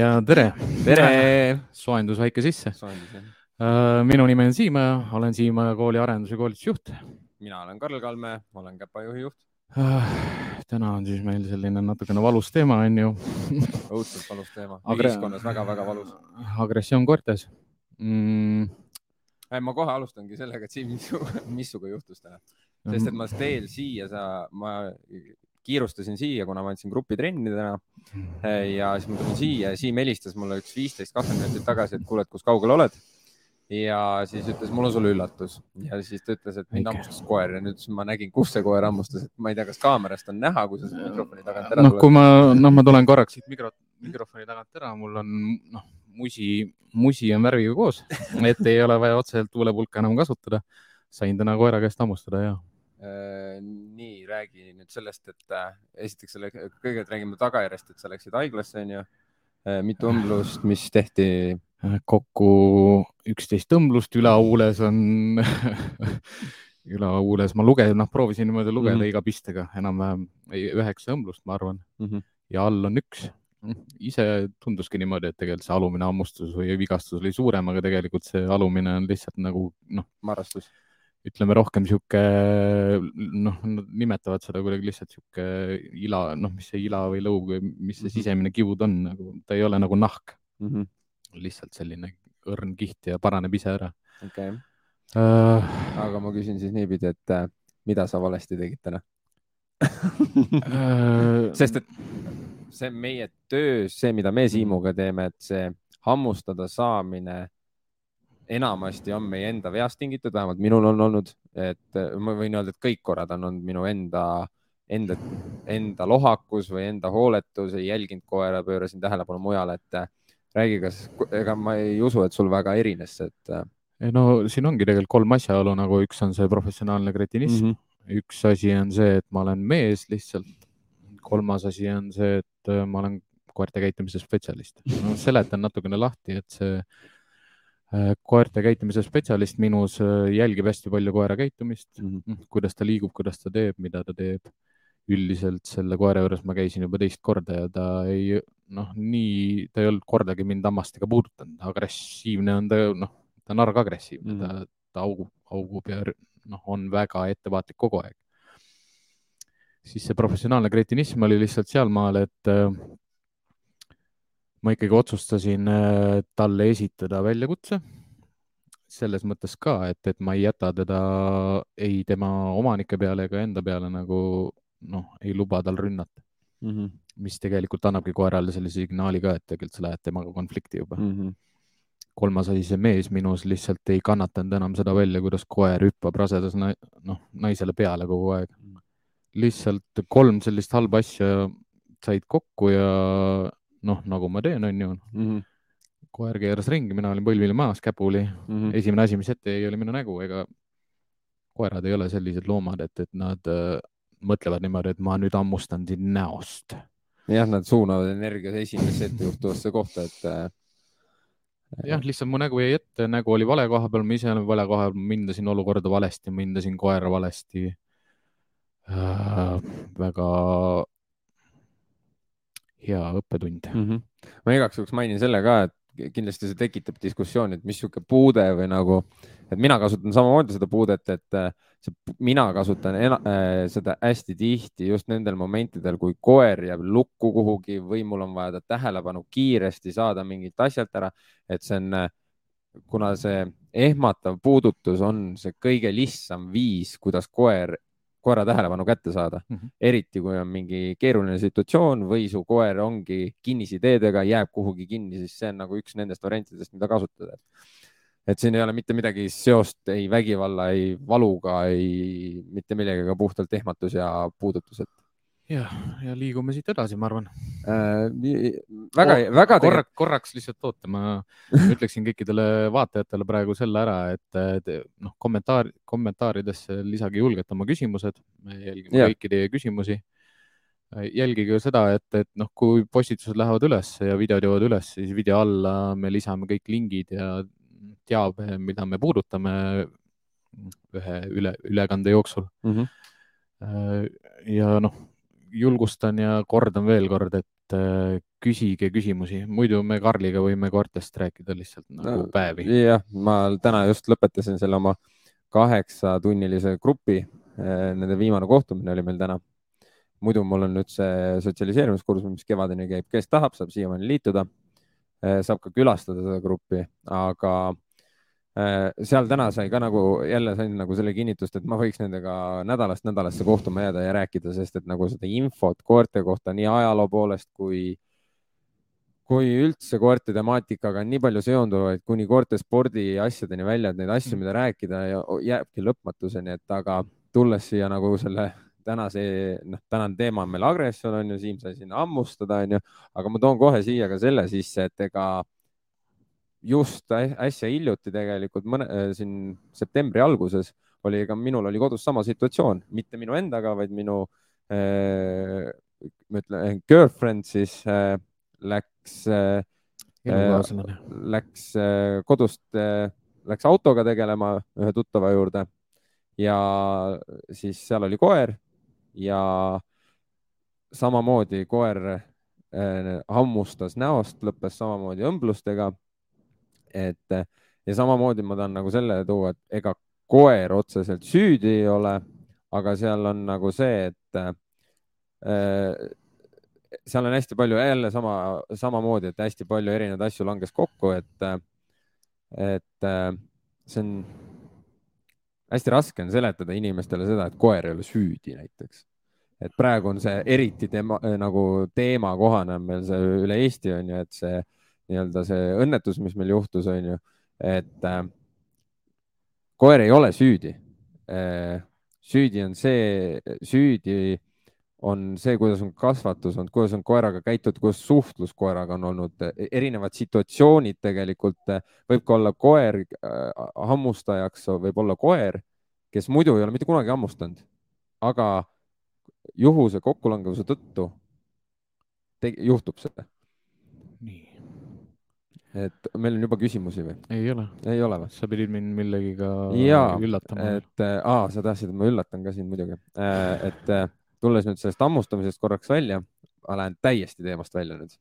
ja tere, tere! soojendus väike sisse. jah. minu nimi on Siimäe, olen Siimäe kooli arendus- ja koolitusjuht. mina olen Karl Kalme, olen Käpa juhijuht. täna on siis meil selline natukene valus teema, on ju. õudselt valus teema Agre..., ühiskonnas väga-väga valus. agressioon koertes mm.. ma kohe alustangi sellega, et Siim, mis sinuga juhtus täna? sest et ma teel siia, sa, ma kiirustasin siia, kuna ma andsin grupitrenni täna ja siis ma tulin siia ja Siim helistas mulle üks viisteist, kakskümmend minutit tagasi, et kuule, et kus kaugel oled. ja siis ütles, mul on sulle üllatus. Ja siis ta ütles, et mind hammustas koer. Ja nüüd ma nägin, kus see koer hammustas, et ma ei tea, kas kaamerast on näha, kui sa siit mikrofoni tagant ära no, tuled. kui ma, noh, ma tulen korraks siit mikro, mikrofoni tagant ära, mul on noh, musi, musi on värviga koos, et ei ole vaja otseselt tuulepulka enam kasutada. sain täna koera käest hammustada ja nii, räägi nüüd sellest, et äh, esiteks selle, kõigepealt räägime tagajärjest, et sa läksid haiglasse, onju. Äh, mitu õmblust, mis tehti? kokku üksteist õmblust, ülahuules on ülahuules ma lugesin, noh, proovisin niimoodi lugeda mm -hmm. iga pistega enam-vähem üheksa õmblust, ma arvan mm. -hmm. ja all on üks. ise tunduski niimoodi, et tegelikult see alumine hammustus või vigastus oli suurem, aga tegelikult see alumine on lihtsalt nagu noh. marrastus ütleme rohkem sihuke, noh, nad nimetavad seda kuidagi lihtsalt sihuke ila, noh, mis see ila või lõug või mis see mhm. sisemine kivud on, nagu ta ei ole nagu nahk mm. -hmm. lihtsalt selline õrn kiht ja paraneb ise ära. okei okay. uh.... aga ma küsin siis niipidi, et äh, mida sa valesti tegid täna uh... sest et see meie töös, see, mida me Siimuga teeme, et see hammustada saamine enamasti on meie enda veast tingitud, vähemalt minul on olnud, et ma võin öelda, et kõik korrad on olnud minu enda, enda, enda lohakus või enda hooletus, ei jälginud koera, pöörasin tähelepanu mujale, et räägi, kas, ega ma ei usu, et sul väga erines, et. no siin ongi tegelikult kolm asjaolu, nagu üks on see professionaalne kretinism mm, -hmm. üks asi on see, et ma olen mees lihtsalt. kolmas asi on see, et ma olen koerte käitumise spetsialist no,. seletan natukene lahti, et see koerte käitumise spetsialist minus äh, jälgib hästi palju koera käitumist mm, -hmm. kuidas ta liigub, kuidas ta teeb, mida ta teeb. üldiselt selle koera juures ma käisin juba teist korda ja ta ei, noh, nii, ta ei olnud kordagi mind hammastega puudutanud, agressiivne on ta, noh, ta on argagressiivne mm, -hmm. ta, ta augub, augub ja noh, on väga ettevaatlik kogu aeg. siis see professionaalne kretinism oli lihtsalt sealmaal, et äh, ma ikkagi otsustasin äh, talle esitada väljakutse. selles mõttes ka, et, et ma ei jäta teda ei tema omanike peale ega enda peale nagu noh, ei luba tal rünnata mm. -hmm. mis tegelikult annabki koerale selle signaali ka, et tegelikult sa lähed temaga konflikti juba mm. -hmm. kolmas asi, see mees minus lihtsalt ei kannatanud enam seda välja, kuidas koer hüppab rasedas noh, naisele peale kogu aeg. Mhm. lihtsalt kolm sellist halba asja said kokku ja noh, nagu ma teen, on ju mm. -hmm. koer keeras ringi, mina olin põlvili maas, käpuli mm. -hmm. esimene asi, mis ette jäi, oli minu nägu, ega koerad ei ole sellised loomad, et, et nad äh, mõtlevad niimoodi, et ma nüüd hammustan sind näost. jah, nad suunavad energia esimesse ettejuhtuvasse kohta, et äh.... jah, lihtsalt mu nägu jäi ette, nägu oli vale koha peal, ma ise olen vale koha peal, ma hindasin olukorda valesti, ma hindasin koera valesti äh,. väga hea õppetund mm. -hmm. ma igaks juhuks mainin selle ka, et kindlasti see tekitab diskussiooni, et mis sihuke puude või nagu, et mina kasutan samamoodi seda puudet, et äh, see, mina kasutan ena, äh, seda hästi tihti just nendel momentidel, kui koer jääb lukku kuhugi või mul on vaja ta tähelepanu kiiresti saada mingilt asjalt ära, et see on, äh, kuna see ehmatav puudutus on see kõige lihtsam viis, kuidas koer koera tähelepanu kätte saada mm. -hmm. eriti kui on mingi keeruline situatsioon või su koer ongi kinnisideedega, jääb kuhugi kinni, siis see on nagu üks nendest variantidest, mida kasutada. et siin ei ole mitte midagi seost ei vägivalla, ei valuga, ei mitte millegagi, puhtalt ehmatus ja puudutus, et ja, ja liigume siit edasi, ma arvan äh,. väga oh,, väga korra, korraks lihtsalt oota, ma ütleksin kõikidele vaatajatele praegu selle ära, et noh, kommentaar, kommentaaridesse lisage julgelt oma küsimused, me jälgime yeah. kõiki teie küsimusi. jälgige seda, et, et noh, kui postitused lähevad üles ja videod jõuavad üles, siis video alla me lisame kõik lingid ja teabe, mida me puudutame ühe üle, ülekande jooksul mm. -hmm. ja noh julgustan ja kordan veel kord, et äh, küsige küsimusi, muidu me Karliga võime koertest rääkida lihtsalt nagu no, päevi. jah, ma täna just lõpetasin selle oma kaheksatunnilise grupi. Eh, nende viimane kohtumine oli meil täna. muidu mul on nüüd see sotsialiseerimiskursus, mis kevadeni käib, kes tahab, saab siiamaani liituda. Eh, saab ka külastada seda gruppi, aga seal täna sai ka nagu jälle sain nagu selle kinnitust, et ma võiks nendega nädalast nädalasse kohtuma jääda ja rääkida, sest et nagu seda infot koerte kohta nii ajaloo poolest kui kui üldse koerte temaatikaga on nii palju seonduvaid kuni koerte spordi asjadeni välja, et neid asju, mida rääkida jääbki lõpmatuseni, et aga tulles siia nagu selle tänase, noh, tänane teema on meil agressioon on ju, Siim sai sinna hammustada, on ju, aga ma toon kohe siia ka selle sisse, et ega just äsja hiljuti tegelikult mõne siin septembri alguses oli ka minul oli kodus sama situatsioon, mitte minu endaga, vaid minu äh,, ma ütlen, girlfriend siis äh, läks, äh, läks äh, kodust, äh, läks autoga tegelema ühe tuttava juurde ja siis seal oli koer ja samamoodi koer hammustas näost, lõppes samamoodi õmblustega. Et ja samamoodi ma tahan nagu selle tuua, et ega koer otseselt süüdi ei ole, aga seal on nagu see, et seal on hästi palju jälle sama, samamoodi, et hästi palju erinevaid asju langes kokku, et, et see on hästi raske on seletada inimestele seda, et koer ei ole süüdi näiteks. et praegu on see eriti teema, nagu teemakohane on meil see üle Eesti on ju, et see nii-öelda see õnnetus, mis meil juhtus, on ju, et äh, koer ei ole süüdi äh,. süüdi on see, süüdi on see, kuidas on kasvatus olnud, kuidas on koeraga käitutud, kuidas suhtlus koeraga on olnud, erinevad situatsioonid tegelikult, võib ka olla koer äh, hammustajaks, võib olla koer, kes muidu ei ole mitte kunagi hammustanud, aga juhuse kokkulangevuse tõttu juhtub see. Et meil on juba küsimusi või? ei ole. ei ole või? sa pidid mind millegiga Jaa, üllatama. et aa, sa tahtsid, et ma üllatan ka sind muidugi, äh, et tulles nüüd sellest hammustamisest korraks välja, ma lähen täiesti teemast välja nüüd.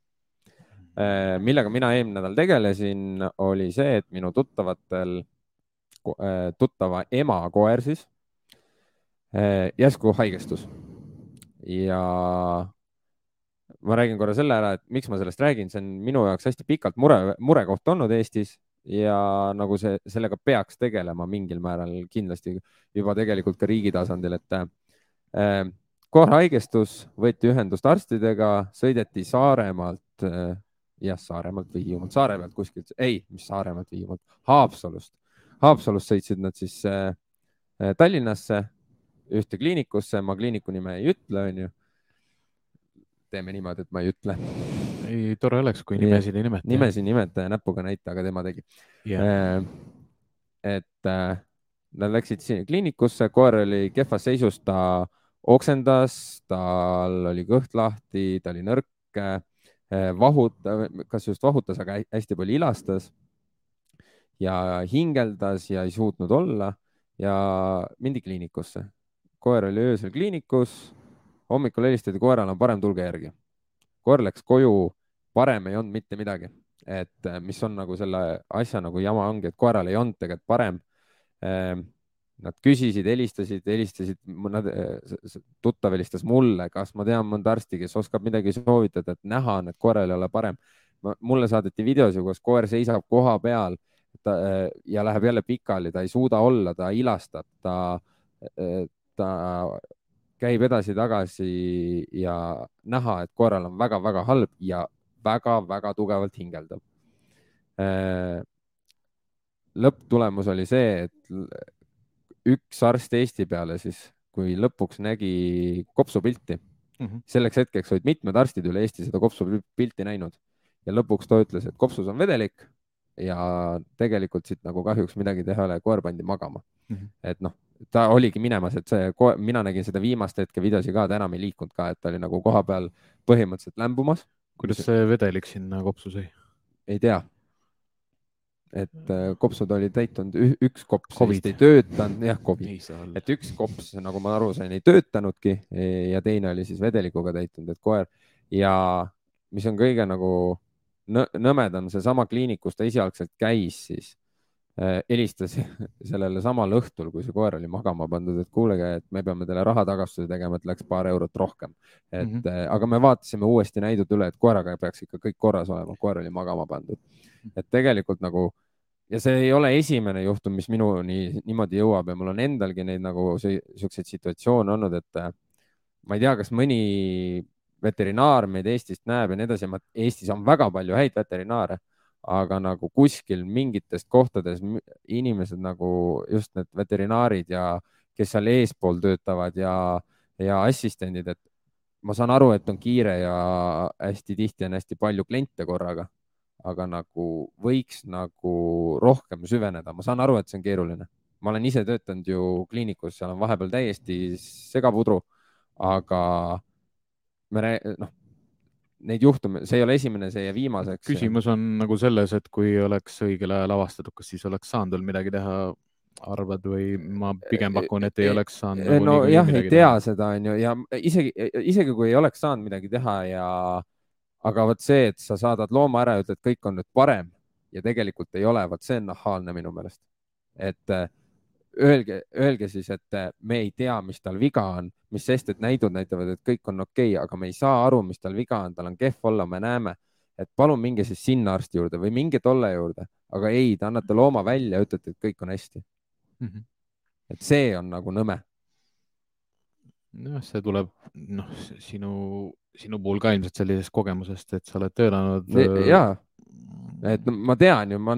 Äh, millega mina eelmine nädal tegelesin, oli see, et minu tuttavatel, äh, tuttava ema koer siis äh, järsku haigestus ja ma räägin korra selle ära, et miks ma sellest räägin, see on minu jaoks hästi pikalt mure, murekoht olnud Eestis ja nagu see, sellega peaks tegelema mingil määral kindlasti juba tegelikult ka riigi tasandil, et äh, koer haigestus, võeti ühendust arstidega, sõideti Saaremaalt, äh, jah, Saaremaalt või Hiiumaalt, saare pealt kuskilt, ei, mis Saaremaalt, Hiiumaalt, Haapsalust. Haapsalust sõitsid nad siis äh, äh, Tallinnasse ühte kliinikusse, ma kliiniku nime ei ütle, onju. Teeme niimoodi, et ma ei ütle. ei, tore oleks, kui nimesid ei nimeta. nimesid ei nimeta ja näpuga näita, aga tema tegi yeah.. et nad läksid sinna kliinikusse, koer oli kehvas seisus, ta oksendas, tal oli kõht lahti, ta oli nõrk, eh, vahuta, kas just vahutas, aga hästi palju ilastas ja hingeldas ja ei suutnud olla ja mindi kliinikusse. koer oli öösel kliinikus, hommikul helistati koerale, on parem, tulge järgi. koer läks koju, parem ei olnud mitte midagi, et eh, mis on nagu selle asja nagu jama ongi, et koeral ei olnud tegelikult parem eh, Nad küsisid, helistasid, helistasid, nad, tuttav helistas mulle, kas ma tean mõnda arsti, kes oskab midagi soovitada, et näha on, et koeral ei ole parem. mulle saadeti videosi, kus koer seisab koha peal ta, ja läheb jälle pikali, ta ei suuda olla, ta ilastab, ta, ta käib edasi-tagasi ja näha, et koeral on väga-väga halb ja väga-väga tugevalt hingeldab. lõpptulemus oli see, et üks arst Eesti peale siis, kui lõpuks nägi kopsupilti mm, -hmm. selleks hetkeks olid mitmed arstid üle Eesti seda kopsupilti näinud ja lõpuks ta ütles, et kopsus on vedelik ja tegelikult siit nagu kahjuks midagi teha ei ole, koer pandi magama mm. -hmm. et noh, ta oligi minemas, et see, mina nägin seda viimast hetke videosi ka, ta enam ei liikunud ka, et ta oli nagu koha peal põhimõtteliselt lämbumas. kuidas see vedelik sinna kopsu sai? ei tea et äh, kopsud olid täitunud, üks kops COVID. ei töötanud, jah, Covid, et üks kops, nagu ma aru sain, ei töötanudki ja teine oli siis vedelikuga täitunud, et koer ja mis on kõige nagu nõmedam, seesama kliinik, kus ta esialgselt käis, siis helistas sellele samal õhtul, kui see koer oli magama pandud, et kuulge, et me peame teile rahatagastuse tegema, et läks paar eurot rohkem. et mm, -hmm. aga me vaatasime uuesti näidud üle, et koeraga peaks ikka kõik korras olema, koer oli magama pandud. et tegelikult nagu ja see ei ole esimene juhtum, mis minuni niimoodi jõuab ja mul on endalgi neid nagu siukseid situatsioone olnud, et äh, ma ei tea, kas mõni veterinaar meid Eestist näeb ja nii edasi. Eestis on väga palju häid veterinaare aga nagu kuskil mingitest kohtades inimesed nagu just need veterinaarid ja kes seal eespool töötavad ja, ja assistendid, et ma saan aru, et on kiire ja hästi tihti on hästi palju kliente korraga, aga nagu võiks nagu rohkem süveneda, ma saan aru, et see on keeruline. ma olen ise töötanud ju kliinikus, seal on vahepeal täiesti segapudru, aga me noh, neid juhtumeid, see ei ole esimene, see jää viimaseks. küsimus on nagu selles, et kui oleks õigel ajal avastatud, kas siis oleks saanud veel midagi teha, arvad või ma pigem pakun, et ei e, oleks saanud nagu. nojah, ei tea teha. seda on ju ja isegi, isegi kui ei oleks saanud midagi teha ja, aga vot see, et sa saadad looma ära ja ütled, kõik on nüüd parem ja tegelikult ei ole, vot see on nahaalne minu meelest. et öelge, öelge siis, et äh, me ei tea, mis tal viga on, mis sest, et näidud näitavad, et kõik on okei okay,, aga me ei saa aru, mis tal viga on, tal on kehv olla, me näeme, et palun minge siis sinna arsti juurde või minge tolle juurde, aga ei, te annate looma välja, ütlete, et kõik on hästi mm. -hmm. et see on nagu nõme. noh, see tuleb, noh, sinu, sinu puhul ka ilmselt sellisest kogemusest, et sa oled töötanud. jaa et no, ma tean ju, ma,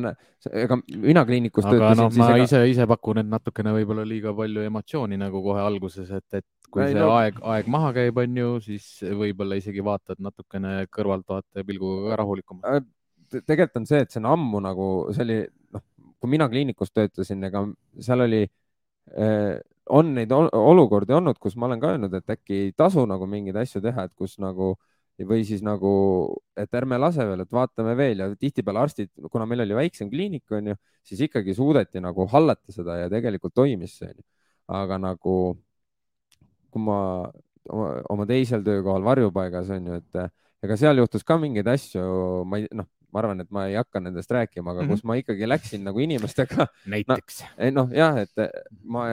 ega mina kliinikus aga töötasin. No, ma ega... ise, ise pakun, et natukene võib-olla liiga palju emotsiooni nagu kohe alguses, et, et kui ei, see no... aeg, aeg maha käib, on ju, siis võib-olla isegi vaatad natukene kõrvaltvaataja pilguga rahulikumalt. Äh, tegelikult on see, et see on ammu nagu, see oli, noh, kui mina kliinikus töötasin, ega seal oli eh, on neid olukordi olnud, kus ma olen ka öelnud, et äkki ei tasu nagu mingeid asju teha, et kus nagu äh, või siis nagu, et ärme lase veel, et vaatame veel ja tihtipeale arstid, kuna meil oli väiksem kliinik, on ju, siis ikkagi suudeti nagu hallata seda ja tegelikult toimis see. aga nagu, kui ma oma, teisel töökohal varjupaigas on ju, et ega seal juhtus ka mingeid asju, ma ei, noh, ma arvan, et ma ei hakka nendest rääkima, aga mm -hmm. kus ma ikkagi läksin nagu inimestega. näiteks no,. noh, jah, et ma,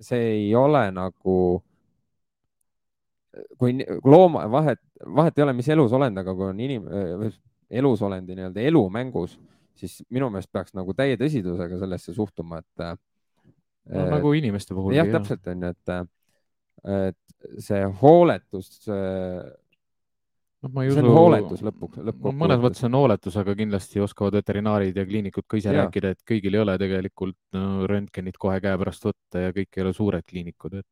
see ei ole nagu kui looma, vahet, vahet ei ole, mis elusolend, aga kui on inim-, elusolendi nii-öelda elu mängus, siis minu meelest peaks nagu täie tõsidusega sellesse suhtuma, et no,. nagu inimeste puhul. jah, täpselt on ju, et, et see hooletus noh, ma ei usu. see on hooletus lõpuks, lõppkokkuvõttes. mõnes mõttes on hooletus, aga kindlasti oskavad veterinaarid ja kliinikud ka ise ja. rääkida, et kõigil ei ole tegelikult no, röntgenit kohe käepärast võtta ja kõik ei ole suured kliinikud, et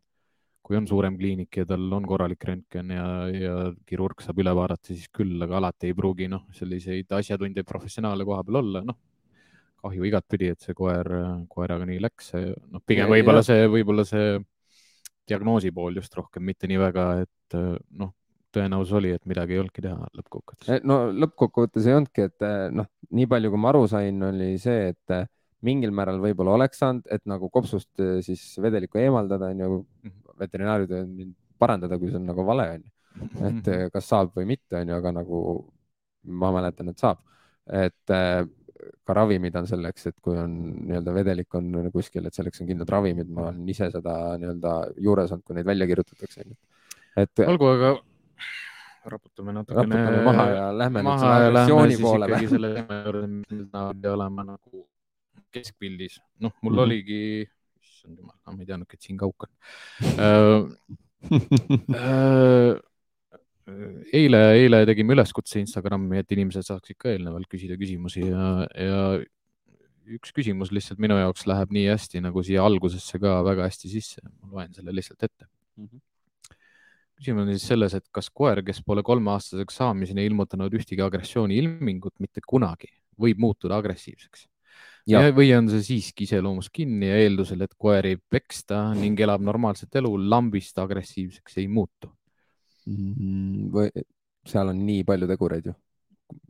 kui on suurem kliinik ja tal on korralik röntgen ja, ja kirurg saab üle vaadata, siis küll, aga alati ei pruugi noh, selliseid asjatundjaid, professionaale koha peal olla, noh. Kahju igatpidi, et see koer, koeraga nii läks, noh, pigem võib-olla see, võib-olla see diagnoosi pool just rohkem, mitte nii väga, et noh, tõenäosus oli, et midagi ei olnudki teha lõppkokkuvõttes. Eh, no lõppkokkuvõttes ei olnudki, et noh, nii palju, kui ma aru sain, oli see, et mingil määral võib-olla oleks saanud, et nagu kopsust siis vedelikku eemaldada, on ju, mhm veterinaarid võivad mind parandada, kui see on nagu vale, onju. et mhm. kas saab või mitte, onju, aga nagu ma mäletan, et saab. et äh, ka ravimid on selleks, et kui on nii-öelda vedelik on kuskil, et selleks on kindlad ravimid, ma olen ise seda nii-öelda juures olnud, kui neid välja kirjutatakse. et. olgu, aga raputame natukene raputame maha ja lähme maha nüüd selle agressiooni poole või? selle teema juurde, mis meil olema nagu keskpildis. noh, mul mm -hmm. oligi issand jumal, ma ei teadnudki, et siin kauk on äh, eile, eile tegime üleskutse Instagrami, et inimesed saaksid ka eelnevalt küsida küsimusi ja, ja üks küsimus lihtsalt minu jaoks läheb nii hästi nagu siia algusesse ka väga hästi sisse. ma loen selle lihtsalt ette mm. -hmm. küsimus on siis selles, et kas koer, kes pole kolmeaastaseks saamiseni ilmutanud ühtegi agressiooni ilmingut mitte kunagi, võib muutuda agressiivseks Ja. või on see siiski iseloomus kinni ja eeldusel, et koer ei peksta ning elab normaalset elu, lambist agressiivseks ei muutu mm,? või seal on nii palju tegureid ju,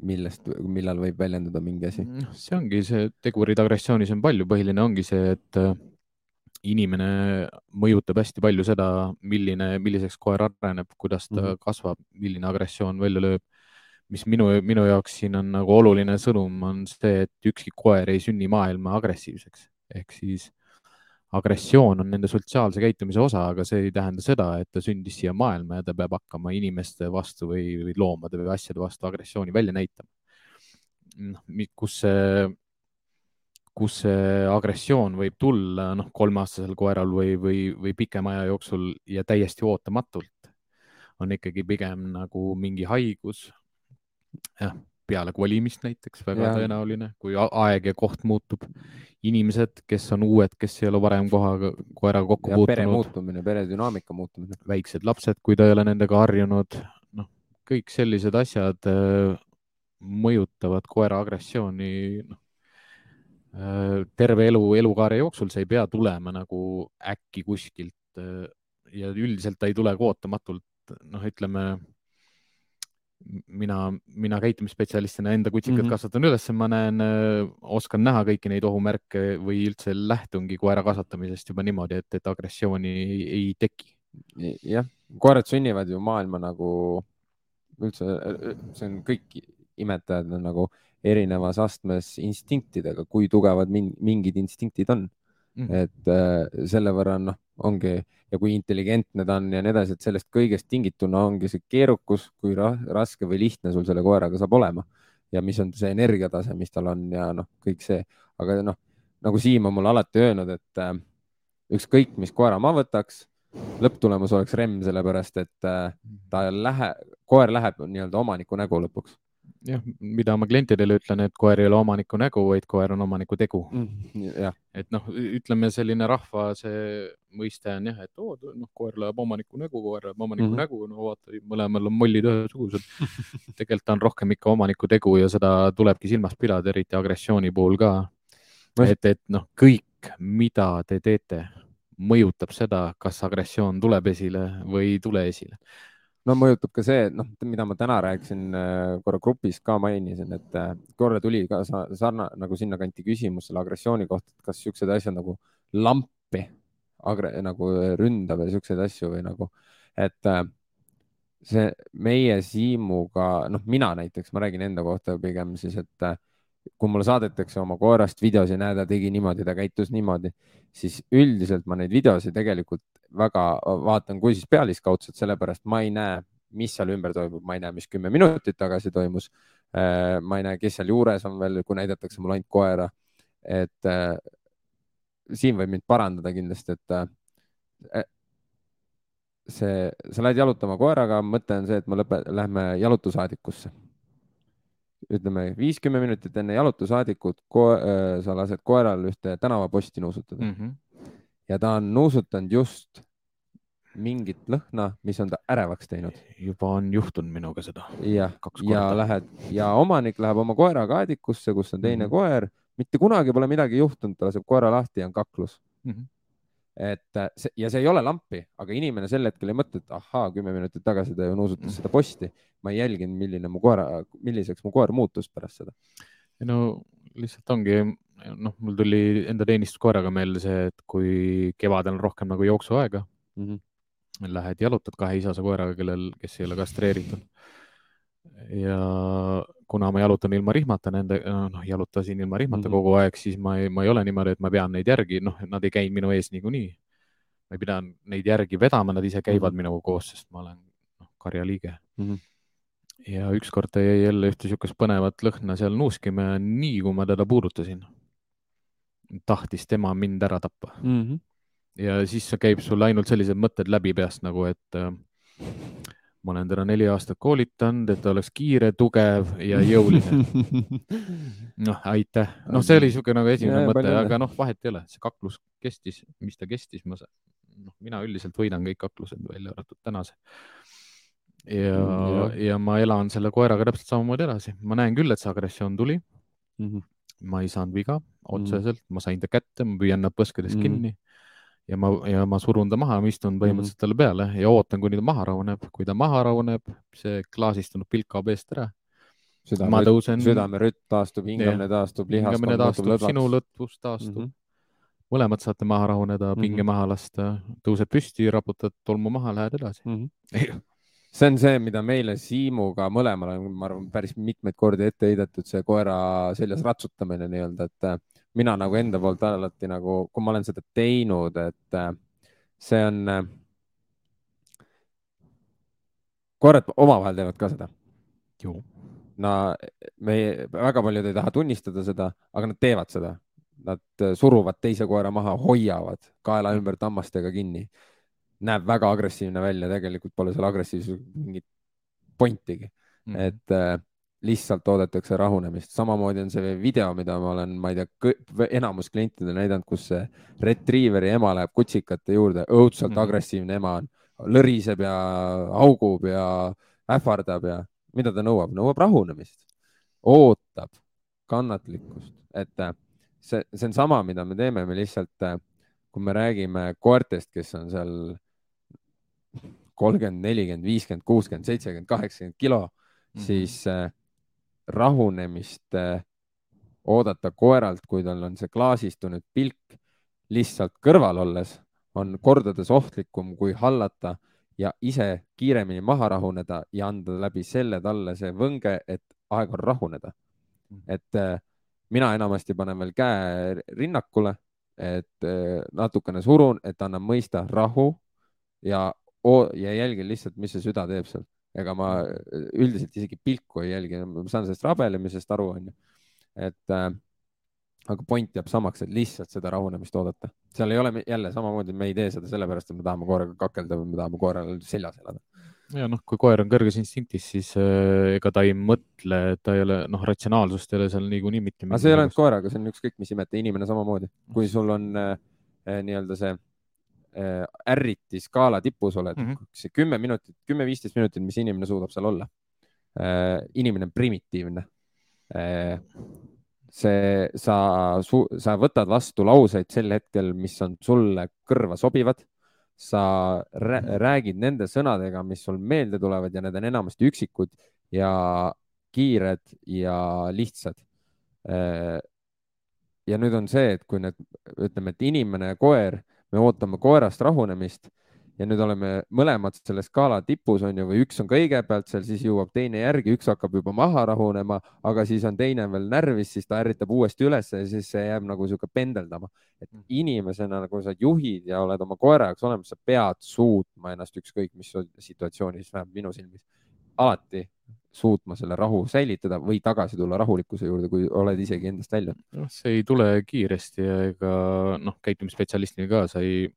millest, millal võib väljenduda mingi asi? noh, see ongi see tegurid agressioonis on palju, põhiline ongi see, et äh, inimene mõjutab hästi palju seda, milline, milliseks koer areneb, kuidas ta mm -hmm. kasvab, milline agressioon välja lööb mis minu, minu jaoks siin on nagu oluline sõnum, on see, et ükski koer ei sünni maailma agressiivseks ehk siis agressioon on nende sotsiaalse käitumise osa, aga see ei tähenda seda, et ta sündis siia maailma ja ta peab hakkama inimeste vastu või, või loomade või asjade vastu agressiooni välja näitama. noh, kus see kus see agressioon võib tulla noh, kolmeaastasel koeral või, või, või pikema aja jooksul ja täiesti ootamatult, on ikkagi pigem nagu mingi haigus. Jah, peale kolimist näiteks väga ja. tõenäoline, kui aeg ja koht muutub. inimesed, kes on uued, kes ei ole varem kohaga, koeraga kokku ja puutunud. pere muutumine, pere dünaamika muutumine. väiksed lapsed, kui ta ei ole nendega harjunud, noh, kõik sellised asjad äh, mõjutavad koera agressiooni noh, Äh, terve elu, elukaare jooksul, see ei pea tulema nagu äkki kuskilt äh, ja üldiselt ta ei tule ka ootamatult, noh, ütleme mina, mina käitumisspetsialistina enda kutsikat mm -hmm. kasvatan üles, ma näen, oskan näha kõiki neid ohumärke või üldse lähtungi koera kasvatamisest juba niimoodi, et, et agressiooni ei, ei teki. jah, koerad sünnivad ju maailma nagu üldse, see on kõik imetajad on nagu erinevas astmes instinktidega, kui tugevad mingid instinktid on. Et äh, selle võrra noh, ongi ja kui intelligentne ta on ja nii edasi, et sellest kõigest tingituna ongi see keerukus, kui raske või lihtne sul selle koeraga saab olema. Ja mis on see energiatase, mis tal on ja noh, kõik see, aga noh, nagu Siim on mulle alati öelnud, et äh, ükskõik, mis koera ma võtaks, lõpptulemus oleks remm, sellepärast et äh, ta lähe, koer läheb nii-öelda omaniku nägu lõpuks jah, mida ma klientidele ütlen, et koer ei ole omaniku nägu, vaid koer on omaniku tegu mm,. et noh, ütleme selline rahva see mõiste on jah, et oo, noh, koer läheb omaniku nägu, koer läheb omaniku mm -hmm. nägu, no vaata, mõlemal on mollid ühesugused tegelikult on rohkem ikka omaniku tegu ja seda tulebki silmas pidada, eriti agressiooni puhul ka. et, et noh, kõik, mida te teete, mõjutab seda, kas agressioon tuleb esile või ei tule esile no mõjutab ka see, noh, mida ma täna rääkisin äh, korra grupis ka mainisin, et äh, korra tuli ka sarna nagu sinnakanti küsimus selle agressiooni kohta, et kas siuksed asjad nagu lampi agre, nagu ründab ja siukseid asju või nagu, et äh, see meie Siimuga, noh, mina näiteks, ma räägin enda kohta pigem siis, et kui mulle saadetakse oma koerast videosi, näe, ta tegi niimoodi, ta käitus niimoodi, siis üldiselt ma neid videosi tegelikult väga vaatan, kui siis pealiskaudselt, sellepärast ma ei näe, mis seal ümber toimub, ma ei näe, mis kümme minutit tagasi toimus. Äh, ma ei näe, kes seal juures on veel, kui näidatakse mulle ainult koera. et äh, siin võib mind parandada kindlasti, et äh, see, sa lähed jalutama koeraga, mõte on see, et me lõpe, lähme jalutusaadikusse. ütleme viiskümmend minutit enne jalutusaadikut ko, sa lased koeral ühte tänavaposti nuusutada mm. -hmm ja ta on nuusutanud just mingit lõhna, mis on ta ärevaks teinud. juba on juhtunud minuga seda. jah, ja lähed ja omanik läheb oma koeraga aedikusse, kus on teine mm -hmm. koer, mitte kunagi pole midagi juhtunud, ta laseb koera lahti ja on kaklus mm. -hmm. et äh, see ja see ei ole lampi, aga inimene sel hetkel ei mõtle, et ahaa, kümme minutit tagasi ta ju nuusutas mm -hmm. seda posti. ma ei jälginud, milline mu koera, milliseks mu koer muutus pärast seda. no lihtsalt ongi noh, mul tuli enda teenistuskoeraga meelde see, et kui kevadel on rohkem nagu jooksuaega mm, -hmm. Lähed jalutad kahe isase koeraga, kellel, kes ei ole kastreeritud. ja kuna ma jalutan ilma rihmata nende, noh, jalutasin ilma rihmata mm -hmm. kogu aeg, siis ma ei, ma ei ole niimoodi, et ma pean neid järgi, noh, nad ei käi minu ees niikuinii. ma ei pida neid järgi vedama, nad ise käivad mm -hmm. minuga koos, sest ma olen noh, karjaliige mm. -hmm ja ükskord ta jäi jälle ühte niisugust põnevat lõhna seal nuuskima ja nii kui ma teda puudutasin, tahtis tema mind ära tappa mm. -hmm. Ja siis käib sul ainult sellised mõtted läbi peast nagu, et äh, ma olen teda neli aastat koolitanud, et ta oleks kiire, tugev ja jõuline. noh, aitäh, noh, see oli niisugune nagu esimene ja, mõte, aga noh, vahet ei ole, see kaklus kestis, mis ta kestis, ma, noh, mina üldiselt võidan kõik kaklused, välja arvatud tänase ja mm,, ja. ma elan selle koeraga täpselt samamoodi edasi, ma näen küll, et see agressioon tuli mm. -hmm ma ei saanud viga otseselt mm., ma sain ta kätte, ma püüan nad põskedes mm. kinni ja ma, ja ma surun ta maha, ma istun põhimõtteliselt talle peale ja ootan, kuni ta maha rahuneb. kui ta maha rahuneb, see klaasistunud pilk kaob eest ära. ma tõusen. südamerütm taastub, hingamine taastub, lihaskond hingamine taastub, sinu lõtvus taastub mm. -hmm. mõlemad saate maha rahuneda, pinge mm -hmm. maha lasta, tõused püsti, raputad tolmu maha, lähed edasi mm. -hmm. see on see, mida meile Siimuga mõlemale on, ma arvan, päris mitmeid kordi ette heidetud, see koera seljas ratsutamine nii-öelda, et mina nagu enda poolt alati nagu, kui ma olen seda teinud, et äh, see on. Äh, koerad omavahel teevad ka seda. no me väga paljud ei taha tunnistada seda, aga nad teevad seda. Nad suruvad teise koera maha, hoiavad kaela ümber tammastega kinni näeb väga agressiivne välja, tegelikult pole seal agressiivsusel mingit pointigi mm, -hmm. et äh, lihtsalt oodatakse rahunemist. samamoodi on see video, mida ma olen, ma ei tea, enamus klientidele näidanud, kus see retriiveri ema läheb kutsikate juurde, õudselt mm -hmm. agressiivne ema on, lõriseb ja haugub ja ähvardab ja mida ta nõuab, nõuab rahunemist, ootab kannatlikkust, et äh, see, see on sama, mida me teeme, me lihtsalt, äh, kui me räägime koertest, kes on seal kolmkümmend, nelikümmend, viiskümmend, kuuskümmend, seitsekümmend, kaheksakümmend kilo mm, -hmm. siis äh, rahunemist äh, oodata koeralt, kui tal on see klaasistunud pilk lihtsalt kõrval olles, on kordades ohtlikum kui hallata ja ise kiiremini maha rahuneda ja anda läbi selle talle see võnge, et aeg on rahuneda. Et äh, mina enamasti panen veel käe rinnakule, et äh, natukene surun, et annan mõista rahu ja ja jälgin lihtsalt, mis see süda teeb seal. Ega ma üldiselt isegi pilku ei jälgi, ma saan sellest rabelemisest aru, onju. et äh, aga point jääb samaks, et lihtsalt seda rahunemist oodata. seal ei ole jälle samamoodi, me ei tee seda sellepärast, et me tahame koeraga kakelda või me tahame koeral seljas elada. ja noh, kui koer on kõrges instinktis, siis äh, ega ta ei mõtle, ta ei ole, noh, ratsionaalsust ei ole seal niikuinii mitte. aga see ei ole ainult koeraga, see on ükskõik mis imete, inimene samamoodi. kui sul on äh, äh nii-öelda see Äh, ärriti skaala tipus oled mm, -hmm. see kümme minutit, kümme-viisteist minutit, mis inimene suudab seal olla. Äh, inimene on primitiivne. Äh, see, sa, sa võtad vastu lauseid sel hetkel, mis on sulle kõrva sobivad. sa räägid nende sõnadega, mis sul meelde tulevad ja need on enamasti üksikud ja kiired ja lihtsad ja nüüd on see, et kui need, ütleme, et inimene ja koer me ootame koerast rahunemist ja nüüd oleme mõlemad selle skaala tipus on ju, või üks on kõigepealt seal, siis jõuab teine järgi, üks hakkab juba maha rahunema, aga siis on teine veel närvis, siis ta ärritab uuesti ülesse ja siis see jääb nagu sihuke pendeldama. et mm. inimesena, kui sa juhid ja oled oma koera jaoks olemas, sa pead suutma ennast ükskõik mis situatsioonis, vähemalt minu silmis, alati suutma selle rahu säilitada või tagasi tulla rahulikkuse juurde, kui oled isegi endast väljunud. noh, see ei tule kiiresti ja ega noh, käitumisspetsialistina ka sa ei,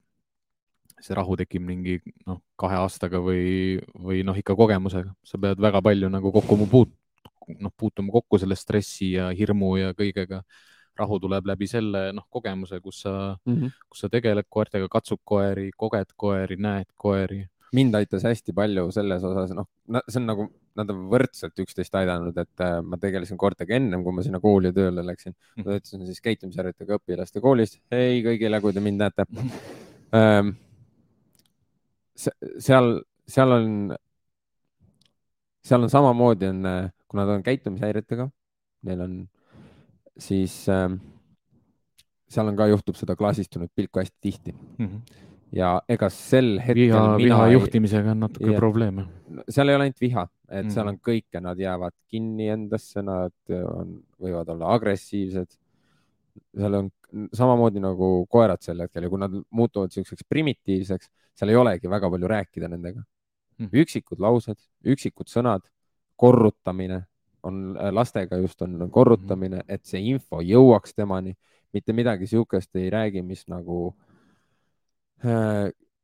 see rahu tekib mingi noh, kahe aastaga või, või noh, ikka kogemusega, sa pead väga palju nagu kokku puut-, noh, puutuma kokku selle stressi ja hirmu ja kõigega. rahu tuleb läbi selle noh, kogemuse, kus sa mm, -hmm. kus sa tegeled koertega, katsud koeri, koged koeri, näed koeri mind aitas hästi palju selles osas, noh, see on nagu, nad on võrdselt üksteist aidanud, et äh, ma tegelesin koertega ennem, kui ma sinna kooli tööle läksin. -hmm. ma töötasin siis käitumisharjutajate õpilaste koolis. hei kõigile, kui te mind näete ähm,. seal, seal on, seal on samamoodi on, äh, kui nad on käitumishäiretega, neil on siis ähm, seal on ka, juhtub seda klaasistunud pilku hästi tihti mm. -hmm ja ega sel hetkel. viha, viha juhtimisega on natuke ja, probleeme. seal ei ole ainult viha, et mm. seal on kõike, nad jäävad kinni endasse, nad on, võivad olla agressiivsed. seal on samamoodi nagu koerad sel hetkel ja kui nad muutuvad siukseks primitiivseks, seal ei olegi väga palju rääkida nendega mm.. üksikud laused, üksikud sõnad, korrutamine on lastega just on korrutamine, et see info jõuaks temani, mitte midagi sihukest ei räägi, mis nagu äh, Äh,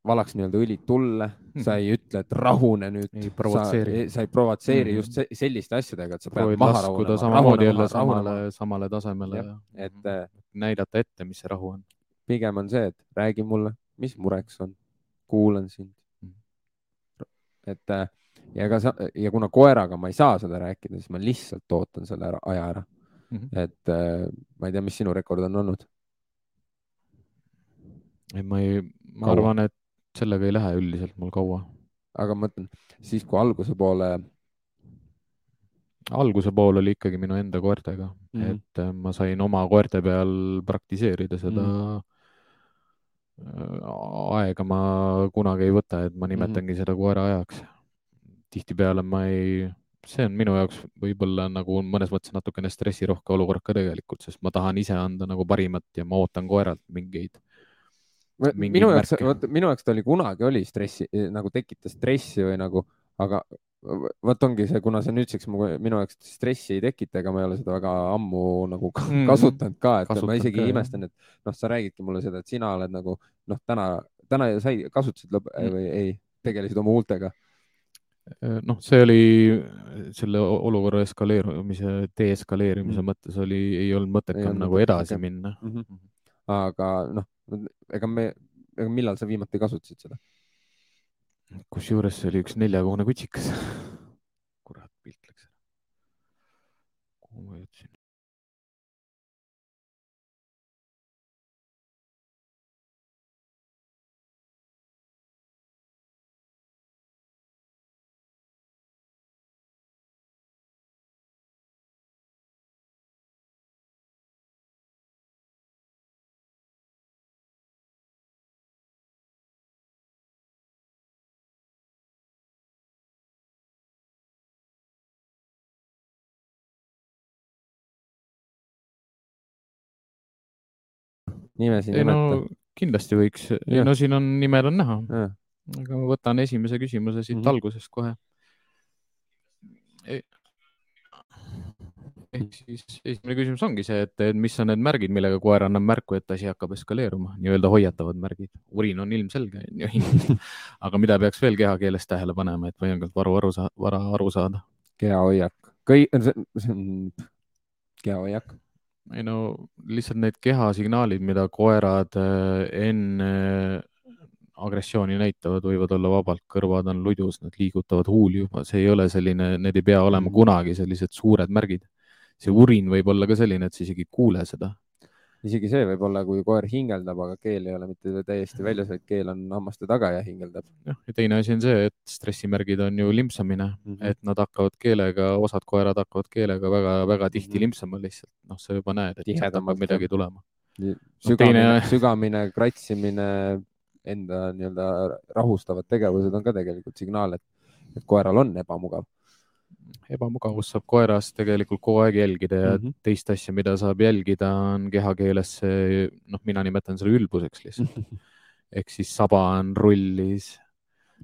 valaks nii-öelda õli tulle, sa ei ütle, et rahune nüüd. ei provotseeri. sa ei provotseeri mm -hmm. just selliste asjadega, et sa pead maha rahunema. samamoodi jälle samale, samale tasemele. et äh, näidata ette, mis see rahu on. pigem on see, et räägi mulle, mis mureks on, kuulan sind mm. -hmm. et äh, ja ega sa ja kuna koeraga ma ei saa seda rääkida, siis ma lihtsalt ootan selle ära, aja ära mm. -hmm. et ma ei tea, mis sinu rekord on olnud ei, ma ei, ma kaua. arvan, et sellega ei lähe üldiselt mul kaua. aga ma mõtlen siis, kui alguse poole. alguse pool oli ikkagi minu enda koertega mm, -hmm. et äh, ma sain oma koerte peal praktiseerida seda mm. -hmm aega ma kunagi ei võta, et ma nimetangi mm -hmm. seda koera ajaks. tihtipeale ma ei, see on minu jaoks võib-olla nagu mõnes mõttes natukene stressirohke olukord ka tegelikult, sest ma tahan ise anda nagu parimat ja ma ootan koeralt mingeid minu jaoks, vot minu jaoks ta oli kunagi oli stressi nagu tekitas stressi või nagu, aga vot ongi see, kuna see nüüdseks minu jaoks stressi ei tekita, ega ma ei ole seda väga ammu nagu kasutanud ka, et Kasutad ma isegi ka, imestan, et noh, sa räägidki mulle seda, et sina oled nagu noh, täna, täna sai, kasutasid lõpp mm. või ei, tegelesid oma huultega äh, noh, see oli selle olukorra eskaleerumise, deeskaleerimise mm. mõttes oli, ei olnud mõttekam nagu edasi okay. minna mm. -hmm. aga noh, ega me, ega millal sa viimati kasutasid seda? kusjuures see oli üks neljakuune kutsikas. kurat, pilt läks ära. kuhu ma jõudsin? Nimesid nimeta no,? kindlasti võiks, no siin on, nimed on näha. aga ma võtan esimese küsimuse siit mm -hmm. algusest kohe. Ehk siis esimene küsimus ongi see, et mis on need märgid, millega koer annab märku, et asi hakkab eskaleeruma, nii-öelda hoiatavad märgid. urin on ilmselge, aga mida peaks veel kehakeeles tähele panema, et võimalikult varu aru saada, vara aru saada? kehahoiak, kõi-, see on kehahoiak ei no lihtsalt need kehasignaalid, mida koerad enne agressiooni näitavad, võivad olla vabalt, kõrvad on ludus, nad liigutavad huuli juba, see ei ole selline, need ei pea olema mm. kunagi sellised suured märgid. see urin võib olla ka selline, et sa isegi ei kuule seda isegi see võib olla, kui koer hingeldab, aga keel ei ole mitte täiesti väljas, vaid keel on hammaste taga ja hingeldab. jah, ja teine asi on see, et stressimärgid on ju limpsamine mm, -hmm. et nad hakkavad keelega, osad koerad hakkavad keelega väga-väga tihti mm -hmm. limpsama lihtsalt, noh, sa juba näed, et sealt hakkab midagi tulema. sügamine no,, sügamine, kratsimine, enda nii-öelda rahustavad tegevused on ka tegelikult signaal, et, et koeral on ebamugav ebamugavust saab koeras tegelikult kogu aeg jälgida ja mm -hmm. teist asja, mida saab jälgida, on kehakeeles see, noh, mina nimetan selle ülbuseks lihtsalt mm. -hmm. ehk siis saba on rullis.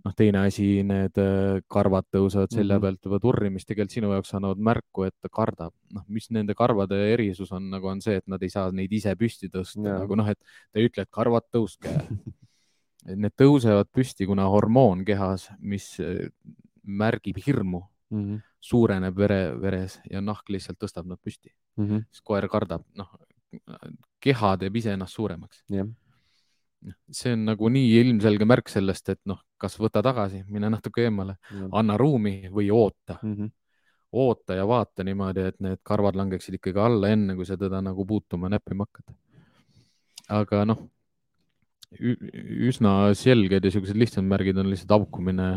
noh, teine asi, need äh, karvad tõusevad selja mm -hmm. pealt juba turri, mis tegelikult sinu jaoks annavad märku, et ta kardab. noh, mis nende karvade erisus on, nagu on see, et nad ei saa neid ise püsti tõsta, nagu noh, et ta ei ütle, et karvad tõuske Need tõusevad püsti, kuna hormoon kehas, mis äh, märgib hirmu mm, -hmm. Suureneb vere, veres ja nahk lihtsalt tõstab nad püsti mm. -hmm. siis koer kardab, noh, keha teeb ise ennast suuremaks yeah.. see on nagu nii ilmselge märk sellest, et noh, kas võta tagasi, mine natuke eemale yeah., anna ruumi või oota mm. -hmm oota ja vaata niimoodi, et need karvad langeksid ikkagi alla, enne kui sa teda nagu puutuma, näppima hakkad. aga noh, üsna selged ja siuksed lihtsamad märgid on lihtsalt haukumine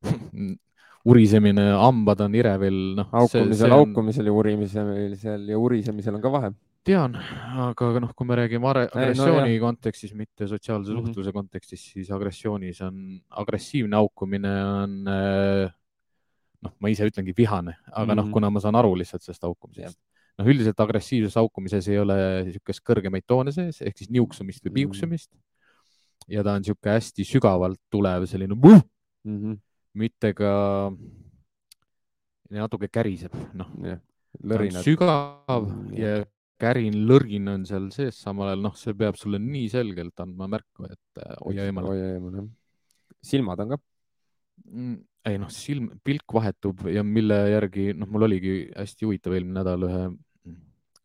urisemine, hambad on irevil, noh. haukumisel, haukumisel ja urimisel ja urisemisel on ka vahe. tean, aga noh, kui me räägime agressiooni no, kontekstis, mitte sotsiaalse mm -hmm. suhtluse kontekstis, siis agressioonis on, agressiivne haukumine on äh, noh, ma ise ütlengi vihane, aga mm -hmm. noh, mhm. kuna ma saan aru lihtsalt sellest haukumisest. noh, üldiselt agressiivses haukumises ei ole niisugust kõrgemaid toone sees ehk siis niuksumist või piuksumist mm. -hmm. ja ta on niisugune hästi sügavalt tulev selline mm -hmm mitte ka natuke käriseb, noh. sügav mm, ja kärin, lõrgin on seal sees, samal ajal noh, see peab sulle nii selgelt andma märku, et äh, hoia eemale. hoia eemale, jah. silmad on ka? Mm, ei noh, silm, pilk vahetub ja mille järgi, noh, mul oligi hästi huvitav eelmine nädal ühe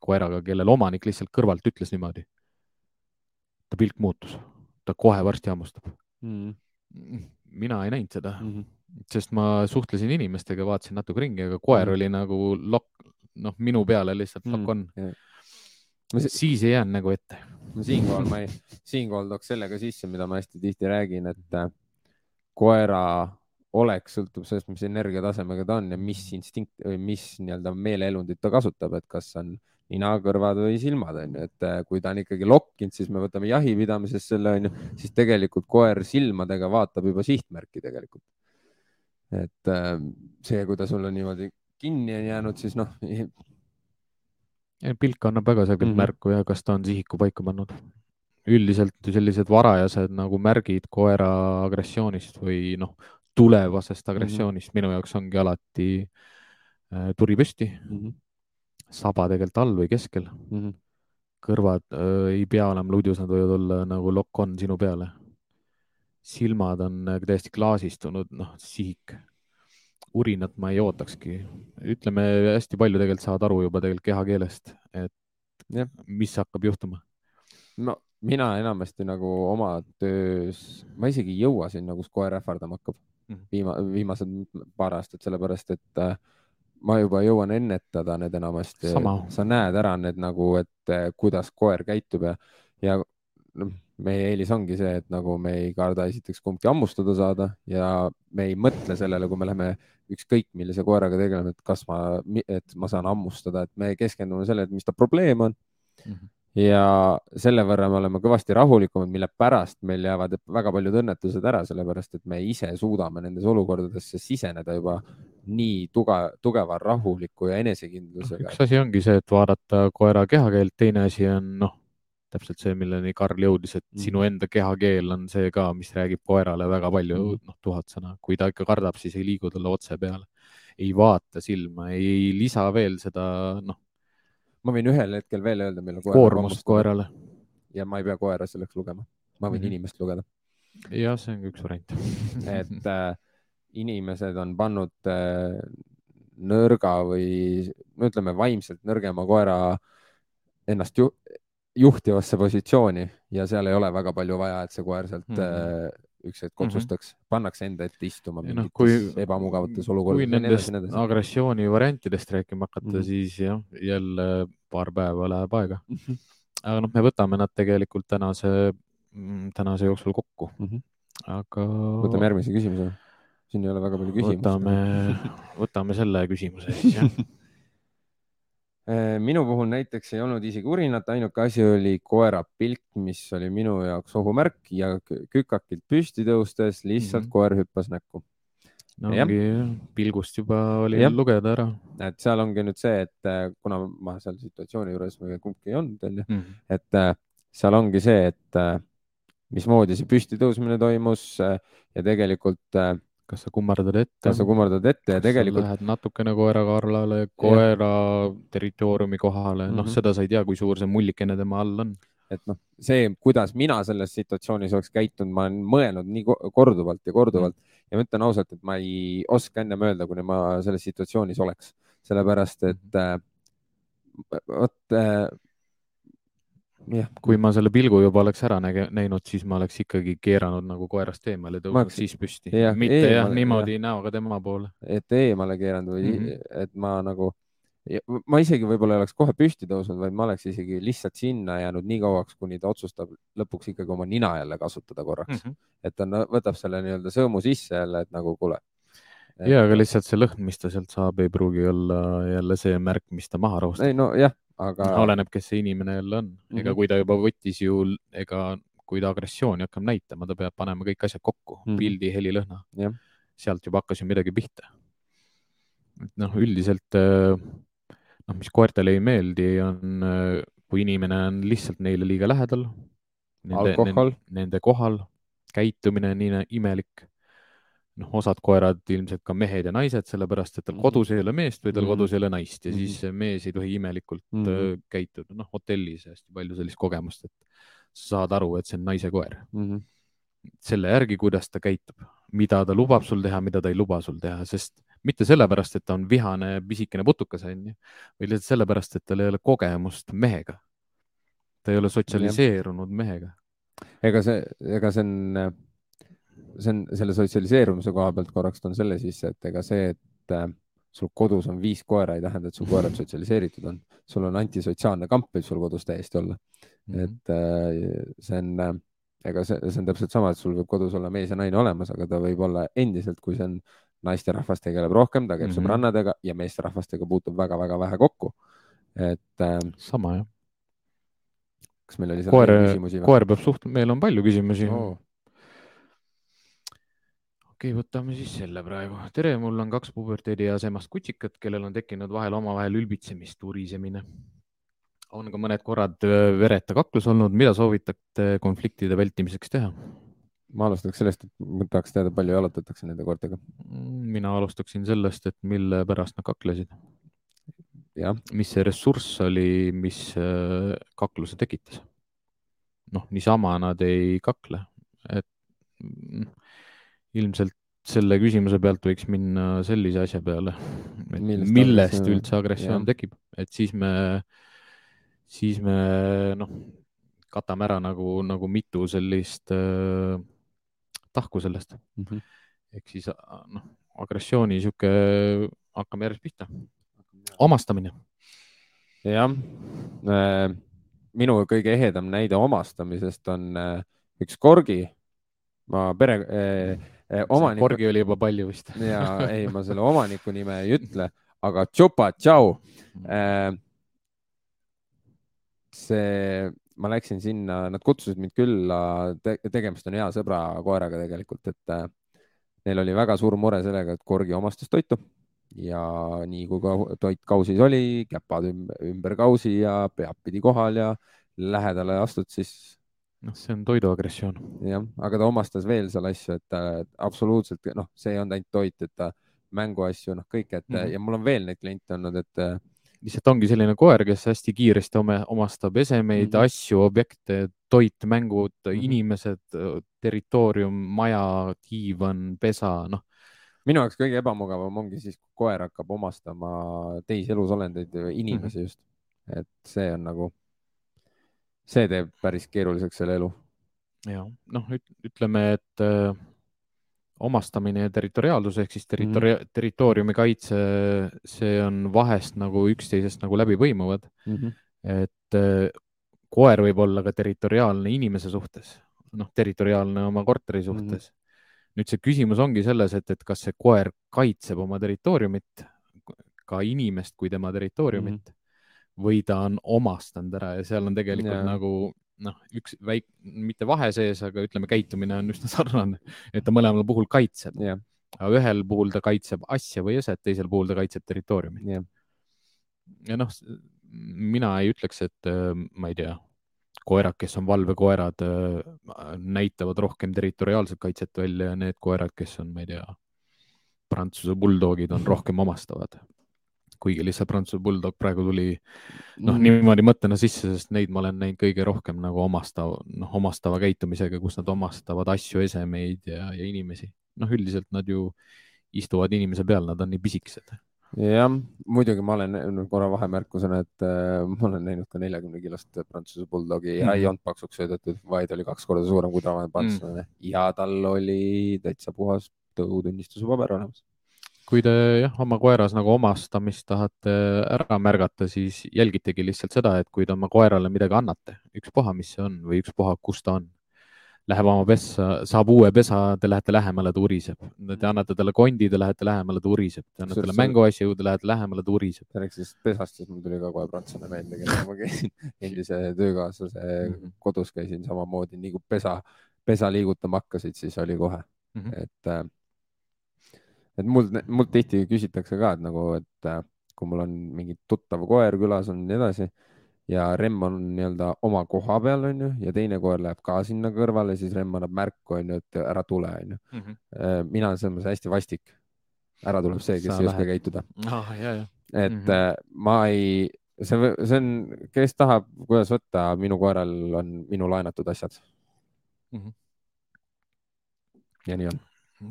koeraga, kellel omanik lihtsalt kõrvalt ütles niimoodi. ta pilk muutus, ta kohe varsti hammustab mm. mm mina ei näinud seda mm, -hmm. Sest ma suhtlesin inimestega, vaatasin natuke ringi, aga koer mm oli nagu lokk, noh, minu peale lihtsalt lokk on mm. See... siis ei jäänud nagu ette. siinkohal ma ei, siinkohal tooks selle ka sisse, mida ma hästi tihti räägin, et äh, koera olek sõltub sellest, mis energiatasemega ta on ja mis instinkt või mis nii-öelda meeleelundit ta kasutab, et kas on nina, kõrvad või silmad on ju, et äh, kui ta on ikkagi lokkinud, siis me võtame jahipidamises selle on ju, siis tegelikult koer silmadega vaatab juba sihtmärki tegelikult. Et äh, see, kui ta sulle niimoodi kinni on jäänud, siis noh. pilk annab väga selgelt mm -hmm. märku ja kas ta on sihiku paika pannud. üldiselt sellised varajased nagu märgid koera agressioonist või noh, tulevasest agressioonist mm -hmm. minu jaoks ongi alati äh, turi püsti mm, -hmm. saba tegelikult all või keskel mm. -hmm. kõrvad äh, ei pea olema ludjus, nad võivad olla nagu lokk-on sinu peale. Silmad on äh, täiesti klaasistunud, noh, sihik urinat ma ei ootakski. ütleme, hästi palju tegelikult saad aru juba tegelikult kehakeelest, et ja. mis hakkab juhtuma. no mina enamasti nagu oma töös, ma isegi ei jõua sinna, kus koer ähvardama hakkab mm. viima, viimased paar aastat, sellepärast et äh, ma juba jõuan ennetada need enamasti. sa näed ära need nagu, et äh, kuidas koer käitub ja, ja noh, meie eelis ongi see, et nagu me ei karda esiteks kumbki hammustada saada ja me ei mõtle sellele, kui me läheme ükskõik millise koeraga tegeleme, et kas ma, et ma saan hammustada, et me keskendume sellele, et mis ta probleem on mm. -hmm. ja selle võrra me oleme kõvasti rahulikumad, mille pärast meil jäävad väga paljud õnnetused ära, sellepärast et me ise suudame nendes olukordadesse siseneda juba nii tuge, tugeva rahuliku ja enesekindlusega. üks asi ongi see, et vaadata koera kehakeelt, teine asi on noh täpselt see, milleni Karl jõudis, et mm. sinu enda kehakeel on see ka, mis räägib koerale väga palju mm., noh, tuhat sõna. kui ta ikka kardab, siis ei liigu talle otse peale, ei vaata silma, ei lisa veel seda, noh. ma võin ühel hetkel veel öelda, millal koer koormust koerale. ja ma ei pea koera selleks lugema, ma võin mm -hmm. inimest lugeda. jah, see on ka üks variant et äh, inimesed on pannud äh, nõrga või no ütleme, vaimselt nõrgema koera ennast ju juhtivasse positsiooni ja seal ei ole väga palju vaja, et see koer sealt mm -hmm. üks hetk mhm. otsustaks mm, -hmm. pannakse enda ette istuma mingites no, kui, ebamugavates olukordades. kui nendest agressiooni variantidest rääkima hakata mm, -hmm. siis jah, jälle paar päeva läheb aega mm. -hmm. aga noh, me võtame nad tegelikult tänase, mm, tänase jooksul kokku mm. -hmm. aga. võtame järgmise küsimuse. siin ei ole väga palju küsimusi. võtame, võtame selle küsimuse siis jah minu puhul näiteks ei olnud isegi urinat, ainuke asi oli koera pilk, mis oli minu jaoks ohumärk ja kükakilt püsti tõustes lihtsalt mm -hmm. koer hüppas näkku. no ja. ongi pilgust juba oli ja. lugeda ära. et seal ongi nüüd see, et äh, kuna ma seal situatsiooni juures kumbki ei olnud, onju, mhm. et äh, seal ongi see, et mismoodi see püsti tõusmine toimus ja tegelikult kas sa kummardad ette? kas sa kummardad ette ja tegelikult. Lähed natukene koera kaarlale, koera ja. territooriumi kohale mm, -hmm. noh, seda sa ei tea, kui suur see mullikene tema all on. et noh, see, kuidas mina selles situatsioonis oleks käitunud, ma olen mõelnud nii korduvalt ja korduvalt -hmm. ja ma ütlen ausalt, et ma ei oska ennem öelda, kuni ma selles situatsioonis oleks, sellepärast et mm -hmm. vot äh, jah, kui ma selle pilgu juba oleks ära näge, näinud, siis ma oleks ikkagi keeranud nagu koerast eemale, tõusnud siis püsti. mitte eemale, jah, niimoodi jah. näoga tema poole. et eemale keeranud või mm, -hmm. et ma nagu, ma isegi võib-olla ei oleks kohe püsti tõusnud, vaid ma oleks isegi lihtsalt sinna jäänud nii kauaks, kuni ta otsustab lõpuks ikkagi oma nina jälle kasutada korraks mm. -hmm. et ta võtab selle nii-öelda sõõmu sisse jälle, et nagu kuule ja, aga lihtsalt see lõhn, mis ta sealt saab, ei pruugi olla jälle see märk, mis ta maha rahustab. ei no jah, aga. oleneb, kes see inimene jälle on mm, -hmm. ega kui ta juba võttis ju, ega kui ta agressiooni hakkab näitama, ta peab panema kõik asjad kokku mm, -hmm. pildi, heli, lõhna yeah.. sealt juba hakkas ju midagi pihta. noh, üldiselt äh, noh, mis koertele ei meeldi, on, äh, kui inimene on lihtsalt neile liiga lähedal. Nende, nende, nende kohal, käitumine nii imelik noh, osad koerad ilmselt ka mehed ja naised, sellepärast et tal -hmm. kodus ei ole meest või tal mm -hmm. kodus ei ole naist ja siis mees ei tohi imelikult mm -hmm. käituda. noh, hotellis hästi palju sellist kogemust, et sa saad aru, et see on naise koer mm. -hmm. selle järgi, kuidas ta käitub, mida ta lubab sul teha, mida ta ei luba sul teha, sest mitte sellepärast, et ta on vihane pisikene putukas, onju, vaid lihtsalt sellepärast, et tal ei ole kogemust mehega. ta ei ole sotsialiseerunud mehega. ega see, ega see on see on selle sotsialiseerumise koha pealt korraks toon selle sisse, et ega see, et äh, sul kodus on viis koera, ei tähenda, et su koerad sotsialiseeritud on. sul on antisotsiaalne kamp võib sul kodus täiesti olla mm. -hmm. et äh, see on äh,, ega see, see on täpselt sama, et sul võib kodus olla mees ja naine olemas, aga ta võib olla endiselt, kui see on naisterahvas tegeleb rohkem, ta käib mm -hmm. sõbrannadega ja meesterahvastega puutub väga-väga vähe kokku. et äh,. sama jah. kas meil oli seal koer, küsimusi? koer peab suht-, meil on palju küsimusi oh okei okay,, võtame siis selle praegu. tere, mul on kaks puberteedieas emast kutsikat, kellel on tekkinud vahel omavahel ülbitsemist, urisemine. on ka mõned korrad vereta kaklus olnud, mida soovitate konfliktide vältimiseks teha? ma alustaks sellest, et ma tahaks teada, palju jalutatakse nende koertega. mina alustaksin sellest, et mille pärast nad kaklesid. mis see ressurss oli, mis äh, kakluse tekitas? noh, niisama nad ei kakle, et mm, ilmselt selle küsimuse pealt võiks minna sellise asja peale, millest, millest üldse agressioon jah. tekib, et siis me, siis me noh, katame ära nagu, nagu mitu sellist äh, tahku sellest mm. -hmm. ehk siis noh, agressiooni sihuke, hakkame järjest pihta. omastamine. jah äh,, minu kõige ehedam näide omastamisest on äh, üks korgi. ma pere äh, äh omaniku. korgi oli juba palju vist ja ei, ma selle omaniku nime ei ütle, aga Chupa Chow äh,. see ma läksin sinna, nad kutsusid mind külla te, tegemist on hea sõbra koeraga tegelikult, et äh, neil oli väga suur mure sellega, et korgi omastas toitu ja nii kui ka toit kausis oli, käpad ümber kausi ja pead pidi kohal ja lähedale astud, siis. Noh, see on toiduagressioon. jah, aga ta omastas veel seal asju, et äh, absoluutselt noh, see ei olnud ainult toit, et ta mänguasju, noh, kõik, et mm -hmm. ja mul on veel neid kliente olnud, et äh, lihtsalt ongi selline koer, kes hästi kiiresti ome, omastab esemeid mm, -hmm. asju, objekte, toit, mängud mm, -hmm. inimesed, territoorium, maja, diivan, pesa, noh. minu jaoks kõige ebamugavam ongi siis, kui koer hakkab omastama teisi elusolendeid, inimesi mm -hmm. just. et see on nagu, see teeb päris keeruliseks selle elu. ja noh, ütleme, et äh, omastamine ja territoriaalsus ehk siis territori- mm, territooriumi kaitse, see on vahest nagu üksteisest nagu läbi põimuvad mm. -hmm. et äh, koer võib olla ka territoriaalne inimese suhtes, noh, territoriaalne oma korteri mhm. suhtes mm. -hmm. nüüd see küsimus ongi selles, et, et kas see koer kaitseb oma territooriumit, ka inimest kui tema territooriumit mm -hmm. Või ta on omastanud ära ja seal on tegelikult yeah. nagu noh, üks väik-, mitte vahe sees, aga ütleme, käitumine on üsna sarnane, et ta mõlemal puhul kaitseb. Aga ühel puhul ta kaitseb asja või eset, teisel puhul ta kaitseb territooriumi. Yeah.. ja noh, mina ei ütleks, et äh, ma ei tea, koerad, kes on valvekoerad, äh, näitavad rohkem territoriaalset kaitset välja ja need koerad, kes on, ma ei tea, Prantsuse bulldogid on rohkem omastavad kuigi lihtsalt Prantsuse Bulldog praegu tuli noh, niimoodi mõttena sisse, sest neid ma olen näinud kõige rohkem nagu omastav, noh, omastava käitumisega, kus nad omastavad asju, esemeid ja, ja inimesi. noh, üldiselt nad ju istuvad inimese peal, nad on nii pisikesed. jah, muidugi ma olen korra vahemärkusena, et äh, ma olen näinud ka neljakümne kilost Prantsuse Bulldogi ja mm. ei olnud paksuks söödetud, vaid oli kaks korda suurem kui tavaline prantslane mm. ja tal oli täitsa puhas tõutunnistuse paber olemas kui te jah, oma koeras nagu omastamist tahate ära märgata, siis jälgitegi lihtsalt seda, et kui te oma koerale midagi annate, ükspuha, mis see on või ükspuha, kus ta on. Läheb oma pessa, saab uue pesa, te lähete lähemale, ta uriseb. Te annate talle kondi, te lähete lähemale, ta uriseb. Te annate talle mänguasju, te lähete lähemale, ta uriseb. rääkides pesast, siis mul tuli ka kohe prantslane meelde, kellega ma käisin endise töökaaslase mm -hmm. kodus käisin samamoodi, nii kui pesa, pesa liigutama hakkasid, siis oli kohe mm, -hmm. et äh, et mul, mul tihti küsitakse ka, et nagu, et äh, kui mul on mingi tuttav koer külas on ja nii edasi ja Remm on nii-öelda oma koha peal, onju, ja teine koer läheb ka sinna kõrvale, siis Remm annab märku, onju, et ära tule, onju. Mhm. Äh, mina olen selles mõttes hästi vastik. ära tuleb see, kes Sa ei oska käituda ah,. et mm -hmm. ma ei, see, see on, kes tahab, kuidas võtta, minu koeral on minu laenatud asjad mm. -hmm. ja nii on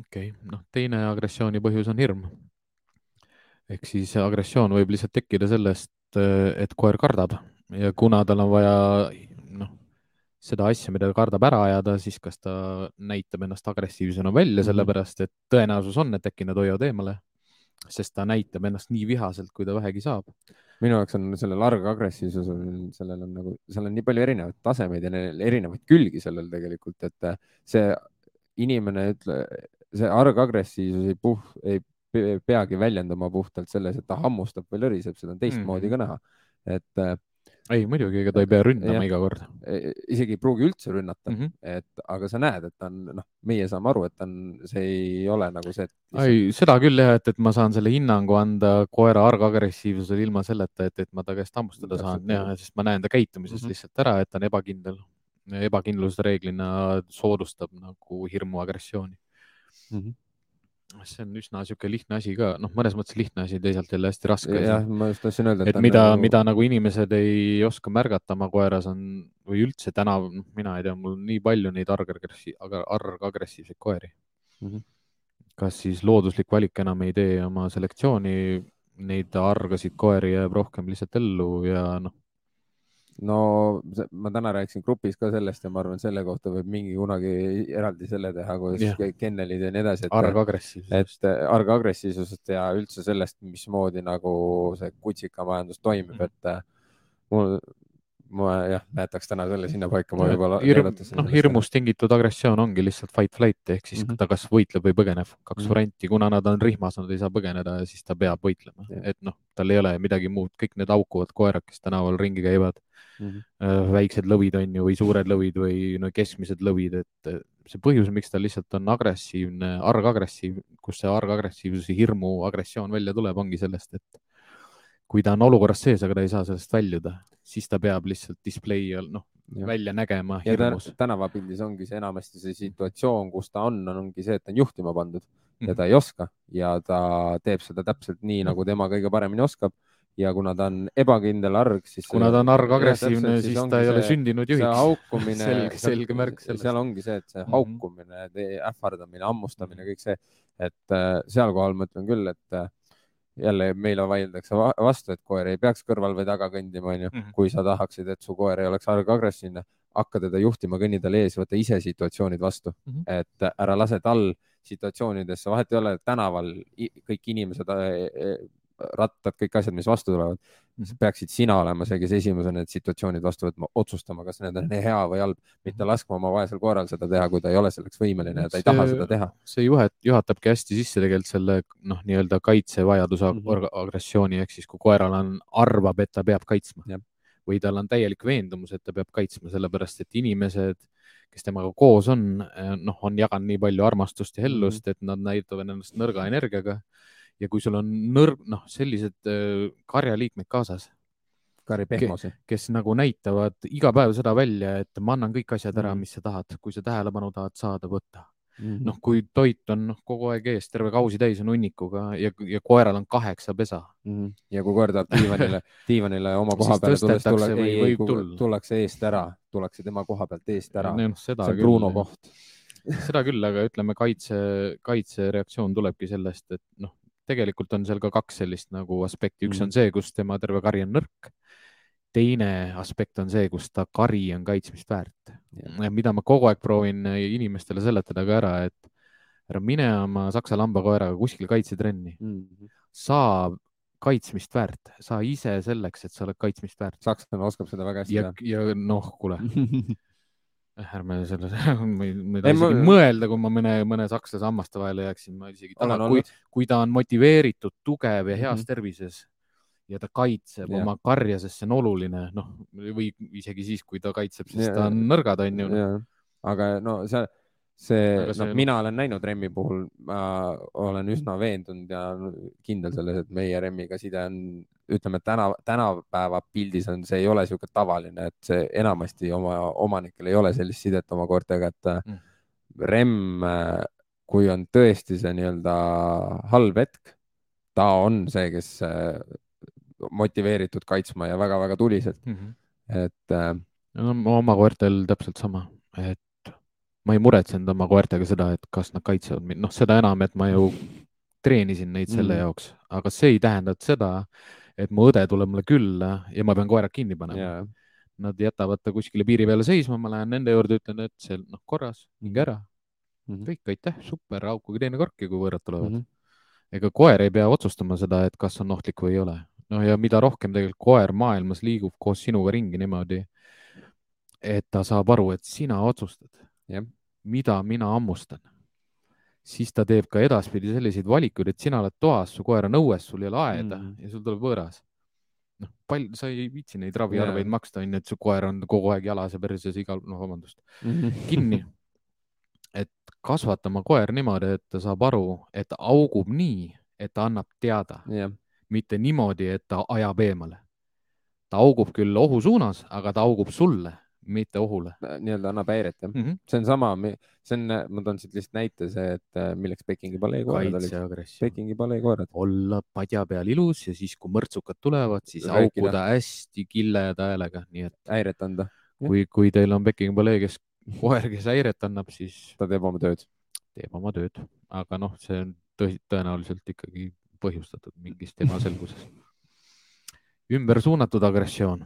okei okay., noh, teine agressiooni põhjus on hirm. ehk siis agressioon võib lihtsalt tekkida sellest, et koer kardab ja kuna tal on vaja noh, seda asja, mida ta kardab ära ajada, siis kas ta näitab ennast agressiivsena välja -hmm. sellepärast et tõenäosus on, et äkki nad hoiavad eemale, sest ta näitab ennast nii vihaselt, kui ta vähegi saab minu jaoks on sellel argagressiivsusel, sellel on nagu, seal on nii palju erinevaid tasemeid ja erinevaid külgi sellel tegelikult, et see inimene ütle, see argagressiivsus ei puh-, ei peagi väljenduma puhtalt selles, et ta hammustab või lõriseb, seda on teistmoodi mm ka näha. et äh, ei muidugi, ega ta ei pea ründama ja. iga kord. isegi ei pruugi üldse rünnata mm, -hmm. et aga sa näed, et ta on, noh, meie saame aru, et ta on, see ei ole nagu see. ei, seda küll jah, et, et ma saan selle hinnangu anda koera argagressiivsusele ilma selleta, et, et ma ta käest hammustada saan ja, sest ma näen ta käitumises mm -hmm. lihtsalt ära, et ta on ebakindel. ebakindlus reeglina soodustab nagu hirmu agressiooni mm. -hmm see on üsna niisugune lihtne asi ka, noh, mõnes mõttes lihtne asi, teisalt jälle hästi raske. jah, ma just tahtsin öelda. et mida nagu..., mida nagu inimesed ei oska märgata oma koeras on või üldse täna, noh, mina ei tea, mul on nii palju neid argagressi-, argagressiivseid koeri mm. -hmm. kas siis looduslik valik enam ei tee oma selektsiooni, neid argasid koeri jääb rohkem lihtsalt ellu ja noh no ma täna rääkisin grupis ka sellest ja ma arvan, selle kohta võib mingi kunagi eraldi selle teha, kuidas yeah. kennelid ja nii edasi. argagressiivsusest. et äh, argagressiivsusest ja üldse sellest, mismoodi nagu see kutsikamajandus toimib -hmm. et äh, mul, ma jah, jätaks täna selle sinnapaika, ma võib-olla Hirm,. noh, hirmust tingitud agressioon ongi lihtsalt fight-flight ehk siis mm -hmm. ta kas võitleb või põgeneb, kaks mm -hmm. varianti, kuna nad on rihmas, nad ei saa põgeneda, siis ta peab võitlema yeah., et noh, tal ei ole midagi muud, kõik need haukuvad koerad, kes tänaval ringi käivad mm. -hmm. väiksed lõvid on ju, või suured lõvid või no keskmised lõvid, et see põhjus, miks ta lihtsalt on agressiivne, argagressiiv, kus see argagressiivsuse hirmu agressioon välja tuleb, ongi sellest, et kui ta on olukorras sees, aga ta ei saa sellest väljuda, siis ta peab lihtsalt display all, noh, välja nägema hirmus. tänavapildis ongi see enamasti see situatsioon, kus ta on, ongi see, et ta on juhtima pandud ja mhm. ta ei oska ja ta teeb seda täpselt nii, nagu tema kõige paremini oskab ja kuna ta on ebakindel arg, siis. kuna ta on arg agressiivne, siis, siis ta ei ole sündinud juhiks. see haukumine selge, selge märk sellest. seal ongi see, et see -hmm. haukumine, ähvardamine, hammustamine, kõik see, et äh, sealkohal ma ütlen küll, et äh, jälle meile vaieldakse vastu, et koer ei peaks kõrval või taga kõndima, onju. Mhm. kui sa tahaksid, et su koer ei oleks arg agressiivne, hakka teda juhtima, kõnni talle ees, võta ise situatsioonid vastu mm, -hmm. et ära lase tal situatsioonidesse, vahet ei ole tänaval kõik inimesed rattad, kõik asjad, mis vastu tulevad mm, -hmm. peaksid sina olema see, kes esimesena need situatsioonid vastu võtma, otsustama, kas need on hea või halb, mitte mhm. laskma oma vaesel koeral seda teha, kui ta ei ole selleks võimeline ja ta see, ei taha seda teha. see juhet, juhatabki hästi sisse tegelikult selle noh, nii-öelda kaitsevajaduse mm -hmm. agressiooni ehk siis kui koeral on, arvab, et ta peab kaitsma ja. või tal on täielik veendumus, et ta peab kaitsma, sellepärast et inimesed kes temaga koos on, noh, on jaganud nii palju armastust ja hellust mm, -hmm. et nad näitavad ennast nõrga energiaga ja kui sul on nõrg, noh, sellised äh, karjaliikmed kaasas, karipehmosi, kes nagu näitavad iga päev seda välja, et ma annan kõik asjad ära, mm. mis sa tahad, kui sa tähelepanu tahad saada, võta Mm -hmm. noh, kui toit on noh, kogu aeg ees, terve kausi täis on hunnikuga ja, ja koeral on kaheksa pesa mm. -hmm. ja kui koer tahab diivanile, diivanile oma koha peale tulles, tulla, ei, ei, tullakse eest ära, tullakse tema koha pealt eest ära. No, see on Bruno koht seda küll, aga ütleme, kaitse, kaitsereaktsioon tulebki sellest, et noh, tegelikult on seal ka kaks sellist nagu aspekti, üks mm. on see, kus tema terve kari on nõrk. teine aspekt on see, kus ta kari on kaitsmist väärt yeah.. mida ma kogu aeg proovin inimestele seletada ka ära, et ära mine oma saksa lambakoeraga kuskile kaitsetrenni mm. -hmm. sa kaitsmist väärt, sa ise selleks, et sa oled kaitsmist väärt. sakslane oskab seda väga hästi ja, ja noh, kuule ärme selle, ma ei, ma ei taha isegi ma... mõelda, kui ma mõne, mõne sakslase hammaste vahele jääksin, ma isegi tahan, kui, kui ta on motiveeritud, tugev ja heas mm -hmm. tervises ja ta kaitseb yeah. oma karja, sest see on oluline, noh, või isegi siis, kui ta kaitseb, siis yeah. ta on nõrgad, onju yeah.. aga no see, see, noh, mina olen näinud Remmi puhul, ma olen üsna veendunud ja kindel selles, et meie Remmiga side on ütleme, täna, tänapäeva pildis on, see ei ole niisugune tavaline, et see enamasti oma omanikel ei ole sellist sidet oma koertega, et mm. remm, kui on tõesti see nii-öelda halb hetk, ta on see, kes äh, motiveeritud kaitsma ja väga-väga tuliselt mm. -hmm. et äh,. no oma koertel täpselt sama, et ma ei muretsenud oma koertega seda, et kas nad kaitsevad mind, noh, seda enam, et ma ju treenisin neid selle mm. jaoks, aga see ei tähenda seda, et mu õde tuleb mulle külla ja ma pean koerad kinni panema yeah.. Nad jätavad ta kuskile piiri peale seisma, ma lähen nende juurde, ütlen, et see noh, korras, minge ära mm. -hmm. kõik, aitäh, super, haukuge teine korki, kui võõrad tulevad mm. -hmm. ega koer ei pea otsustama seda, et kas on ohtlik või ei ole. no ja mida rohkem tegelikult koer maailmas liigub koos sinuga ringi niimoodi, et ta saab aru, et sina otsustad yeah., mida mina hammustan siis ta teeb ka edaspidi selliseid valikuid, et sina oled toas, su koer on õues, sul ei ole aeda mm. ja sul tuleb võõras. noh, palju, sa ei viitsi neid raviarveid maksta, onju, et su koer on kogu aeg jalas ja perses igal, noh, vabandust, kinni. et kasvata oma koer niimoodi, et ta saab aru, et ta augub nii, et ta annab teada, jah, mitte niimoodi, et ta ajab eemale. ta augub küll ohu suunas, aga ta augub sulle, mitte ohule nii-öelda annab häiret jah. mm. -hmm. see on sama, see on, ma toon siit lihtsalt näite, see, et äh, milleks Pekingi palee koerad olid. Pekingi palee koerad. olla padja peal ilus ja siis, kui mõrtsukad tulevad, siis Rääkida. haukuda hästi killeda häälega, nii et häiret anda, kui, kui teil on Peking palee, kes koer, kes häiret annab, siis ta teeb oma tööd. teeb oma tööd, aga noh, see on tõsi- tõenäoliselt ikkagi põhjustatud mingist ebaselgusest. ümber suunatud agressioon.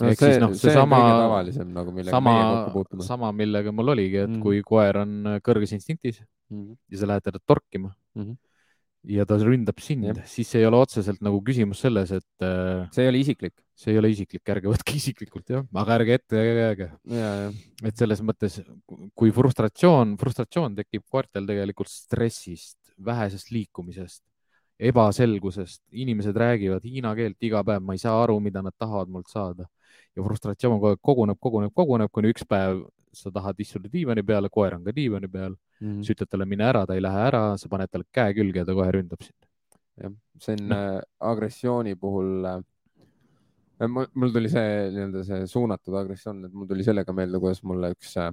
No Ehk see, siis noh, see tavalisem nagu, sama kokku, puutume. sama, millega mul oligi, et Mhm. kui koer on kõrges instinktis ja sa lähed teda torkima mm. -hmm. ja ta ründab sind Jah., siis ei ole otseselt nagu küsimus selles, et äh, see ei ole isiklik. see ei ole isiklik, ärge võtke isiklikult jah, aga ärge ette jääge. et selles mõttes, kui frustratsioon, frustratsioon tekib koertel tegelikult stressist, vähesest liikumisest, ebaselgusest, inimesed räägivad hiina keelt iga päev, ma ei saa aru, mida nad tahavad mult saada ja frustratsioon kogu aeg koguneb, koguneb, koguneb, kuni üks päev sa tahad istuda diivani peale, koer on ka diivani peal, Mhm. sa ütled talle mine ära, ta ei lähe ära, sa paned talle käe külge ja ta kohe ründab sind. jah, see on Noh. äh, agressiooni puhul äh,. mul, mul tuli see nii-öelda see suunatud agressioon, et mul tuli sellega meelde, kuidas mulle üks äh,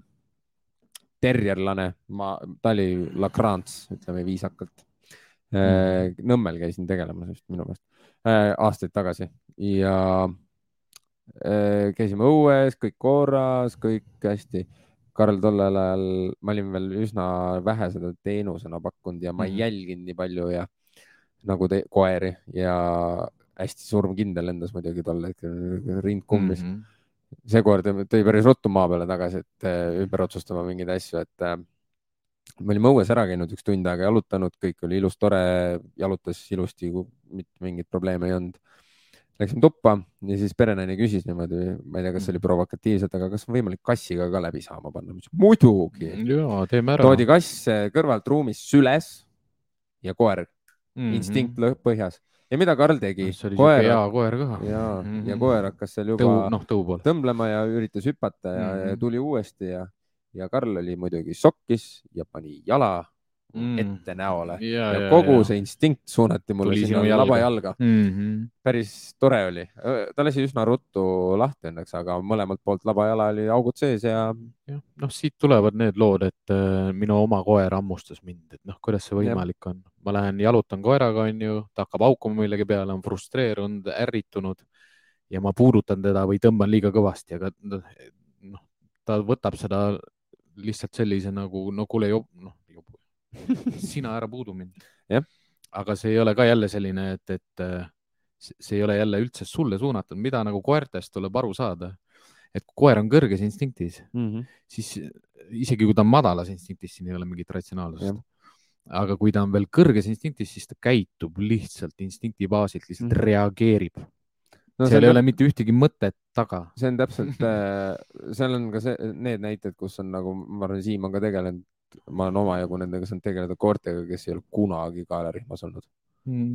terjerlane, ma, ta oli lakrants, ütleme viisakalt. Nõmmel käisin tegelemas vist minu meelest äh, aastaid tagasi ja äh, käisime õues, kõik korras, kõik hästi. Karl tollel ajal, ma olin veel üsna vähe seda teenusena pakkunud ja ma ei Mhm. jälginud nii palju ja nagu te, koeri ja hästi surmkindel lendas muidugi tol hetkel, rind kummis mm. -hmm. seekord tõi päris ruttu maa peale tagasi, et äh, ümber otsustama mingeid asju, et äh, me olime õues ära käinud üks tund aega jalutanud, kõik oli ilus, tore, jalutas ilusti, mitte mingeid probleeme ei olnud. Läksime tuppa ja siis perenaine küsis niimoodi, ma ei tea, kas see oli provokatiivselt, aga kas on võimalik kassiga ka läbi saama panna? muidugi. ja teeme ära. toodi kass kõrvalt ruumis süles ja koer Mhm. instinkt lõh- põhjas ja mida Karl tegi? see oli koer hea koer ka. ja, ja Mhm. koer hakkas seal juba tõu, noh, tõu poole. tõmblema ja üritas hüpata ja, mm. -hmm. tuli uuesti ja, ja Karl oli muidugi šokis ja pani jala mm. ette näole ja, ja kogu see instinkt suunati mulle Tuli sinna labajalga. mm. -hmm. päris tore oli, ta lasi üsna ruttu lahti õnneks, aga mõlemalt poolt labajala oli augud sees ja noh, siit tulevad need lood, et äh, minu oma koer hammustas mind, et noh, kuidas see võimalik on. ma lähen jalutan koeraga, onju, ta hakkab haukuma millegi peale, on frustreerunud, ärritunud ja ma puudutan teda või tõmban liiga kõvasti, aga noh, ta võtab seda lihtsalt sellise nagu, no kuule, noh, sina ära puudu mind aga see ei ole ka jälle selline, et, et äh, see ei ole jälle üldse sulle suunatud, mida nagu koertest tuleb aru saada. et kui koer on kõrges instinktis, mm -hmm. siis isegi kui ta on madalas instinktis, siin ei ole mingit ratsionaalsust aga kui ta on veel kõrges instinktis, siis ta käitub lihtsalt instinkti baasilt, lihtsalt mm. reageerib no, seal ei ole mitte ühtegi mõtet taga. see on täpselt, seal on ka see, need näited, kus on nagu, ma arvan, Siim on ka tegelenud, ma olen omajagu nendega saanud tegeleda koertega, kes ei ole kunagi kaelarihmas olnud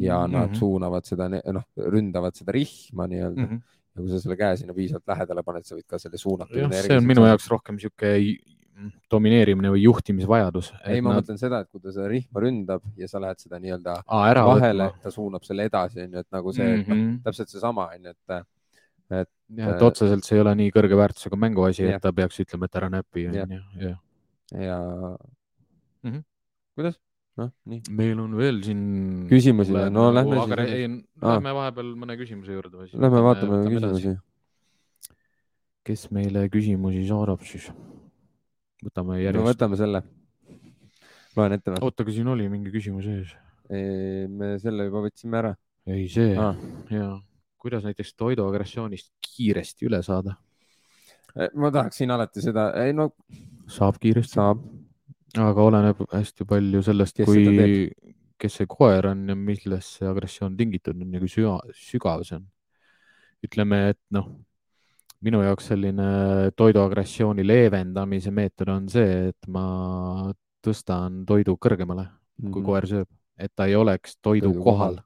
ja Mhm. nad suunavad seda, noh, ründavad seda rihma nii-öelda mm mm. -hmm. ja kui sa selle käe sinna piisavalt lähedale paned, sa võid ka selle suunatud jah, see on minu jaoks rohkem niisugune domineerimine või juhtimisvajadus. ei, ma nad... mõtlen seda, et kui ta seda rihma ründab ja sa lähed seda nii-öelda vahele ta suunab selle edasi, onju, et nagu see mm. -hmm. täpselt seesama onju, et jah, et otseselt see ei ole nii kõrge väärtusega mänguasi, et ta peaks ütlema, et ära näpi, onju, jah. ja mm. Mhm. -hmm. kuidas? noh, nii. meil on veel siin Küsimusi või? No lähme siis- ei, lähme vahepeal mõne küsimuse juurde või siis. Lähme vaatame küsimusi. kes meile küsimusi saadab siis? Võtame no järjest. võtame selle. loen ette või? oota, aga siin oli mingi küsimus ees. me selle juba võtsime ära. ei, see Ah. ja kuidas näiteks toiduagressioonist kiiresti üle saada? ma tahaksin alati seda, ei no saab kiiresti, saab. aga oleneb hästi palju sellest, Kes kui kes see koer on ja millest see agressioon tingitud on ja kui süga, sügav see on. ütleme, et noh, minu jaoks selline toiduagressiooni leevendamise meetod on see, et ma tõstan toidu kõrgemale, kui koer sööb, et ta ei oleks toidu Toidu kohal.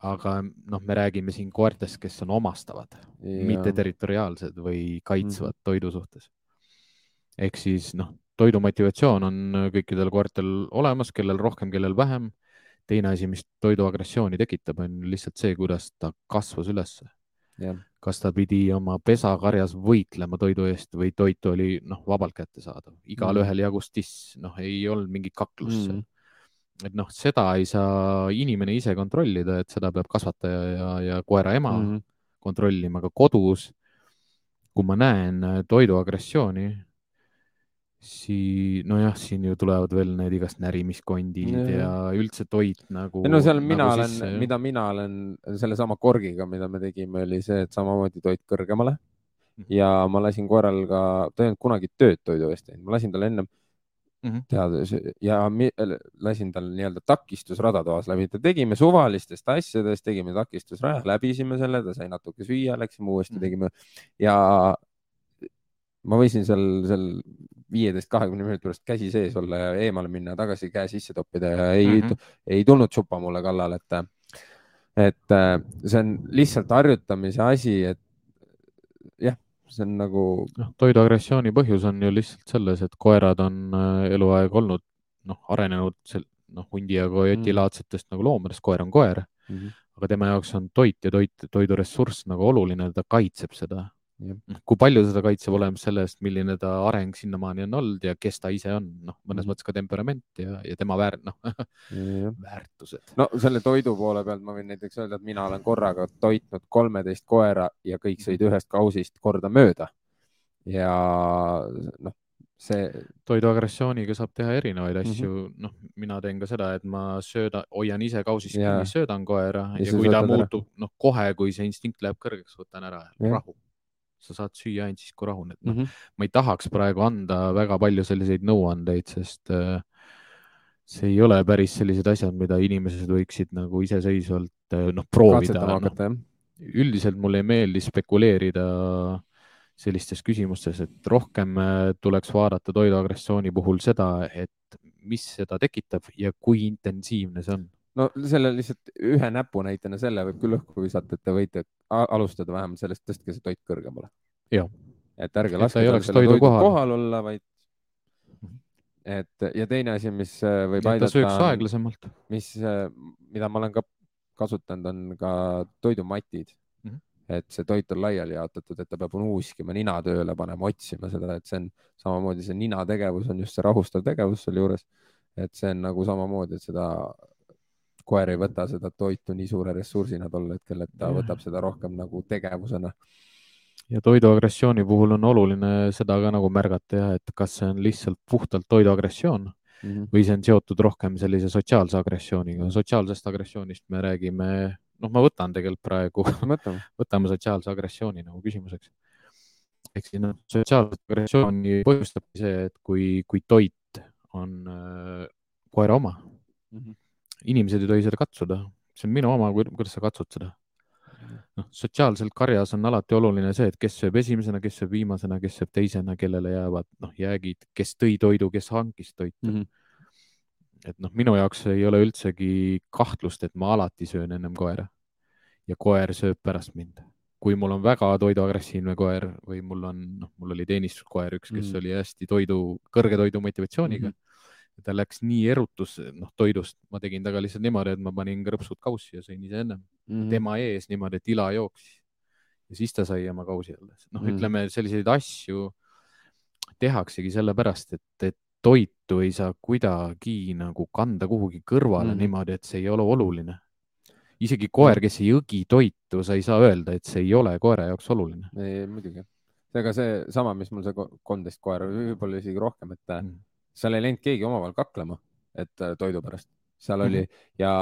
aga noh, me räägime siin koertest, kes on omastavad, mitte territoriaalsed või kaitsvad mm toidu suhtes. ehk siis noh, toidu motivatsioon on kõikidel koertel olemas, kellel rohkem, kellel vähem. teine asi, mis toidu agressiooni tekitab, on lihtsalt see, kuidas ta kasvas ülesse kas ta pidi oma pesakarjas võitlema toidu eest või toit oli noh, vabalt kättesaadav, igalühel mm. jagus tiss, noh, ei olnud mingit kaklust mm. et noh, seda ei saa inimene ise kontrollida, et seda peab kasvataja ja, ja koera ema mm. kontrollima, aga kodus, kui ma näen toidu siis nojah, siin ju tulevad veel need igast närimiskondid ja, ja üldse toit nagu. no seal mina nagu olen mida mina olen sellesama korgiga, mida me tegime, oli see, et samamoodi toit kõrgemale mm. -hmm. ja ma lasin koeral ka, ta ei olnud kunagi tööd toidu eest teinud, ma lasin talle ennem mm -hmm. teada ja lasin tal nii-öelda takistusrada toas läbi, tegime suvalistest asjadest, tegime takistusraja, läbisime selle, ta sai natuke süüa, läksime uuesti mm, -hmm. tegime ja ma võisin seal, seal viieteist, kahekümne minuti pärast käsi sees olla ja eemale minna, tagasi käe sisse toppida ja ei mm, -hmm. ei tulnud supa mulle kallale, et, et see on lihtsalt harjutamise asi, et jah, see on nagu. noh, toiduagressiooni põhjus on ju lihtsalt selles, et koerad on äh, eluaeg olnud noh, arenenud noh, hundi ja kojoti mm. laadsetest nagu loomadest, koer on koer mm, -hmm. aga tema jaoks on toit ja toit, toiduressurss nagu oluline, ta kaitseb seda kui palju seda kaitseb, oleneb sellest, milline ta areng sinnamaani on olnud ja kes ta ise on, noh, mõnes mm. mõttes ka temperament ja, ja tema väär-, noh väärtused. no selle toidu poole pealt ma võin näiteks öelda, et mina olen korraga toitnud kolmeteist koera ja kõik sõid ühest kausist kordamööda. ja noh, see. toiduagressiooniga saab teha erinevaid asju mm, -hmm. noh, mina teen ka seda, et ma sööda, hoian ise kausist kinni, söödan koera ja, ja kui ta muutub, noh, kohe, kui see instinkt läheb kõrgeks, võtan ära, rahu sa saad süüa ainult siis, kui rahuned mm. -hmm. ma ei tahaks praegu anda väga palju selliseid nõuandeid, sest äh, see ei ole päris sellised asjad, mida inimesed võiksid nagu iseseisvalt äh, noh, proovida. No, üldiselt mulle ei meeldi spekuleerida sellistes küsimustes, et rohkem äh, tuleks vaadata toiduagressiooni puhul seda, et mis seda tekitab ja kui intensiivne see on no selle lihtsalt ühe näpunäitena selle võib küll õhku visata, et te võite alustada vähemalt sellest, tõstke see toit kõrgemale. et ärge laske toidu kohal. kohal olla, vaid et ja teine asi, mis äh, võib ja aidata. sööks aeglasemalt. mis, äh, mida ma olen ka kasutanud, on ka toidumatid mm. -hmm. et see toit on laiali jaotatud, et ta peab nuuskima nina tööle panema, otsima seda, et see on samamoodi see nina tegevus on just see rahustav tegevus sealjuures. et see on nagu samamoodi, et seda koer ei võta seda toitu nii suure ressursina tol hetkel, et ta ja. võtab seda rohkem nagu tegevusena. ja toiduagressiooni puhul on oluline seda ka nagu märgata jah, et kas see on lihtsalt puhtalt toiduagressioon mm -hmm. või see on seotud rohkem sellise sotsiaalse agressiooniga. sotsiaalsest agressioonist me räägime, noh, ma võtan tegelikult praegu võtame sotsiaalse agressiooni nagu küsimuseks. ehk siis noh, sotsiaalset agressiooni põhjustabki see, et kui, kui toit on äh, koera oma mm, -hmm inimesed ei tohi seda katsuda, see on minu oma, kuidas sa katsud seda. noh, sotsiaalselt karjas on alati oluline see, et kes sööb esimesena, kes sööb viimasena, kes sööb teisena, kellele jäävad noh, jäägid, kes tõi toidu, kes hankis toitu mm. -hmm et noh, minu jaoks ei ole üldsegi kahtlust, et ma alati söön ennem koera ja koer sööb pärast mind. kui mul on väga toiduagressiivne koer või mul on, noh, mul oli teenistuskoer üks, kes mm oli hästi toidu, kõrge toidu motivatsiooniga mm. -hmm ta läks nii erutus noh, toidust, ma tegin temaga lihtsalt niimoodi, et ma panin krõpsud kaussi ja sõin ise ennem mm -hmm. tema ees niimoodi, et ila jooksis. ja siis ta sai oma kausi alles. noh mm -hmm., ütleme selliseid asju tehaksegi sellepärast, et, et toitu ei saa kuidagi nagu kanda kuhugi kõrvale mm -hmm. niimoodi, et see ei ole oluline. isegi koer, kes ei õgi toitu, sa ei saa öelda, et see ei ole koera jaoks oluline. muidugi, ega seesama, mis mul see kolmteist koera, võib-olla isegi rohkem, et mm -hmm seal ei läinud keegi omavahel kaklema, et äh, toidu pärast, seal oli -hmm. ja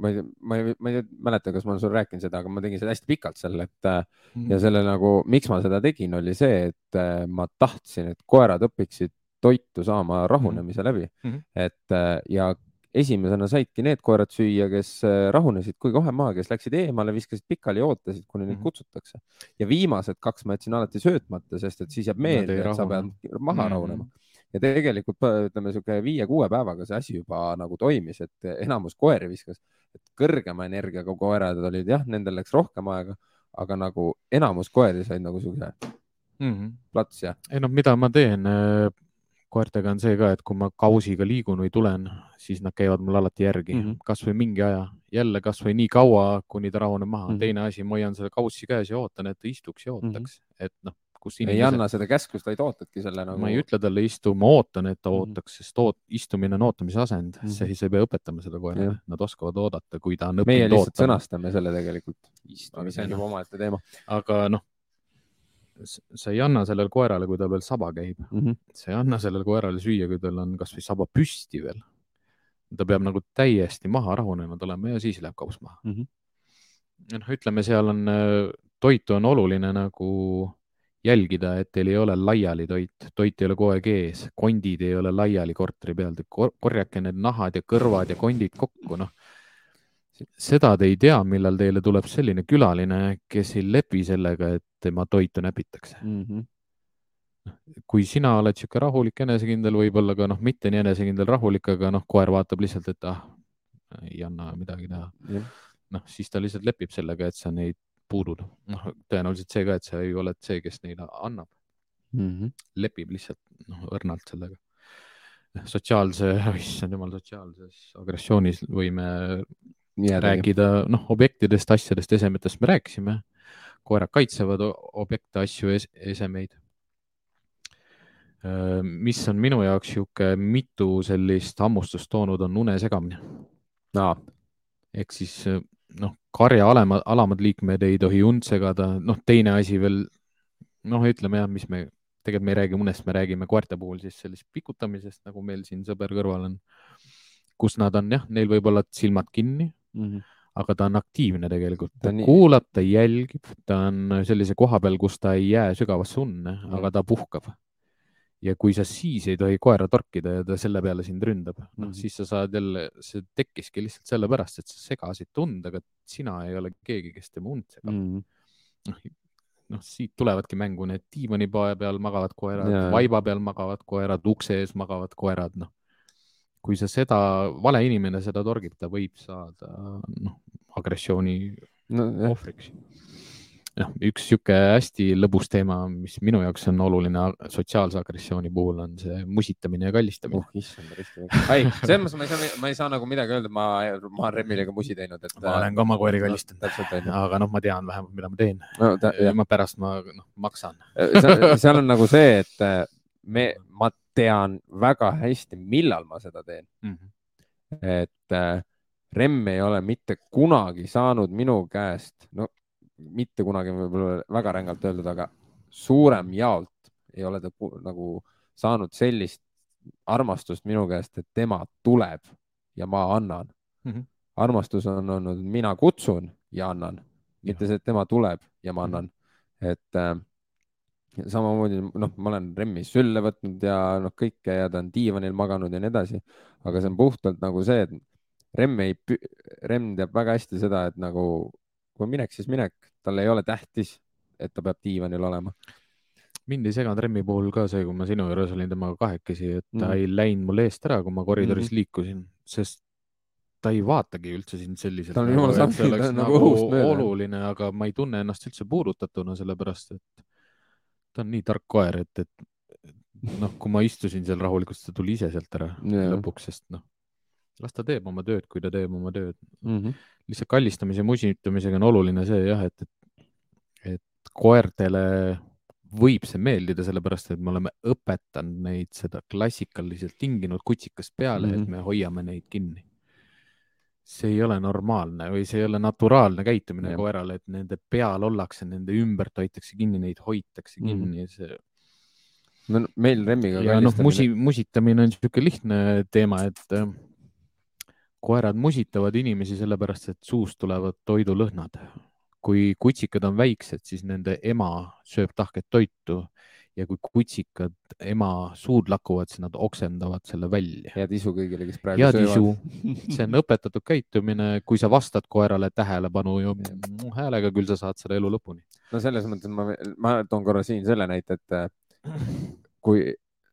ma ei, ma ei, ma ei mäleta, kas ma olen sulle rääkinud seda, aga ma tegin seda hästi pikalt seal, et -hmm. ja selle nagu, miks ma seda tegin, oli see, et äh, ma tahtsin, et koerad õpiksid toitu saama rahunemise läbi mm, -hmm. et ja esimesena saidki need koerad süüa, kes äh, rahunesid kui kohe maha, kes läksid eemale, viskasid pikali ja ootasid, kuni neid mm -hmm. kutsutakse. ja viimased kaks ma jätsin alati söötmata, sest et siis jääb meelde, et sa pead maha mm -hmm. rahunema. ja tegelikult ütleme, niisugune viie-kuue päevaga see asi juba nagu toimis, et enamus koeri viskas, et kõrgema energiaga koerad olid jah, nendel läks rohkem aega, aga nagu enamus koeri said nagu niisuguse mm -hmm. plats ja. ei noh, mida ma teen äh, koertega on see ka, et kui ma kausiga liigun või tulen, siis nad käivad mul alati järgi mm -hmm. kasvõi mingi aja, jälle kasvõi nii kaua, kuni ta rahuneb maha mm. -hmm. teine asi, ma hoian selle kaussi käes ja ootan, et ta istuks ja ootaks mm, -hmm. et noh, kus inimesed. ei anna seda käskust, vaid ootadki selle nagu. ma ei ütle talle istu, ma ootan, et ta mhm. ootaks sest oot, istumine on ootamise asend mm, -hmm. see, sa ei pea õpetama seda koerale, nad oskavad oodata, kui ta on õppinud ootama. meie lihtsalt ootama. sõnastame selle tegelikult. see on juba omaette teema. aga noh sa ei anna sellele koerale, kui tal veel saba käib mm, -hmm. sa ei anna sellele koerale süüa, kui tal on kasvõi saba püsti veel. ta peab nagu täiesti maha rahunenud olema ja siis läheb kaus maha mm. -hmm. noh, ütleme, seal on, toitu on oluline nagu jälgida, et teil ei ole laiali toit, toit ei ole kogu aeg ees, kondid ei ole laiali korteri peal, korjake need nahad ja kõrvad ja kondid kokku, noh seda te ei tea, millal teile tuleb selline külaline, kes ei lepi sellega, et tema toitu näpitakse mm. -hmm. kui sina oled niisugune rahulik, enesekindel, võib-olla ka noh, mitte nii enesekindel, rahulik, aga noh, koer vaatab lihtsalt, et ah, ei anna midagi teha yeah.. noh, siis ta lihtsalt lepib sellega, et sa neid puudud. noh, tõenäoliselt see ka, et sa ei ole see, kes neile annab mm. -hmm. lepib lihtsalt noh, õrnalt sellega sotsiaalse, issand jumal, sotsiaalses agressioonis võime Jäädagi. rääkida, noh, objektidest, asjadest, esemetest me rääkisime. koerad kaitsevad objekte, asju es, esemeid. mis on minu jaoks niisugune mitu sellist hammustust toonud, on une segamine no.. ehk siis noh, karja alema, alamad liikmed ei tohi und segada, noh, teine asi veel, noh, ütleme jah, mis me, tegelikult me ei räägi unest, me räägime koerte puhul siis sellisest pikutamisest, nagu meil siin sõber kõrval on, kus nad on jah, neil võib olla silmad kinni mm. -hmm aga ta on aktiivne tegelikult, ta nii... kuulab, ta jälgib, ta on sellise koha peal, kus ta ei jää sügavasse unne mm, -hmm. aga ta puhkab. ja kui sa siis ei tohi koera torkida ja ta selle peale sind ründab, noh mm -hmm. siis sa saad jälle, see tekkiski lihtsalt sellepärast, et sa segasid tund, aga sina ei ole keegi, kes tema und segab mm. -hmm. noh, noh, siit tulevadki mängu need diivanipoe peal magavad koerad, vaiba peal magavad koerad, ukse ees magavad koerad, noh kui sa seda, vale inimene seda torgib, ta võib saada noh, agressiooni no, ohvriks. noh, üks sihuke hästi lõbus teema, mis minu jaoks on oluline sotsiaalse agressiooni puhul, on see musitamine ja kallistamine. oh issand, ei, selles mõttes ma ei saa, ma ei saa nagu midagi öelda, ma, ma olen Remile ka musi teinud, et. ma olen ka oma koeri kallistanud no,, aga noh, ma tean vähemalt, mida ma teen no,. ma pärast ma noh, maksan seal on nagu see, et me, ma tean väga hästi, millal ma seda teen mm. -hmm. et äh, Remm ei ole mitte kunagi saanud minu käest, no mitte kunagi võib-olla väga rängalt öeldud, aga suurem jaolt ei ole ta nagu saanud sellist armastust minu käest, et tema tuleb ja ma annan mm. -hmm. armastus on olnud, mina kutsun ja annan, mitte see, et tema tuleb ja ma annan. et äh, samamoodi noh, ma olen Remmis sülle võtnud ja noh, kõike ja ta on diivanil maganud ja nii edasi, aga see on puhtalt nagu see, et Remm ei, Remm teab väga hästi seda, et nagu kui minek, siis minek, tal ei ole tähtis, et ta peab diivanil olema. mind ei seganud Remmi puhul ka see, kui ma sinu juures olin temaga kahekesi, et ta mm. ei läinud mul eest ära, kui ma koridoris mm -hmm. liikusin, sest ta ei vaatagi üldse sind selliselt. ta on jumala sappi, ta on nagu, nagu õhust mööda. oluline, aga ma ei tunne ennast üldse puudutatuna, sellepärast et ta on nii tark koer, et, et noh, kui ma istusin seal rahulikult, siis ta tuli ise sealt ära yeah. lõpuks, sest noh, las ta teeb oma tööd, kui ta teeb oma tööd mm. -hmm. lihtsalt kallistamise, musitamisega on oluline see jah, et, et, et koertele võib see meeldida, sellepärast et me oleme õpetanud neid seda klassikaliselt tinginud kutsikast peale mm, -hmm. et mhm. me hoiame neid kinni see ei ole normaalne või see ei ole naturaalne käitumine koerale, et nende peal ollakse, nende ümbert hoitakse kinni, neid hoitakse mhm. kinni mm. -hmm. see. no meil Remmiga. ja noh, musi, musitamine on niisugune lihtne teema, et äh, koerad musitavad inimesi sellepärast, et suust tulevad toidulõhnad. kui kutsikad on väiksed, siis nende ema sööb tahket toitu ja kui kutsikad ema suud lakuvad, siis nad oksendavad selle välja. head isu kõigile, kes praegu head söövad. see on õpetatud käitumine, kui sa vastad koerale tähelepanu ju häälega, küll sa saad seda elu lõpuni. no selles mõttes ma, ma toon korra siin selle näite, et äh, kui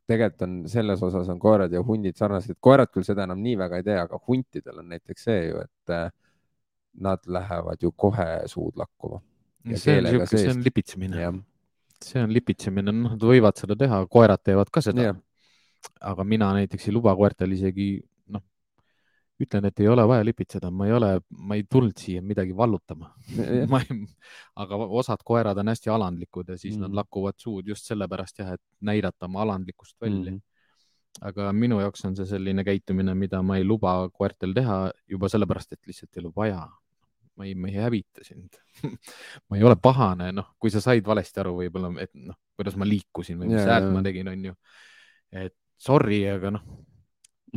tegelikult on selles osas on koerad ja hundid sarnased, koerad küll seda enam nii väga ei tee, aga huntidel on näiteks see ju, et äh, nad lähevad ju kohe suud lakkuma. see on siuke, see on lipitsemine. See on lipitsemine, noh, nad võivad seda teha, koerad teevad ka seda. aga mina näiteks ei luba koertel isegi ütlen, et ei ole vaja lipitseda, ma ei ole, ma ei tulnud siia midagi vallutama aga osad koerad on hästi alandlikud ja siis mm. nad lakuvad suud just sellepärast jah, et näidata oma alandlikkust välja mm. aga minu jaoks on see selline käitumine, mida ma ei luba koertel teha juba sellepärast, et lihtsalt ei ole vaja. Ma ei, ma ei hävita sind ma ei ole pahane, noh, kui sa said valesti aru, võib-olla, et noh, kuidas ma liikusin või mis yeah, häält ma tegin, onju. et sorry, aga noh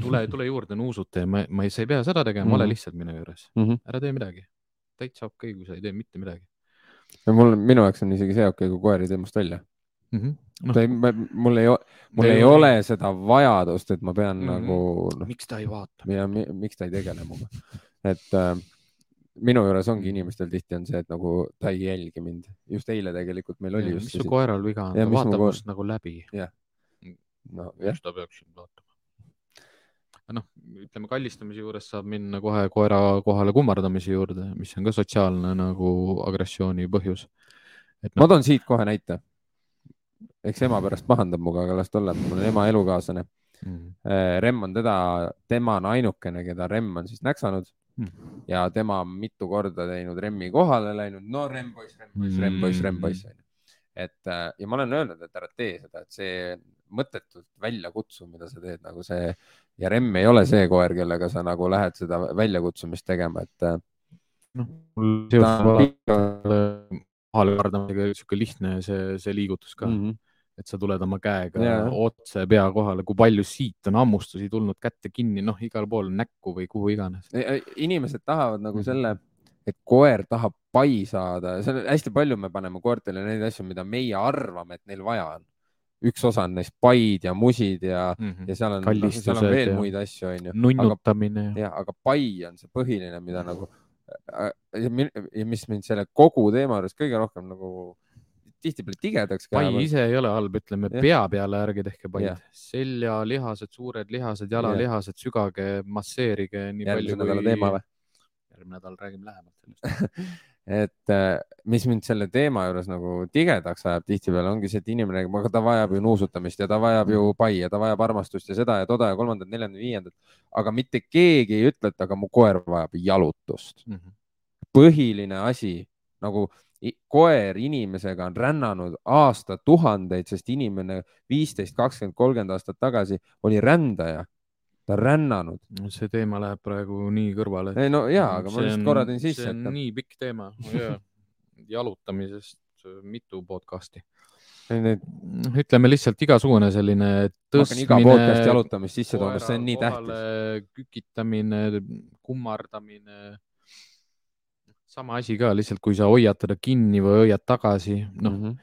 tule, tule juurde, nuusuta ja ma, ma ei, sa ei pea seda tegema mm, -hmm. ole lihtsalt minu juures mm, -hmm. ära tee midagi. täitsa okei okay,, kui sa ei tee mitte midagi. no mul, minu jaoks on isegi see okei okay,, kui koer ei tee must välja mm. -hmm. No, ta ei, mul ei, mul ei ole seda vajadust, et ma pean mm -hmm. nagu no,. miks ta ei vaata? ja mi, miks ta ei tegele minuga, et äh, minu juures ongi inimestel tihti on see, et nagu ta ei jälgi mind. just eile tegelikult meil oli ja, just. mis su koeral viga on, ta vaatab minust nagu läbi. jah. no jah. ta peaks sind vaatama? noh, ütleme kallistamise juures saab minna kohe koera kohale kummardamise juurde, mis on ka sotsiaalne nagu agressiooni põhjus. No, ma toon siit kohe näite. eks ema pärast pahandab minuga, aga las ta olla, mul on ema elukaaslane mm.. Remm on teda, tema on ainukene, keda Remm on siis näksanud mm. Ja tema on mitu korda teinud Remmi kohale läinud, no Remm poiss, Remm poiss mm., Remm poiss, Remm poiss onju. et ja ma olen öelnud, et ära tee seda, et see mõttetult väljakutsuv, mida sa teed, nagu see ja Remm ei ole see koer, kellega sa nagu lähed seda väljakutsumist tegema, et. Äh, noh, mul kohale kardamisega sihuke lihtne see, see liigutus ka mm, -hmm. Et sa tuled oma käega yeah. otse pea kohale, kui palju siit on hammustusi tulnud kätte kinni, noh, igal pool näkku või kuhu iganes. inimesed tahavad nagu -hmm. selle, et koer tahab pai saada, on hästi palju, me paneme koertele neid asju, mida meie arvame, et neil vaja on üks osa on neist paid ja musid ja mm, -hmm. ja seal on, no, seal on veel ja muid asju, onju. nunnutamine. jah, aga pai on see põhiline, mida nagu äh, ja mis mind selle kogu teema juures kõige rohkem nagu tihtipeale tigedaks pai ise ei ole halb, ütleme ja. pea peale ärge tehke paid. seljalihased, suured lihased, jalalihased, sügage, masseerige nii Järgmise palju kui. teema või? järgmine nädal räägime lähemalt sellest et äh, mis mind selle teema juures nagu tigedaks ajab tihtipeale ongi see, et inimene aga ta vajab ju nuusutamist ja ta vajab ju pai ja ta vajab armastust ja seda ja toda ja kolmandat, neljandat, viiendat. aga mitte keegi ei ütle, et aga mu koer vajab jalutust mm. -hmm. põhiline asi nagu koer inimesega on rännanud aastatuhandeid, sest inimene viisteist, kakskümmend, kolmkümmend aastat tagasi oli rändaja ta on rännanud. see teema läheb praegu nii kõrvale. ei no ja, aga ma lihtsalt korra tõin sisse. see on et... nii pikk teema jalutamisest mitu podcast'i. Need... Noh, ütleme lihtsalt igasugune selline tõstmine. iga podcast'i jalutamist sisse tooma, see on nii tähtis. kükitamine, kummardamine. Sama asi ka lihtsalt, kui sa hoiad teda kinni või hoiad tagasi, noh mm -hmm.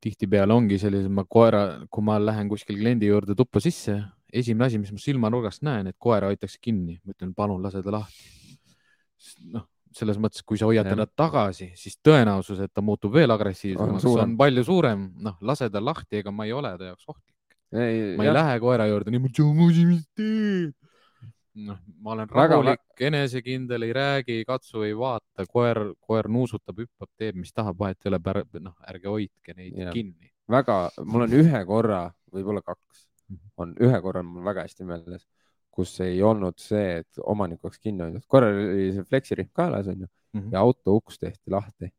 tihtipeale ongi sellised, ma koera, kui ma lähen kuskil kliendi juurde tuppa sisse esimene asi, mis ma silmanurgast näen, et koera hoitakse kinni, ma ütlen, palun lase ta lahti. noh, selles mõttes, kui sa hoiad teda tagasi, siis tõenäosus, et ta muutub veel agressiivsemaks, on palju suurem. noh, lase ta lahti, ega ma ei ole ta jaoks ohtlik. ma ei jah. lähe koera juurde niimoodi, mis teed. Noh, ma olen rahulik, enesekindel, ei räägi, ei katsu, ei vaata, koer, koer nuusutab, hüppab, teeb, mis tahab, vahet ei ole, noh, ärge hoidke neid ja. kinni. väga, mul on ühe korra, võib-olla kaks on ühe korra mul väga hästi meeles, kus ei olnud see, et omanik oleks kinni hoidnud, korra oli see fleksirihm kaelas onju mm -hmm. ja auto uks tehti lahti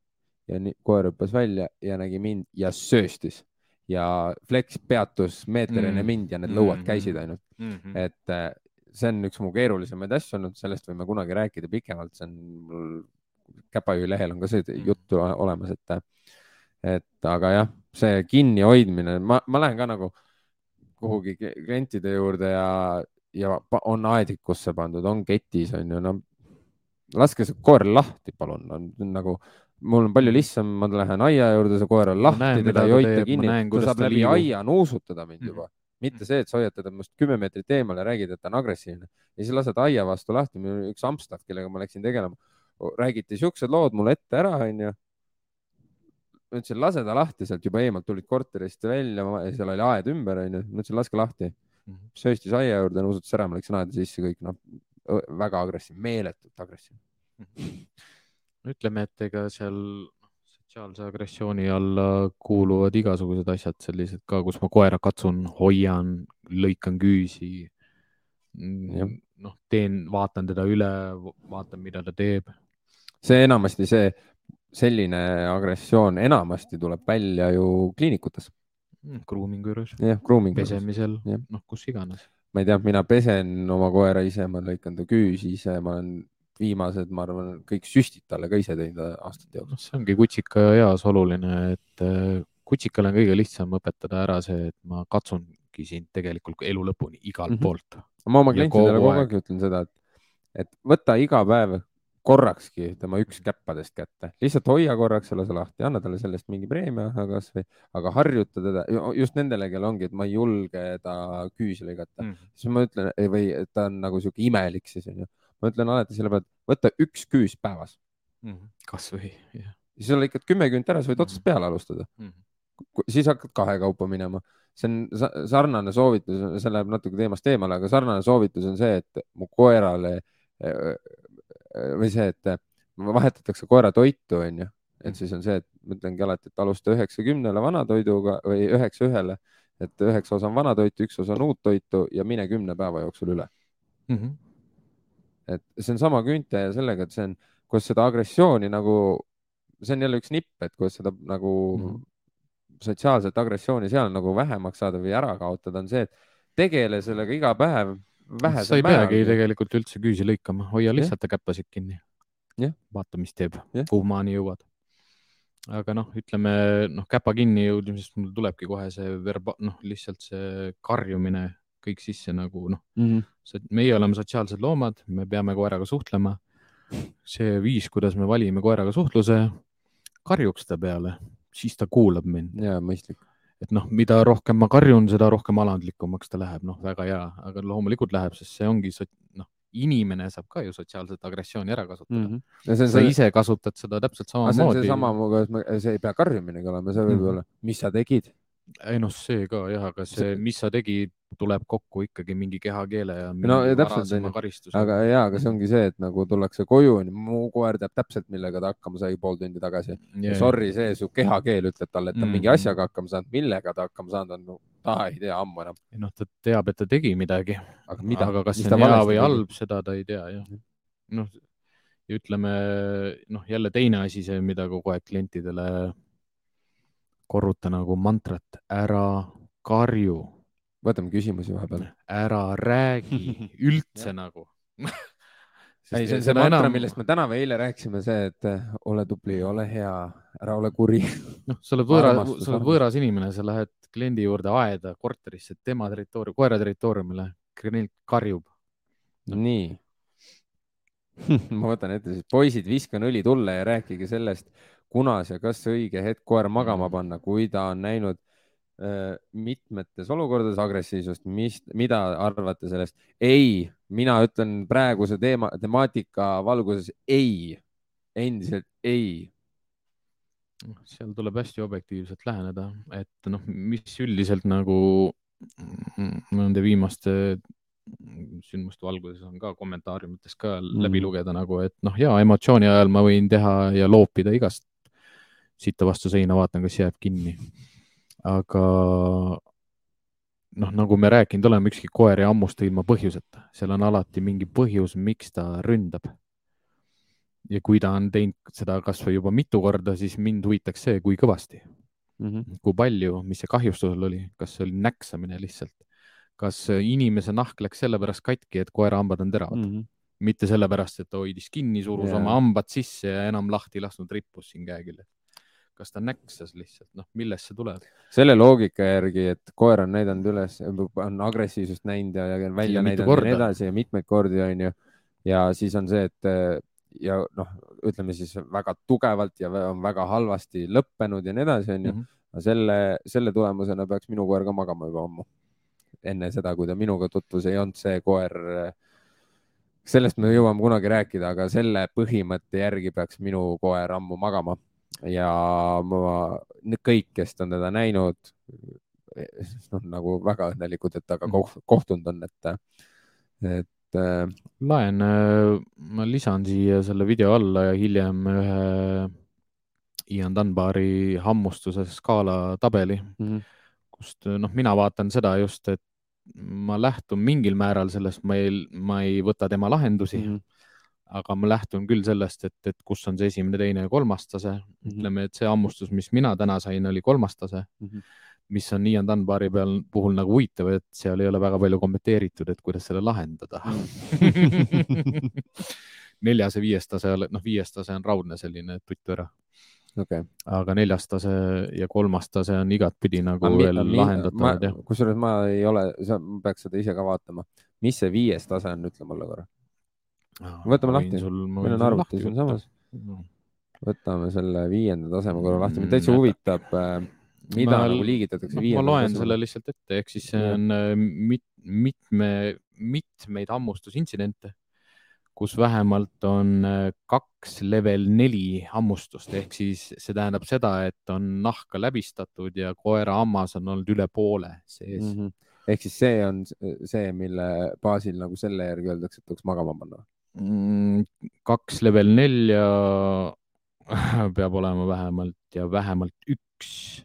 ja nii, koer hüppas välja ja nägi mind ja sööstis ja Flex peatus meeter enne mm -hmm. mind ja need lõuad mhm. käisid ainult mm. -hmm. et äh, see on üks mu keerulisemaid asju olnud, sellest võime kunagi rääkida pikemalt, see on mul Käpajuhi lehel on ka see mhm. juttu olemas, et, et aga jah, see kinnihoidmine, ma, ma lähen ka nagu kuhugi klientide juurde ja, ja on aedikusse pandud, on ketis on ju, no laske see koer lahti, palun, on nagu mul on palju lihtsam, ma lähen aia juurde, see koer on lahti, teda ei hoita kinni, ta saab läbi aia nuusutada mind juba mm., mitte see, et sa hoiad teda minust kümme meetrit eemale, räägid, et ta on agressiivne ja siis lased aia vastu lahti. üks Amstaff, kellega ma läksin tegelema, räägiti siuksed lood mulle ette ära, onju. ma ütlesin, lase ta lahti sealt juba eemalt, tulid korterist välja, seal oli aed ümber, onju. ma ütlesin, laske lahti. Mhm. sööstis aia juurde, nuusutas ära, ma läksin aeda sisse, kõik noh, väga agressiivne, meeletult agressiivne. Ütleme, et ega seal sotsiaalse agressiooni alla kuuluvad igasugused asjad, sellised ka, kus ma koera katsun, hoian, lõikan küüsi. Noh, teen, vaatan teda üle, vaatan, mida ta teeb. see enamasti see selline agressioon enamasti tuleb välja ju kliinikutes. Mm, grooming'u juures. jah, grooming'u juures. pesemisel, noh, kus iganes. ma ei tea, mina pesen oma koera ise, ma lõikan ta küüsi ise, ma olen viimased, ma arvan, kõik süstid talle ka ise teinud aastate jooksul. see ongi kutsika eas oluline, et äh, kutsikale on kõige lihtsam õpetada ära see, et ma katsungi sind tegelikult elu lõpuni igalt mm -hmm. poolt. ma oma klientidele kogu aeg ütlen seda, et, et võta iga päev korrakski tema üks käppadest kätte, lihtsalt hoia korraks selle lahti, anna talle sellest mingi preemia kasvõi, aga harjuta teda just nendele, kel ongi, et ma ei julge ta küüsi lõigata mm., siis ma ütlen või ta on nagu sihuke imelik siis onju. Ma ütlen alati selle peale, et võta üks küüs päevas. Mm.. kasvõi jah. siis sa lõikad kümme küünt ära, sa võid otsast peale alustada. Mm.. siis hakkad kahekaupa minema. See on sarnane soovitus, see läheb natuke teemast eemale, aga sarnane soovitus on see, et mu koerale või see, et vahetatakse koera toitu, onju, et siis on see, et ma ütlengi alati, et alusta üheksakümnele vanatoiduga või üheksa ühele, et üheksa osa on vanatoitu, üks osa on uut toitu ja mine kümne päeva jooksul üle. Mm. -hmm. Et see on sama küünte ja sellega, et see on, kus seda agressiooni nagu, see on jälle üks nipp, et kuidas seda nagu mm -hmm. sotsiaalset agressiooni seal nagu vähemaks saada või ära kaotada, on see, et tegele sellega iga päev sa ei peagi tegelikult üldse küüsi lõikama, hoia lihtsalt ta käppasid kinni. vaata, mis teeb, kuhu maani jõuad. aga noh, ütleme noh, käpa kinni jõudmisest mul tulebki kohe see verba-, noh, lihtsalt see karjumine kõik sisse nagu noh mm -hmm., meie oleme sotsiaalsed loomad, me peame koeraga suhtlema. see viis, kuidas me valime koeraga suhtluse, karjuks ta peale, siis ta kuulab mind. ja mõistlik et noh, mida rohkem ma karjun, seda rohkem alandlikumaks ta läheb, noh, väga hea, aga loomulikult läheb, sest see ongi noh, inimene saab ka ju sotsiaalset agressiooni ära kasutada mm. -hmm. sa see... ise kasutad seda täpselt samamoodi. seesama, see ei pea karjuminegi olema, see võib mm -hmm. olla, mis sa tegid ei noh, see ka jah, aga see, mis sa tegid, tuleb kokku ikkagi mingi kehakeele ja. no ja täpselt aga ja, aga see ongi see, et nagu tullakse koju, mu koer teab täpselt, millega ta hakkama sai pool tundi tagasi yeah.. Sorry, see su kehakeel ütleb talle, et ta mm. mingi asjaga hakkama saanud, millega ta hakkama saanud on, no ta ei tea ammu enam. noh, ta teab, et ta tegi midagi, aga, mida? aga kas see on hea või halb, seda ta ei tea jah. noh, ja ütleme noh, jälle teine asi, see, mida kogu aeg klientidele korruta nagu mantrat, ära karju. võtame küsimusi vahepeal. ära räägi üldse nagu ei, see on see mantra enam..., millest me täna või eile rääkisime, see, et eh, ole tubli, ole hea, ära ole kuri. noh, sa oled võõra, sa oled võõras inimene, sa lähed kliendi juurde aeda, korterisse, tema territoorium, koera territooriumile, klient karjub no.. nii ma võtan ette siis, poisid, viskan õli tulle ja rääkige sellest, kunas ja kas õige hetk koer magama mm. panna, kui ta on näinud äh, mitmetes olukordades agressiivsust, mis, mida arvate sellest? ei, mina ütlen praeguse teema, temaatika valguses ei, endiselt ei. Noh, seal tuleb hästi objektiivselt läheneda, et noh, mis üldiselt nagu nende viimaste sündmuste valguses on ka kommentaariumites ka mm. läbi lugeda nagu, et noh, ja emotsiooni ajal ma võin teha ja loopida igast sitta vastu seina, vaatan, kas jääb kinni. aga noh, nagu me rääkinud oleme, ükski koer ei hammusta ilma põhjuseta, seal on alati mingi põhjus, miks ta ründab. ja kui ta on teinud seda kasvõi juba mitu korda, siis mind huvitaks see, kui kõvasti mm, -hmm. kui palju, mis see kahjustusel oli, kas see oli näksamine lihtsalt, kas inimese nahk läks sellepärast katki, et koera hambad on teravad mm, -hmm. mitte sellepärast, et ta hoidis kinni, surus yeah. oma hambad sisse ja enam lahti lasknud, rippus siin käeküljel kas ta näksas lihtsalt, noh, millest see tuleb? selle loogika järgi, et koer on näidanud üles, on agressiivsust näinud ja, ja välja ja näidanud ja nii edasi ja mitmeid kordi, onju. ja siis on see, et ja noh, ütleme siis väga tugevalt ja on väga halvasti lõppenud ja nii edasi, onju. Mhm. selle, selle tulemusena peaks minu koer ka magama juba ammu. enne seda, kui ta minuga tutvus, ei olnud see koer sellest me jõuame kunagi rääkida, aga selle põhimõtte järgi peaks minu koer ammu magama ja ma, kõik, kes on teda näinud, noh, nagu väga õnnelikud, et temaga Mhm. kohtunud on, et, et äh, laen, ma lisan siia selle video alla ja hiljem ühe Ian Dunbari hammustuse skaala tabeli, mhm, kust noh, mina vaatan seda just, et ma lähtun mingil määral sellest, ma ei, ma ei võta tema lahendusi mm, -hmm. Aga ma lähtun küll sellest, et, et kus on see esimene, teine ja kolmas tase mm. -hmm. ütleme, et see hammustus, mis mina täna sain, oli kolmas tase mm. -hmm. mis on Ian Dunbari peal puhul nagu huvitav, et seal ei ole väga palju kommenteeritud, et kuidas selle lahendada neljas ja viies tase, noh, viies tase on raudne selline tuttu ära, okei. aga neljas tase ja kolmas tase on igatpidi nagu mi- veel lahendatavad kusjuures ma ei ole, ma peaks seda ise ka vaatama, mis see viies tase on, ütle mulle korra. Võtame lahti. meil on arvuti siinsamas. võtame selle viienda taseme korra lahti, mind täitsa Mm, huvitab, mida Ma- nagu liigitatakse no, ma viienda loen selle lihtsalt ette, ehk siis see on äh, mit, mitme, mitmeid hammustusintsidente, kus vähemalt on äh, kaks level neli hammustust, ehk siis see tähendab seda, et on nahka läbistatud ja koera hammas on olnud üle poole sees mm. -hmm. ehk siis see on see, mille baasil nagu selle järgi öeldakse, et tuleks magama panna. -hmm. kaks level nelja peab olema vähemalt ja vähemalt üks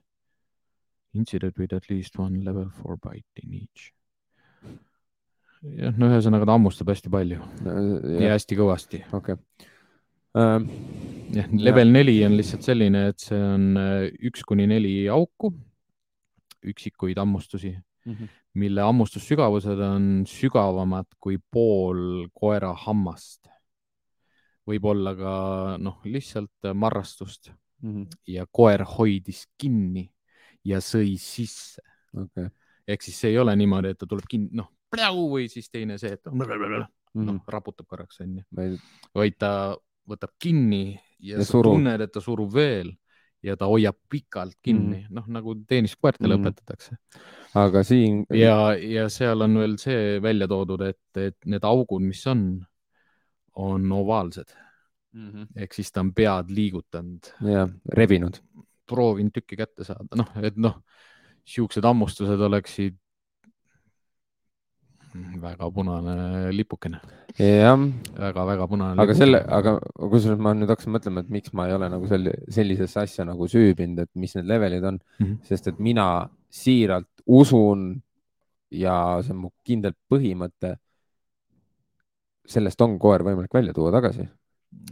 incident with at least one level four bite in each. jah, no ühesõnaga ta hammustab hästi palju ja jah, hästi kõvasti. okei. Ähm, jah, level neli on lihtsalt selline, et see on äh, üks kuni neli auku, üksikuid hammustusi, Mhm. mille hammustussügavused on sügavamad kui pool koera hammast. võib olla ka noh, lihtsalt marrastust mhm, ja koer hoidis kinni ja sõi sisse. okei. ehk siis see ei ole niimoodi, et ta tuleb kinni, noh, või siis teine see, et noh, Mhm. raputab korraks onju, vaid ta võtab kinni ja, Ja sa tunned, et ta surub veel ja ta hoiab pikalt kinni mm -hmm., noh nagu tenniskoertele mm. -hmm. õpetatakse aga siin, ja, ja seal on veel see välja toodud, et, et need augud, mis on, on ovaalsed ehk siis ta on pead liigutanud, jah, rebinud. proovinud tükki kätte saada, noh, et noh, siuksed hammustused oleksid väga punane lipukene jah, väga-väga punane. aga selle, aga kusjuures ma nüüd hakkasin mõtlema, et miks ma ei ole nagu selle, sellisesse asja nagu süübinud, et mis need levelid on mm. -hmm. sest et mina siiralt usun ja see on mu kindel põhimõte. sellest on koer võimalik välja tuua tagasi.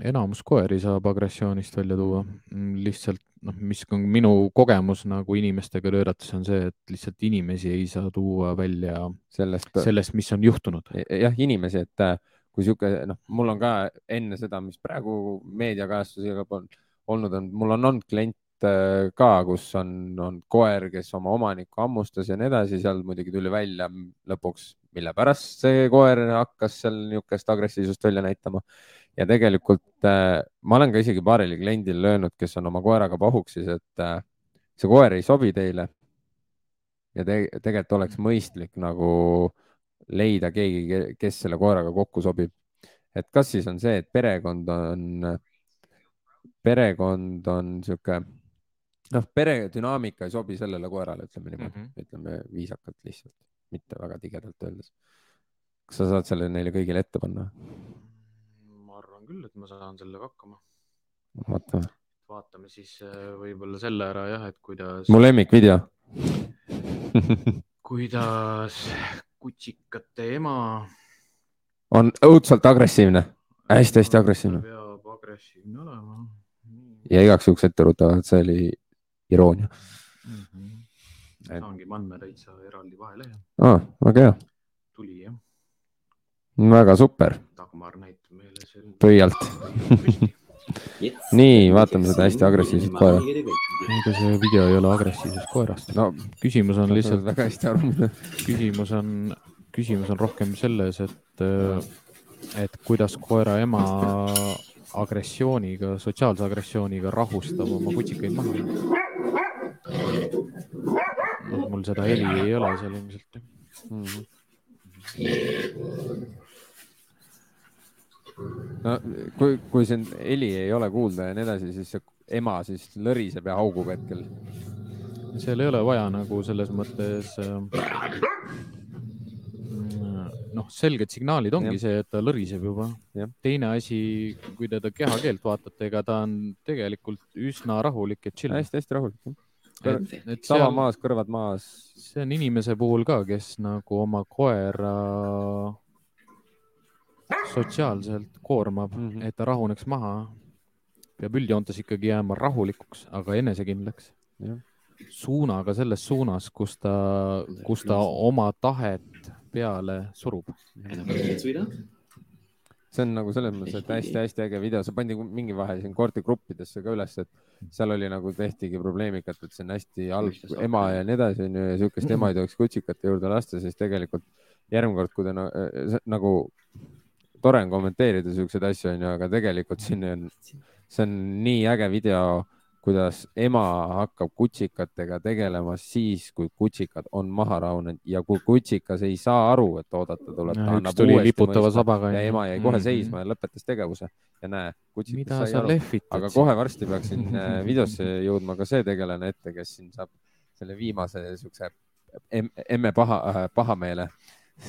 Enamus koeri saab agressioonist välja tuua, lihtsalt noh, mis on minu kogemus nagu inimestega töötates on see, et lihtsalt inimesi ei saa tuua välja sellest, sellest, mis on juhtunud. jah, inimesi, et äh, kui sihuke, noh, mul on ka enne seda, mis praegu meediakajastusega olnud, on, mul on olnud klient äh, ka, kus on, on koer, kes oma omanikku hammustas ja nii edasi, seal muidugi tuli välja lõpuks, mille pärast see koer hakkas seal niisugust agressiivsust välja näitama. Ja tegelikult äh, ma olen ka isegi paarile kliendile öelnud, kes on oma koeraga pahuksis, et äh, see koer ei sobi teile. ja te tegelikult oleks mõistlik nagu leida keegi, kes selle koeraga kokku sobib. et kas siis on see, et perekond on, perekond on sihuke, noh, pere dünaamika ei sobi sellele koerale, ütleme niimoodi mm. -hmm. ütleme viisakalt lihtsalt, mitte väga tigedalt öeldes. kas sa saad selle neile kõigile ette panna? Arvan küll, et ma saan sellega hakkama. vaata, vaatame siis äh, võib-olla selle ära jah, et kuidas, mu lemmikvideo. kuidas kutsikate ema on õudselt agressiivne, hästi-hästi agressiivne peab agressiivne olema. ja igaks juhuks etteruttavalt, see oli iroonia mm. -hmm. saangi panna täitsa eraldi vahelehe, ah,. väga hea, tuli jah, väga super, Dagmar selle. Pöialt. nii, vaatame seda hästi agressiivset koera. ega see video ei ole agressiivsest koerast. no küsimus on lihtsalt väga hästi aru, küsimus on, küsimus on rohkem selles, et, et kuidas koera ema agressiooniga, sotsiaalse agressiooniga rahustab oma kutsikaid maha. mul seda heli ei ole seal ilmselt. No kui, kui see heli ei ole kuulda ja nii edasi, siis ema siis lõriseb ja haugub hetkel. seal ei ole vaja nagu selles mõttes äh, noh, selged signaalid ongi ja. see, et ta lõriseb juba. teine asi, kui te ta kehakeelt vaatate, ega ta on tegelikult üsna rahulik ja chill. hästi-hästi rahulik. tava maas, kõrvad maas. see on inimese puhul ka, kes nagu oma koera sotsiaalselt koormab mm, -hmm. et ta rahuneks maha. peab üldjoontes ikkagi jääma rahulikuks, aga enesekindlaks. suunaga selles suunas, kus ta, kus ta oma tahet peale surub. see on nagu selles mõttes, et hästi-hästi äge video, see pandi mingi vahe siin koordigruppidesse ka üles, et seal oli nagu tehtigi probleemikat, et see on hästi halb ema ja nii edasi onju ja siukest ema ei tohiks kutsikate juurde lasta, siis tegelikult järgmine kord, kui ta äh, nagu tore on kommenteerida siukseid asju onju, aga tegelikult siin on, see on nii äge video kuidas ema hakkab kutsikatega tegelema siis, kui kutsikad on maha rahunenud ja kui kutsikas ei saa aru, et oodata tuleb. üks tuli liputava sabaga. ja ema jäi kohe mm -hmm. seisma ja lõpetas tegevuse ja näe, kutsikas sai aru. aga kohe varsti peaks siin äh, videosse jõudma ka see tegelane ette, kes siin saab selle viimase siukse emme paha äh,, pahameele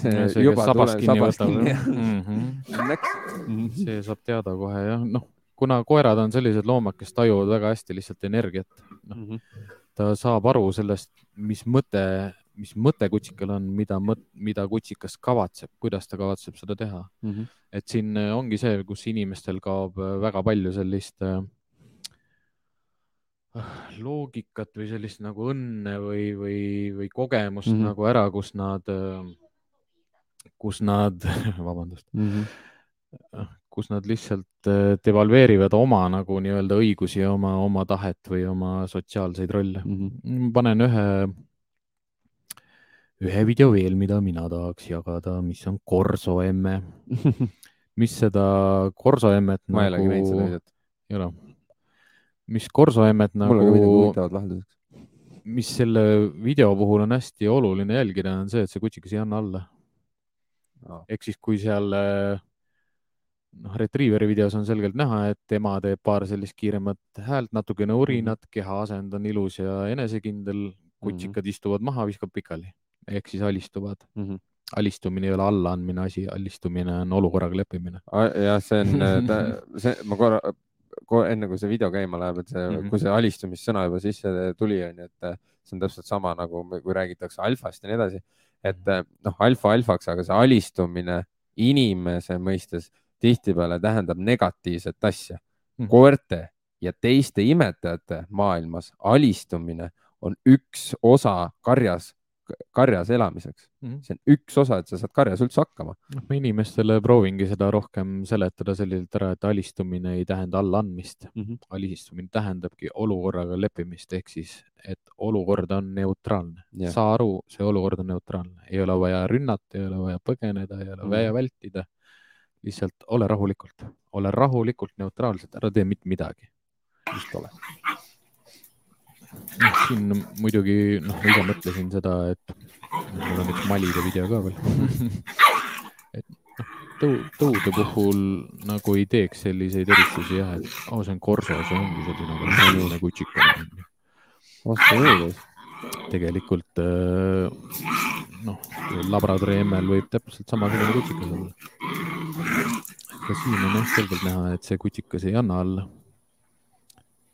see, juba sabas kinni võtab. Mhm. see saab teada kohe jah, noh kuna koerad on sellised loomad, kes tajuvad väga hästi lihtsalt energiat no, mm. -hmm. ta saab aru sellest, mis mõte, mis mõte kutsikal on, mida, mida kutsikas kavatseb, kuidas ta kavatseb seda teha mm. -hmm. et siin ongi see, kus inimestel kaob väga palju sellist äh, loogikat või sellist nagu õnne või, või, või kogemust mm -hmm. nagu ära, kus nad, äh, kus nad vabandust mm, -hmm kus nad lihtsalt äh, devalveerivad oma nagu nii-öelda õigusi, oma, oma tahet või oma sotsiaalseid rolle mm. -hmm. panen ühe, ühe video veel, mida mina tahaks jagada, mis on Korso emme mis seda Korso emmet ma nagu... ei olegi näinud seda videot. ei ole? mis Korso emmet nagu. mul on ka midagi huvitavat lahenduseks. mis selle video puhul on hästi oluline jälgida, on see, et see kutsikas ei anna alla no.. ehk siis, kui seal äh, noh, Retrieveri videos on selgelt näha, et ema teeb paar sellist kiiremat häält, natukene urinat, mhm. keha asend on ilus ja enesekindel, kutsikad mm -hmm. istuvad maha, viskab pikali ehk siis alistuvad mm. -hmm alistumine ei ole allaandmine asi, alistumine on olukorraga leppimine. jah, see on, see, ma korra, enne kui see video käima läheb, et see mm, -hmm. kui see alistumissõna juba sisse tuli, on ju, et see on täpselt sama nagu, kui räägitakse alfast ja nii edasi. Et mhm. noh, alfa alfaks, aga see alistumine inimese mõistes tihtipeale tähendab negatiivset asja mm.. koerte ja teiste imetajate maailmas alistumine on üks osa karjas, karjas elamiseks mm.. see on üks osa, et sa saad karjas üldse hakkama. noh, ma inimestele proovingi seda rohkem seletada selliselt ära, et alistumine ei tähenda allaandmist mm. -hmm. alistumine tähendabki olukorraga leppimist ehk siis, et olukord on neutraalne yeah.. saa aru, see olukord on neutraalne, ei ole vaja rünnata, ei ole vaja põgeneda, ei ole mm -hmm. vaja vältida lihtsalt ole rahulikult, ole rahulikult neutraalselt, ära tee mitte midagi. just ole. Siin muidugi, noh, ma ise mõtlesin seda, et mul on üks Malide video ka veel et noh, tõu, tõude puhul nagu ei teeks selliseid eristusi jah, et oh, see on korso, see ongi selline selline kutsikene. vastupidi tegelikult äh, noh, labradori emmel võib täpselt samasugune kutsikas olla. ka siin on jah selgelt näha, et see kutsikas ei anna alla.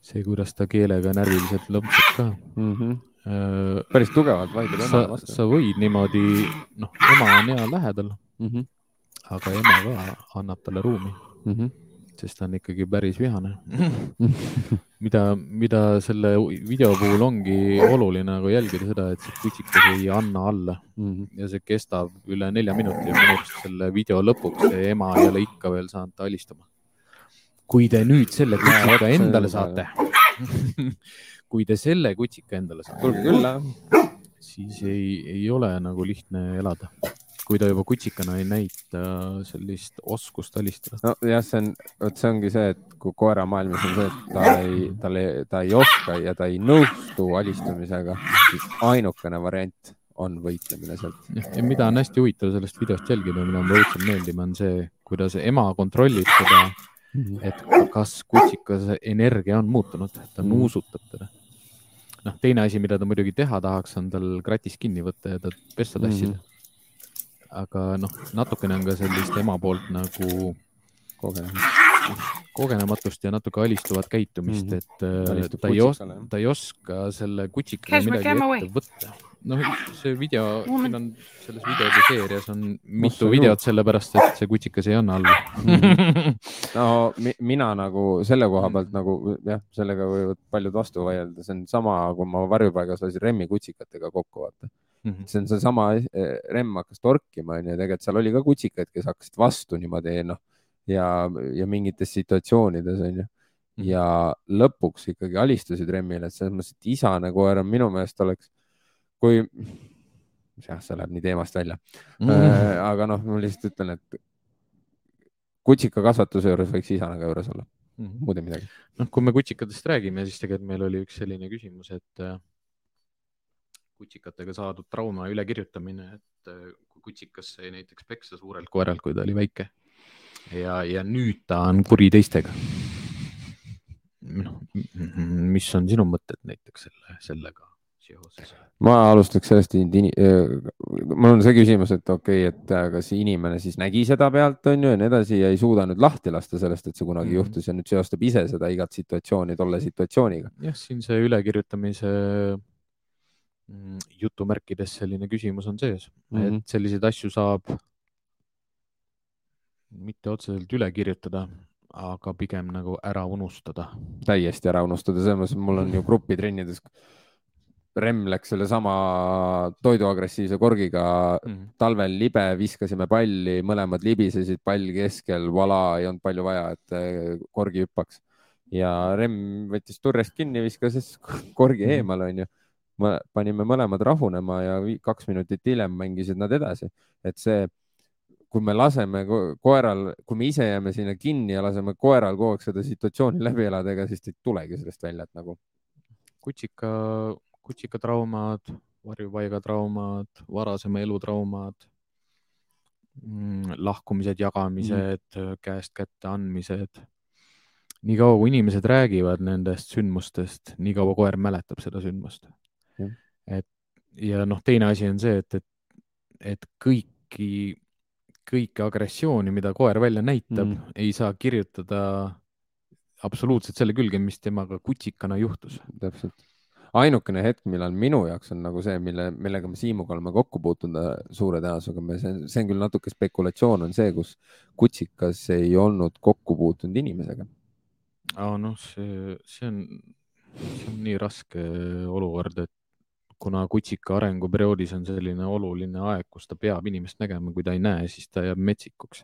See, kuidas ta keelega närviliselt lõmpsab ka mm. -hmm. Äh, päris tugevalt vaidleb ema vastu. sa võid niimoodi, noh, ema on hea lähedal mm, -hmm. aga ema ka annab talle ruumi mm. -hmm sest ta on ikkagi päris vihane mida, mida selle video puhul ongi oluline nagu jälgida seda, et see kutsikas ei anna alla mm -hmm. ja see kestab üle nelja minuti ja minu arust selle video lõpuks see ema ei ole ikka veel saanud alistuma. Kui te nüüd selle kutsika endale saate kui te selle kutsika endale saate. tulge külla. siis ei, ei ole nagu lihtne elada kui ta juba kutsikana ei näita sellist oskust alistada. nojah, see on, vot see ongi see, et kui koera maailmas on see, et ta ei, tal ei, ta ei oska ja ta ei nõustu alistamisega, siis ainukene variant on võitlemine sealt. ja mida on hästi huvitav sellest videost jälgida, mida mulle õudselt meeldib, on see, kuidas ema kontrollib seda et kas kutsikas energia on muutunud, ta Mhm. nuusutab teda. noh, teine asi, mida ta muidugi teha tahaks, on tal kratis kinni võtta ja ta pesta tassida Mhm. aga noh, natukene on ka sellist ema poolt nagu kogemus. Kogenematust ja natuke alistuvat käitumist Mhm. mm, -hmm. et äh, ta ei, kutsikale, jah. ta ei oska selle kutsikaga midagi ette võtta. noh, see video, siin on selles videode seerias on mitu see videot, sellepärast et see kutsikas ei anna alla no mi, mina nagu selle koha pealt nagu jah, sellega võivad paljud vastu vaielda, see on sama, kui ma varjupaigas lasin remmi kutsikatega kokku, vaata. Mhm. see on seesama eh, remm hakkas torkima, onju, tegelikult seal oli ka kutsikaid, kes hakkasid vastu niimoodi noh ja, ja mingites situatsioonides onju Mhm. ja lõpuks ikkagi alistusid remmile, et selles mõttes, et isane koer on minu meelest oleks, kui jah, see läheb nii teemast välja mm., aga noh, ma lihtsalt ütlen, et kutsikakasvatuse juures võiks isane ka juures olla, Mhm. muud ei midagi. noh, kui me kutsikatest räägime, siis tegelikult meil oli üks selline küsimus, et äh, kutsikatega saadud trauma ülekirjutamine, et äh, kui kutsikas sai näiteks peksa suurelt koeralt, kui ta oli väike ja, ja nüüd ta on kuri teistega. noh, mis on sinu mõtted näiteks selle, sellega seoses? ma alustaks sellest, mul on see küsimus, et okei okay,, et äh, kas inimene siis nägi seda pealt, on ju, ja nii edasi ja ei suuda nüüd lahti lasta sellest, et see kunagi mm. -hmm. juhtus ja nüüd seostab ise seda igat situatsiooni tolle situatsiooniga. jah, siin see ülekirjutamise mm, jutumärkides selline küsimus on sees mm, -hmm. Et selliseid asju saab mitte otseselt üle kirjutada, aga pigem nagu ära unustada. täiesti ära unustada, selles mõttes, et mul on ju grupitrennides. Remm läks sellesama toiduagressiivse korgiga Mhm. talvel libe, viskasime palli, mõlemad libisesid, pall keskel, vala, ei olnud palju vaja, et eh, korgi hüppaks. ja Remm võttis turjest kinni, viskas siis korgi Mhm. eemale, onju. panime mõlemad rahunema ja kaks minutit hiljem mängisid nad edasi, et see, kui me laseme ko- koeral, kui me ise jääme sinna kinni ja laseme koeral kogu aeg seda situatsiooni läbi elada, ega siis ta ei tulegi sellest välja, et nagu kutsika, kutsikatraumad, varjupaigatraumad, varasema elu traumad, lahkumised, jagamised mm., käest kätte andmised. nii kaua, kui inimesed räägivad nendest sündmustest, nii kaua koer mäletab seda sündmust Jah.. et ja noh, teine asi on see, et, et, et kõiki, kõike agressiooni, mida koer välja näitab Mm. ei saa kirjutada absoluutselt selle külge, mis temaga kutsikana juhtus. täpselt. ainukene hetk, millal minu jaoks on nagu see, mille, millega me Siimuga oleme kokku puutunud äh, suure tõenäosusega, me, see, see on küll natuke spekulatsioon, on see, kus kutsikas ei olnud kokku puutunud inimesega. aa noh, see, see on, see on nii raske olukord, et kuna kutsika arenguperioodis on selline oluline aeg, kus ta peab inimest nägema, kui ta ei näe, siis ta jääb metsikuks.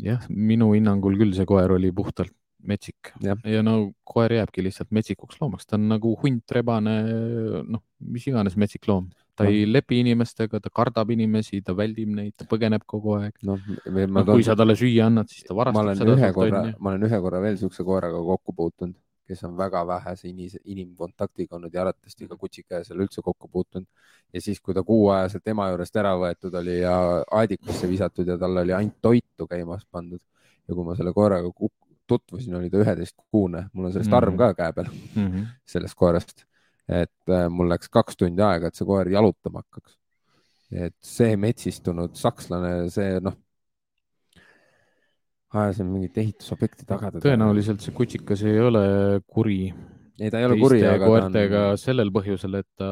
jah, minu hinnangul küll see koer oli puhtalt metsik Jah. ja no koer jääbki lihtsalt metsikuks loomaks, ta on nagu hunt, rebane, noh, mis iganes metsik loom. ta Noh. ei lepi inimestega, ta kardab inimesi, ta väldib neid, ta põgeneb kogu aeg. noh, ma No, kui sa talle süüa annad, siis ta ma varastab olen seda ühe sealt, korra onju., ma olen ühe korra veel siukse koeraga kokku puutunud, kes on väga vähese inis- inimkontaktiga olnud ja arvatavasti ka kutsika ja seal üldse kokku puutunud. ja siis, kui ta kuuajaselt ema juurest ära võetud oli ja aedikusse visatud ja talle oli ainult toitu käimas pandud ja kui ma selle koeraga tutvusin, oli ta üheteistkuune, mul on sellest Mhm. arm ka käe peal, mm. -hmm. sellest koerast. et äh, mul läks kaks tundi aega, et see koer jalutama hakkaks. et see metsistunud sakslane, see noh, ajas mingit ehitusobjekti taga. tõenäoliselt see kutsikas ei ole kuri ei, ta ei ole kuri, teiste aga ta koertega on sellel põhjusel, et ta,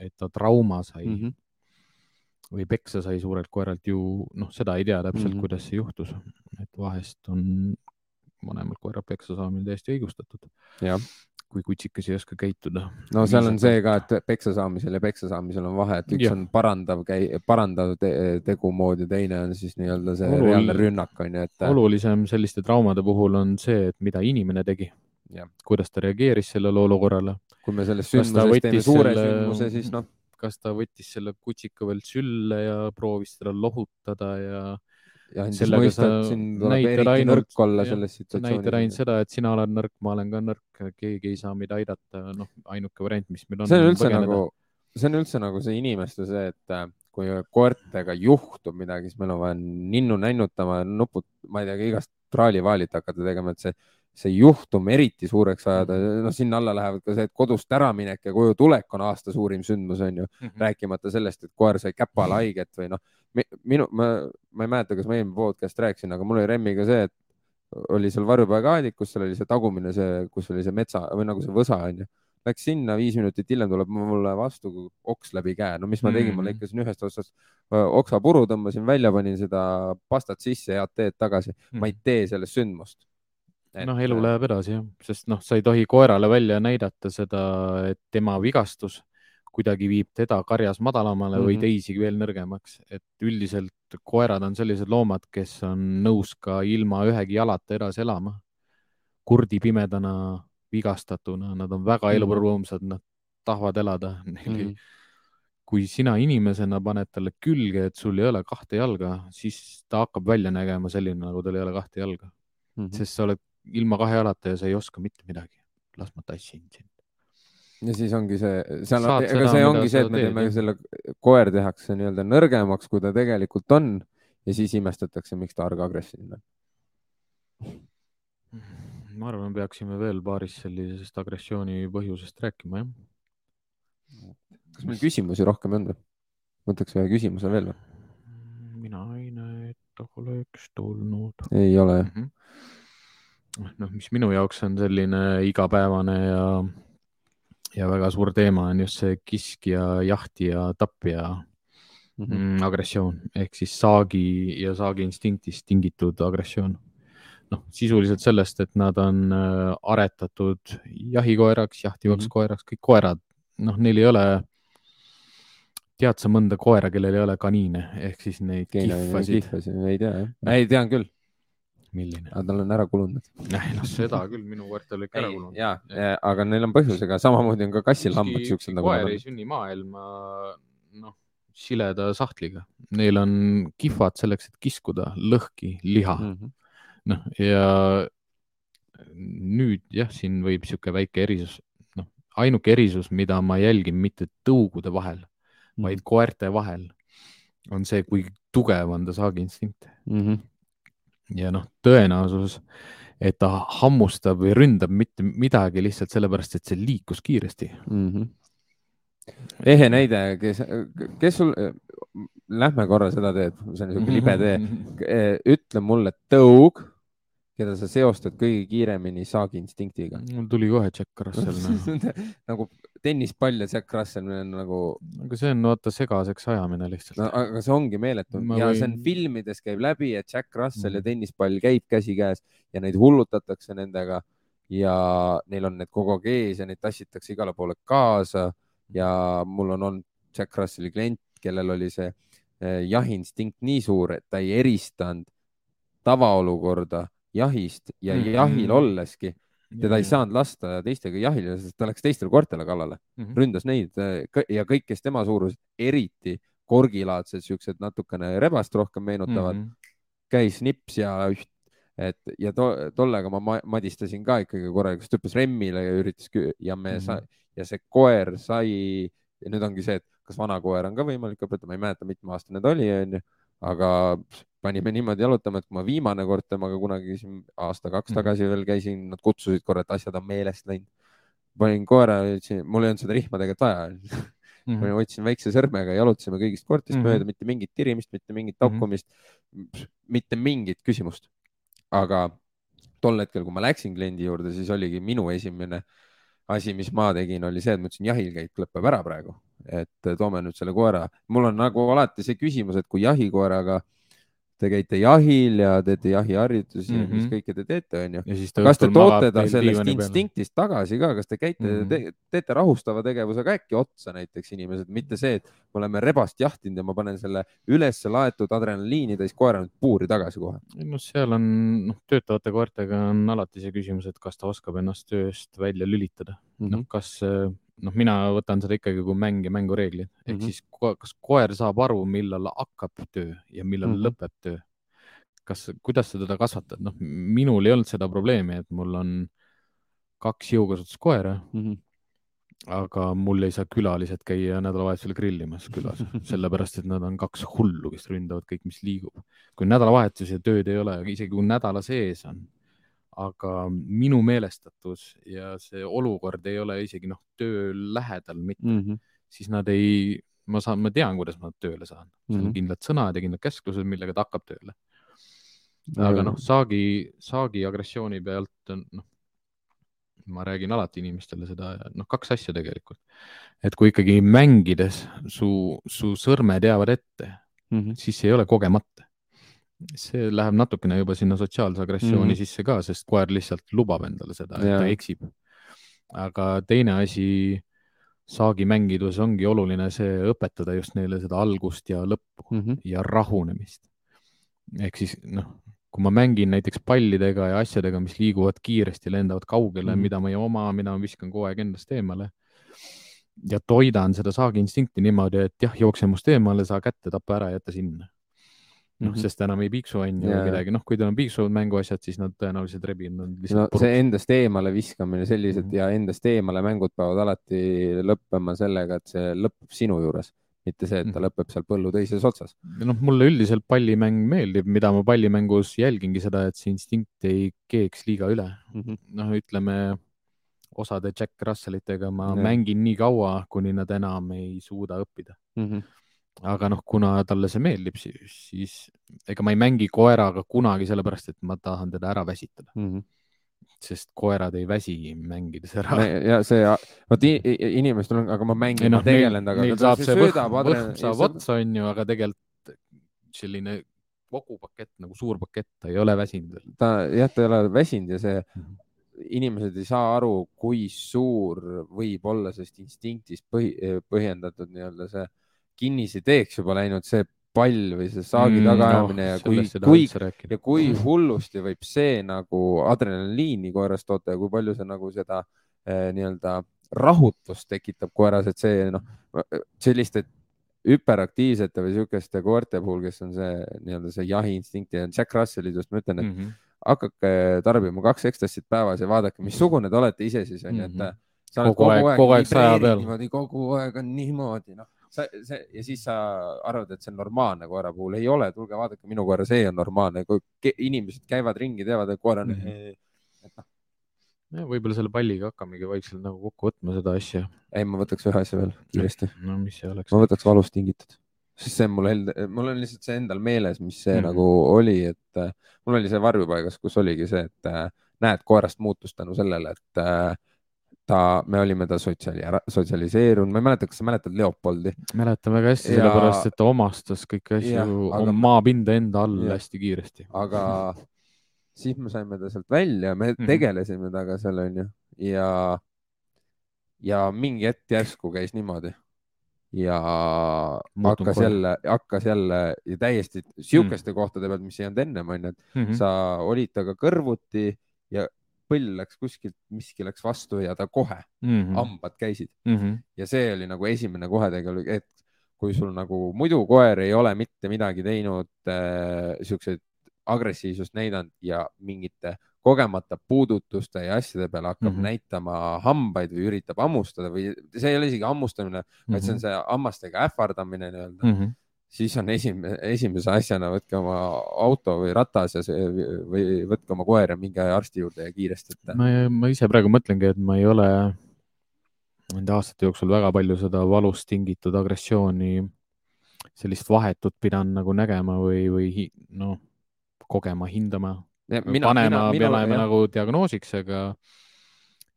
et ta trauma sai mm mm. -hmm. või peksa sai suurelt koeralt ju noh, seda ei tea täpselt mm. -hmm. kuidas see juhtus, et vahest on vanemalt koeralt peksa saamine täiesti õigustatud, jah, kui kutsikas ei oska käituda. no seal on see ka, et peksa saamisel ja peksa saamisel on vahe, et üks Jah. on parandav, parandav te, tegu mood ja teine on siis nii-öelda see Olul- reaalne rünnak on ju, et olulisem selliste traumade puhul on see, et mida inimene tegi. Kuidas ta reageeris sellele olukorrale. Kui me sellest sündmusest teeme suure selle- sündmuse, siis noh, kas ta võttis selle kutsika veel sülle ja proovis teda lohutada ja ja andis sellega mõista, sa et siin tuleb eriti ainult- nõrk olla jah, selles sa näitad ainult situatsioonis. seda, et sina oled nõrk, ma olen ka nõrk, keegi ei saa meid aidata, noh, ainuke variant, mis meil on. see on üldse nagu, see on üldse nagu see inimeste see, et äh, kui koertega juhtub midagi, siis meil on vaja ninnu nännutama, nupud, ma ei tea, igast traalivaalit hakata tegema, et see, see juhtum eriti suureks ajada, noh, sinna alla lähevad ka see, et kodust äraminek ja koju tulek on aasta suurim sündmus, on ju mm, -hmm. rääkimata sellest, et koer sai käpale haiget või noh, minu, ma, ma ei mäleta, kas ma eelmine podcast rääkisin, aga mul oli Remmiga see, et oli seal varjupaigaaedik, kus seal oli see tagumine, see, kus oli see metsa või nagu see võsa on ju Läks sinna, viis minutit hiljem tuleb mulle vastu oks läbi käe. no mis ma tegin mm, -hmm. ma lõikasin ühest otsast oksapuru, tõmbasin välja, panin seda pastat sisse, head teed tagasi mm. -hmm. ma ei mhm. tee sellest sündmust. noh, elu läheb edasi jah, sest noh, sa ei tohi koerale välja näidata seda, et tema vigastus kuidagi viib teda karjas madalamale mm -hmm. või mhm. teisi veel nõrgemaks, et üldiselt koerad on sellised loomad, kes on nõus ka ilma ühegi jalata edasi elama. kurdi pimedana vigastatuna, nad on väga mhm. elurõõmsad, nad tahavad elada mm. -hmm. kui sina inimesena paned talle külge, et sul ei ole kahte jalga, siis ta hakkab välja nägema selline, nagu tal ei ole kahte jalga mm. -hmm. sest sa oled ilma kahe jalata ja sa ei oska mitte midagi. las ma tassin sind. Ja siis ongi see, seal, ega see ongi see, et me teeme selle, koer tehakse nii-öelda nõrgemaks, kui ta tegelikult on ja siis imestatakse, miks ta arg-agressiivne on ma arvan, peaksime veel paarist sellisest agressiooni põhjusest rääkima, jah. kas meil küsimusi rohkem on või? võtaks ühe küsimuse veel või? mina ei näe, et oleks tulnud. ei ole jah mm -hmm.? noh, mis minu jaoks on selline igapäevane ja, ja väga suur teema on just see kiskja, jahtija, tapja mm -hmm. agressioon ehk siis saagi ja saagi instinktist tingitud agressioon noh, sisuliselt sellest, et nad on äh, aretatud jahikoeraks, jahtivaks mm -hmm. koeraks, kõik koerad, noh, neil ei ole, tead sa mõnda koera, kellel ei ole kaniine ehk siis neid kihvasid? kihvasid, ei tea jah. ei, tean küll. Milline? aga tal on ära kulunud. noh, seda küll, minu koertel ikka ära kulunud. ja, ja, aga neil on põhjusega, samamoodi on ka kassil-hambad siuksed nagu. koer ei sünni maailma, noh, sileda sahtliga, neil on kihvad selleks, et kiskuda lõhki liha mm. -hmm noh, ja nüüd jah, siin võib niisugune väike erisus, noh, ainuke erisus, mida ma jälgin mitte tõugude vahel mm., vaid koerte vahel, on see, kui tugev on ta saagiinstinkt mm. -hmm. Ja noh, tõenäosus, et ta hammustab või ründab mitte midagi lihtsalt sellepärast, et see liikus kiiresti mm. -hmm ehe näide, kes, kes sul, lähme korra seda teed, see on niisugune libe tee. ütle mulle tõug keda sa seostad kõige kiiremini saagiinstinktiga? mul tuli kohe Jack Russell no. nagu tennispall ja Jack Russell on nagu. aga see on vaata segaseks ajamine lihtsalt no,. aga see ongi meeletu Ma ja võin... see on filmides käib läbi, et Jack Russell mm. ja tennispall käib käsikäes ja neid hullutatakse nendega ja neil on need kogu aeg ees ja neid tassitakse igale poole kaasa ja mul on olnud Jack Russelli klient, kellel oli see eh, jahiinstinkt nii suur, et ta ei eristanud tavaolukorda jahist ja mm -hmm. jahil olleski teda ei saanud lasta teistega jahile, sest ta läks teistele koertele kallale mm, -hmm. ründas neid äh, ja kõik, kes tema suurused, eriti korgilaadsed, siuksed natukene rebast rohkem meenutavad mm, -hmm. käis nips ja üht, et ja to, tollega ma madistasin ka ikkagi korralikult, ta hüppas remmile ja üritas ja me mm -hmm. sa, ja see koer sai ja nüüd ongi see, et kas vana koer on ka võimalik õpetada, ma ei mäleta, mitme aastane ta oli, onju, aga panime niimoodi jalutama, et kui ma viimane kord temaga kunagi siin aasta-kaks mhm. tagasi veel käisin, nad kutsusid korra, et asjad on meelest läinud. panin koera, mul ei olnud seda rihma tegelikult vaja mm. -hmm. võtsin väikse sõrmega, jalutasime kõigist koertest mm -hmm. mööda, mitte mingit tirimist, mitte mingit mhm. tokkumist mm, -hmm. mitte mingit küsimust. aga tol hetkel, kui ma läksin kliendi juurde, siis oligi minu esimene asi, mis ma tegin, oli see, et ma ütlesin, jahilkäik lõpeb ära praegu, et toome nüüd selle koera. mul on nagu alati see küsimus, et kui jahikoeraga te käite jahil ja teete jahiharjutusi mm -hmm. ja mis mhm. kõike te teete, onju. kas te toote ta sellest instinktist tagasi ka, kas te käite mm, -hmm. te, teete rahustava tegevusega äkki otsa näiteks inimesed, mitte see, et me oleme rebast jahtinud ja ma panen selle üles laetud adrenaliini täis koera nüüd puuri tagasi kohe. no seal on, noh, töötavate koertega on alati see küsimus, et kas ta oskab ennast tööst välja lülitada mm. -hmm. noh, kas noh, mina võtan seda ikkagi kui mäng ja mängureeglid ehk mm -hmm. siis ko kas koer saab aru, millal hakkab töö ja millal mm -hmm. lõpeb töö. kas, kuidas sa teda kasvatad, noh, minul ei olnud seda probleemi, et mul on kaks jõukasutuskoera mm. -hmm. aga mul ei saa külalised käia nädalavahetusel grillimas külas, sellepärast et nad on kaks hullu, kes ründavad kõik, mis liigub. kui nädalavahetus ja tööd ei ole, isegi kui nädala sees on, aga minu meelestatus ja see olukord ei ole isegi noh, töö lähedal mitte mm, -hmm. siis nad ei, ma saan, ma tean, kuidas ma tööle saan, seal on mm -hmm. kindlad sõnad ja kindlad käsklused, millega ta hakkab tööle. aga noh, saagi, saagi agressiooni pealt on noh ma räägin alati inimestele seda, noh, kaks asja tegelikult. et kui ikkagi mängides su, su sõrmed jäävad ette mm, -hmm. siis see ei ole kogemata. See läheb natukene juba sinna sotsiaalse agressiooni mm -hmm. sisse ka, sest koer lihtsalt lubab endale seda, et ta eksib. aga teine asi saagi mängides ongi oluline see õpetada just neile seda algust ja lõppu mm -hmm. ja rahunemist. ehk siis noh, kui ma mängin näiteks pallidega ja asjadega, mis liiguvad kiiresti, lendavad kaugele mm, -hmm. mida ma ei oma, mida ma viskan kogu aeg endast eemale. ja toidan seda saagiinstinkti niimoodi, et jah, jookse must eemale, saa kätte, tapa ära, jäta sinna. Noh mm -hmm., sest enam ei piiksu on ju kedagi, noh, kui teil on piiksuvad mänguasjad, siis nad tõenäoliselt rebivad. no puruks. see endast eemale viskamine sellised mm -hmm. ja endast eemale mängud peavad alati lõppema sellega, et see lõpeb sinu juures mitte see, et ta mhm. lõpeb seal põllu teises otsas. noh, mulle üldiselt pallimäng meeldib, mida ma pallimängus jälgingi seda, et see instinkt ei keeks liiga üle mm -hmm.. noh, ütleme osade Jack Russellitega ma ja. mängin nii kaua, kuni nad enam ei suuda õppida mm. -hmm. Aga noh, kuna talle see meeldib, siis, ega ma ei mängi koeraga kunagi sellepärast, et ma tahan teda ära väsitada mm. -hmm sest koerad ei väsi mängides ära. ja see, vot inimestel on, aga ma mängin, no, ma tegelen temaga. saab see võhm, võhm saab otsa, onju, aga tegelikult selline kogu pakett nagu suur pakett, ta ei ole väsinud ta jah, ta ei ole väsinud ja see -hmm. inimesed ei saa aru, kui suur võib olla sellest instinktist põhi, põhjendatud nii-öelda see kinnisideeks juba läinud, see pall või see saagi mm, tagaajamine no, ja kui, kui ja kui hullusti võib see nagu adrenaliini koeras toota ja kui palju see nagu seda eh, nii-öelda rahutust tekitab koeras, et see noh, selliste hüperaktiivsete või sihukeste koerte puhul, kes on see nii-öelda see jahiinstinkt ja Jack Russell'i just ma ütlen, et mm -hmm. hakake tarbima kaks ekstassit päevas ja vaadake, missugune te olete ise siis onju mm -hmm., et mhm. sa oled kogu, aeg, kogu aeg saja peal. kogu aeg on niimoodi, noh sa, see ja siis sa arvad, et see on normaalne koera puhul, ei ole, tulge vaadake minu koera, see on normaalne, kui inimesed käivad ringi, teavad, et koer on mm, -hmm. et noh. ja võib-olla selle palliga hakkamegi vaikselt nagu kokku võtma seda asja. ei, ma võtaks ühe asja veel kiiresti. no mis see oleks? ma võtaks valust tingitud, sest see on mul enda, mul on lihtsalt see endal meeles, mis see mm -hmm. nagu oli, et äh, mul oli see varjupaigas, kus oligi see, et äh, näed koerast muutust tänu sellele, et äh, ta, me olime ta sotsiali, sotsialiseerunud, ma ei mäleta, kas sa mäletad Leopoldi? mäletan väga hästi ja..., sellepärast et ta omastas kõiki asju aga... maapinda enda all ja. hästi kiiresti. aga siis me saime ta sealt välja, me mm -hmm. tegelesime temaga seal onju ja, ja mingi hetk järsku käis niimoodi ja Muutum hakkas kohe. jälle, hakkas jälle ja täiesti sihukeste mm. kohtade pealt, mis ei olnud ennem onju, et mm -hmm. sa olid temaga kõrvuti ja põll läks kuskilt, miski läks vastu ja ta kohe mm, -hmm. hambad käisid mm. -hmm. ja see oli nagu esimene kohe tegelikult, et kui sul nagu muidu koer ei ole mitte midagi teinud äh,, siukseid agressiivsust näidanud ja mingite kogemata puudutuste ja asjade peale hakkab mm -hmm. näitama hambaid või üritab hammustada või see ei ole isegi hammustamine mm, -hmm. vaid see on mhm. see hammastega ähvardamine nii-öelda mm. -hmm siis on esimene, esimese asjana võtke oma auto või ratas ja see või võtke oma koer ja minge arsti juurde ja kiiresti et.... ma, ma ise praegu mõtlengi, et ma ei ole nende aastate jooksul väga palju seda valust tingitud agressiooni, sellist vahetut pidanud nagu nägema või, või noh, kogema, hindama, panema, panema nagu diagnoosiks, aga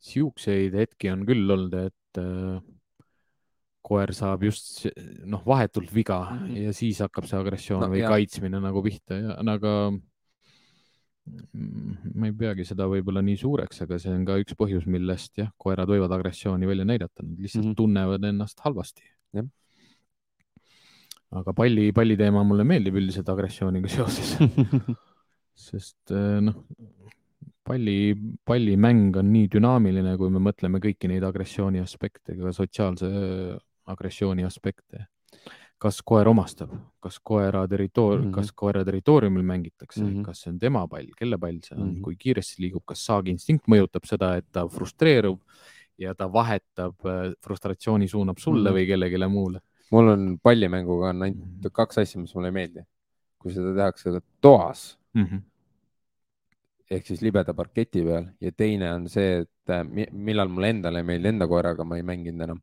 siukseid hetki on küll olnud, et äh, koer saab just noh, vahetult viga mm -hmm. ja siis hakkab see agressioon no, või jah. kaitsmine nagu pihta ja aga ma ei peagi seda võib-olla nii suureks, aga see on ka üks põhjus, millest jah, koerad võivad agressiooni välja näidata, nad lihtsalt mm -hmm. tunnevad ennast halvasti. aga palli, palli teema mulle meeldib üldiselt agressiooniga seoses sest eh, noh, palli, pallimäng on nii dünaamiline, kui me mõtleme kõiki neid agressiooni aspekte, ka sotsiaalse agressiooni aspekte. kas koer omastab, kas koera territoor- mm, -hmm. kas koera territooriumil mängitakse mm, -hmm. kas see on tema pall, kelle pall see on mm, -hmm. kui kiiresti liigub, kas saagiinstinkt mõjutab seda, et ta frustreerub ja ta vahetab äh, frustratsiooni, suunab sulle Mhm. või kellelegi muule mul on pallimänguga on ainult kaks asja, mis mulle ei meeldi. kui seda tehakse toas mm. -hmm. Ehk siis libeda parketi peal ja teine on see, et äh, mi- millal mulle endale ei meeldi, enda koeraga ma ei mänginud enam.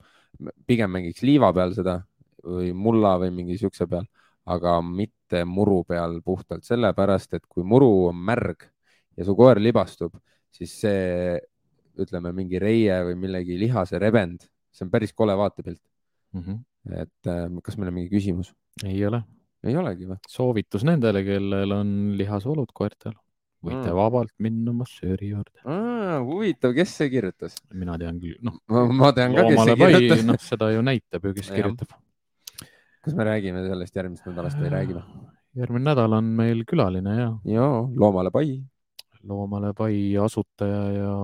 pigem mängiks liiva peal seda või mulla või mingi siukse peal, aga mitte muru peal puhtalt sellepärast, et kui muru on märg ja su koer libastub, siis see ütleme, mingi reie või millegi lihase rebend, see on päris kole vaatepilt. Mm -hmm. et äh, kas meil on mingi küsimus? ei ole. ei olegi või? soovitus nendele, kellel on lihasvalud koertel, võite mm. vabalt minna massööri juurde. huvitav, kes see kirjutas? mina tean küll, noh. ma tean ka, kes see kirjutas. noh, seda ju näitab ju, kes kirjutab. kas me räägime sellest järgmisest nädalast või räägime? järgmine nädal on meil külaline ja. ja Loomale pai. loomale pai asutaja ja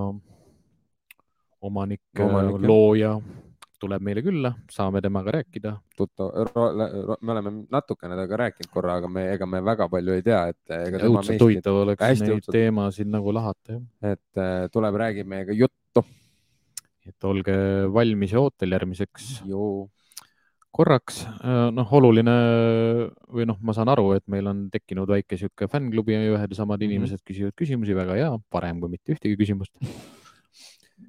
omanik, omanik, looja tuleb meile külla, saame temaga rääkida. tuttav, me oleme natukene temaga rääkinud korra, aga me, ega me väga palju ei tea, et. õudselt huvitav oleks neid õudselt. teemasid nagu lahata. et äh, tuleb, räägib meiega juttu. et olge valmis ja ootel järgmiseks Joo. korraks. noh, oluline või noh, ma saan aru, et meil on tekkinud väike sihuke fännklubi ja ühed ja samad mm -hmm. inimesed küsivad küsimusi, väga hea, parem kui mitte ühtegi küsimust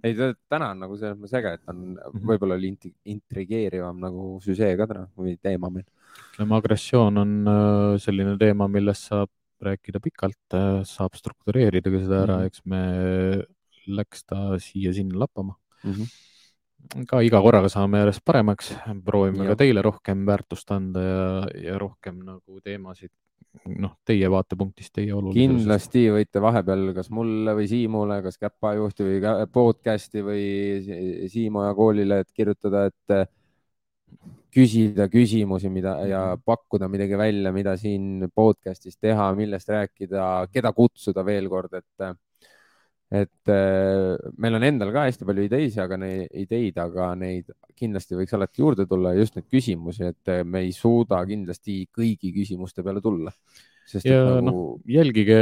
ei, täna on nagu selles mõttes äge, et on Mhm. võib-olla oli intrigeerivam nagu süžee ka täna või teema meil. ütleme, agressioon on äh, selline teema, millest saab rääkida pikalt, äh, saab struktureerida ka seda ära mm, -hmm. eks me läks ta siia-sinna lappama mm. -hmm. ka iga korraga saame järjest paremaks, proovime ja. ka teile rohkem väärtust anda ja, ja rohkem nagu teemasid noh, teie vaatepunktist, teie olulisusest. kindlasti võite vahepeal kas mulle või Siimule, kas käpajuhti või podcast'i või Siimu ja koolile, et kirjutada, et äh, küsida küsimusi, mida ja pakkuda midagi välja, mida siin podcast'is teha, millest rääkida, keda kutsuda veel kord, et et äh, meil on endal ka hästi palju ideid, aga neid ideid, aga neid kindlasti võiks alati juurde tulla ja just neid küsimusi, et äh, me ei suuda kindlasti kõigi küsimuste peale tulla. ja nagu... noh, jälgige,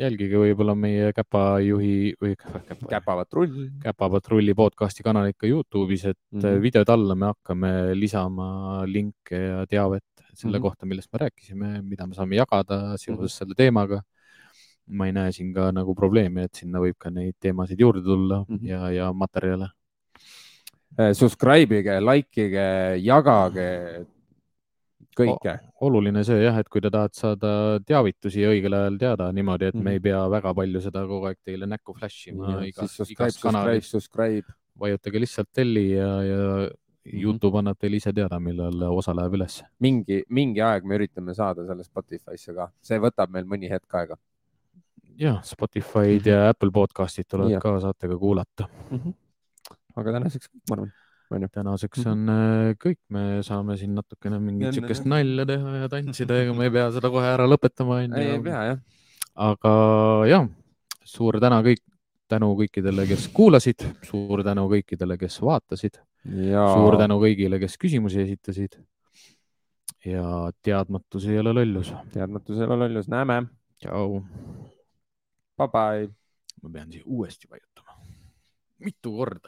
jälgige võib-olla meie käpajuhi või käpa, käpapatrulli, käpapatrulli podcast'i kanalit ka Youtube'is, et mm -hmm. videode alla me hakkame lisama linke ja teavet selle mm -hmm. kohta, millest me rääkisime, mida me saame jagada seoses mm -hmm. selle teemaga ma ei näe siin ka nagu probleemi, et sinna võib ka neid teemasid juurde tulla mm -hmm. ja, ja materjale. Subscribe ige, like ige, jagage kõike. oluline see jah, et kui te tahate saada teavitusi õigel ajal teada niimoodi, et mm -hmm. me ei pea väga palju seda kogu aeg teile näkku flash ima vajutage lihtsalt telli ja, ja Youtube annab teile ise teada, millal osa läheb üles. mingi, mingi aeg me üritame saada selle Spotify'sse ka, see võtab meil mõni hetk aega ja Spotify'd ja mhm. Apple podcast'id tulevad ja. ka, saate ka kuulata mm. -hmm. aga tänaseks ma arvan. tänaseks on mm -hmm. kõik, me saame siin natukene mingit siukest nalja teha ja tantsida, ega me ei pea seda kohe ära lõpetama. ei, ei pea jah. aga jah, suur täna kõik, tänu kõikidele, kes kuulasid, suur tänu kõikidele, kes vaatasid. suur tänu kõigile, kes küsimusi esitasid. ja teadmatus ei ole lollus. teadmatus ei ole lollus, näeme. tšau. Bye bye. ma pean siia uuesti vajutama. mitu korda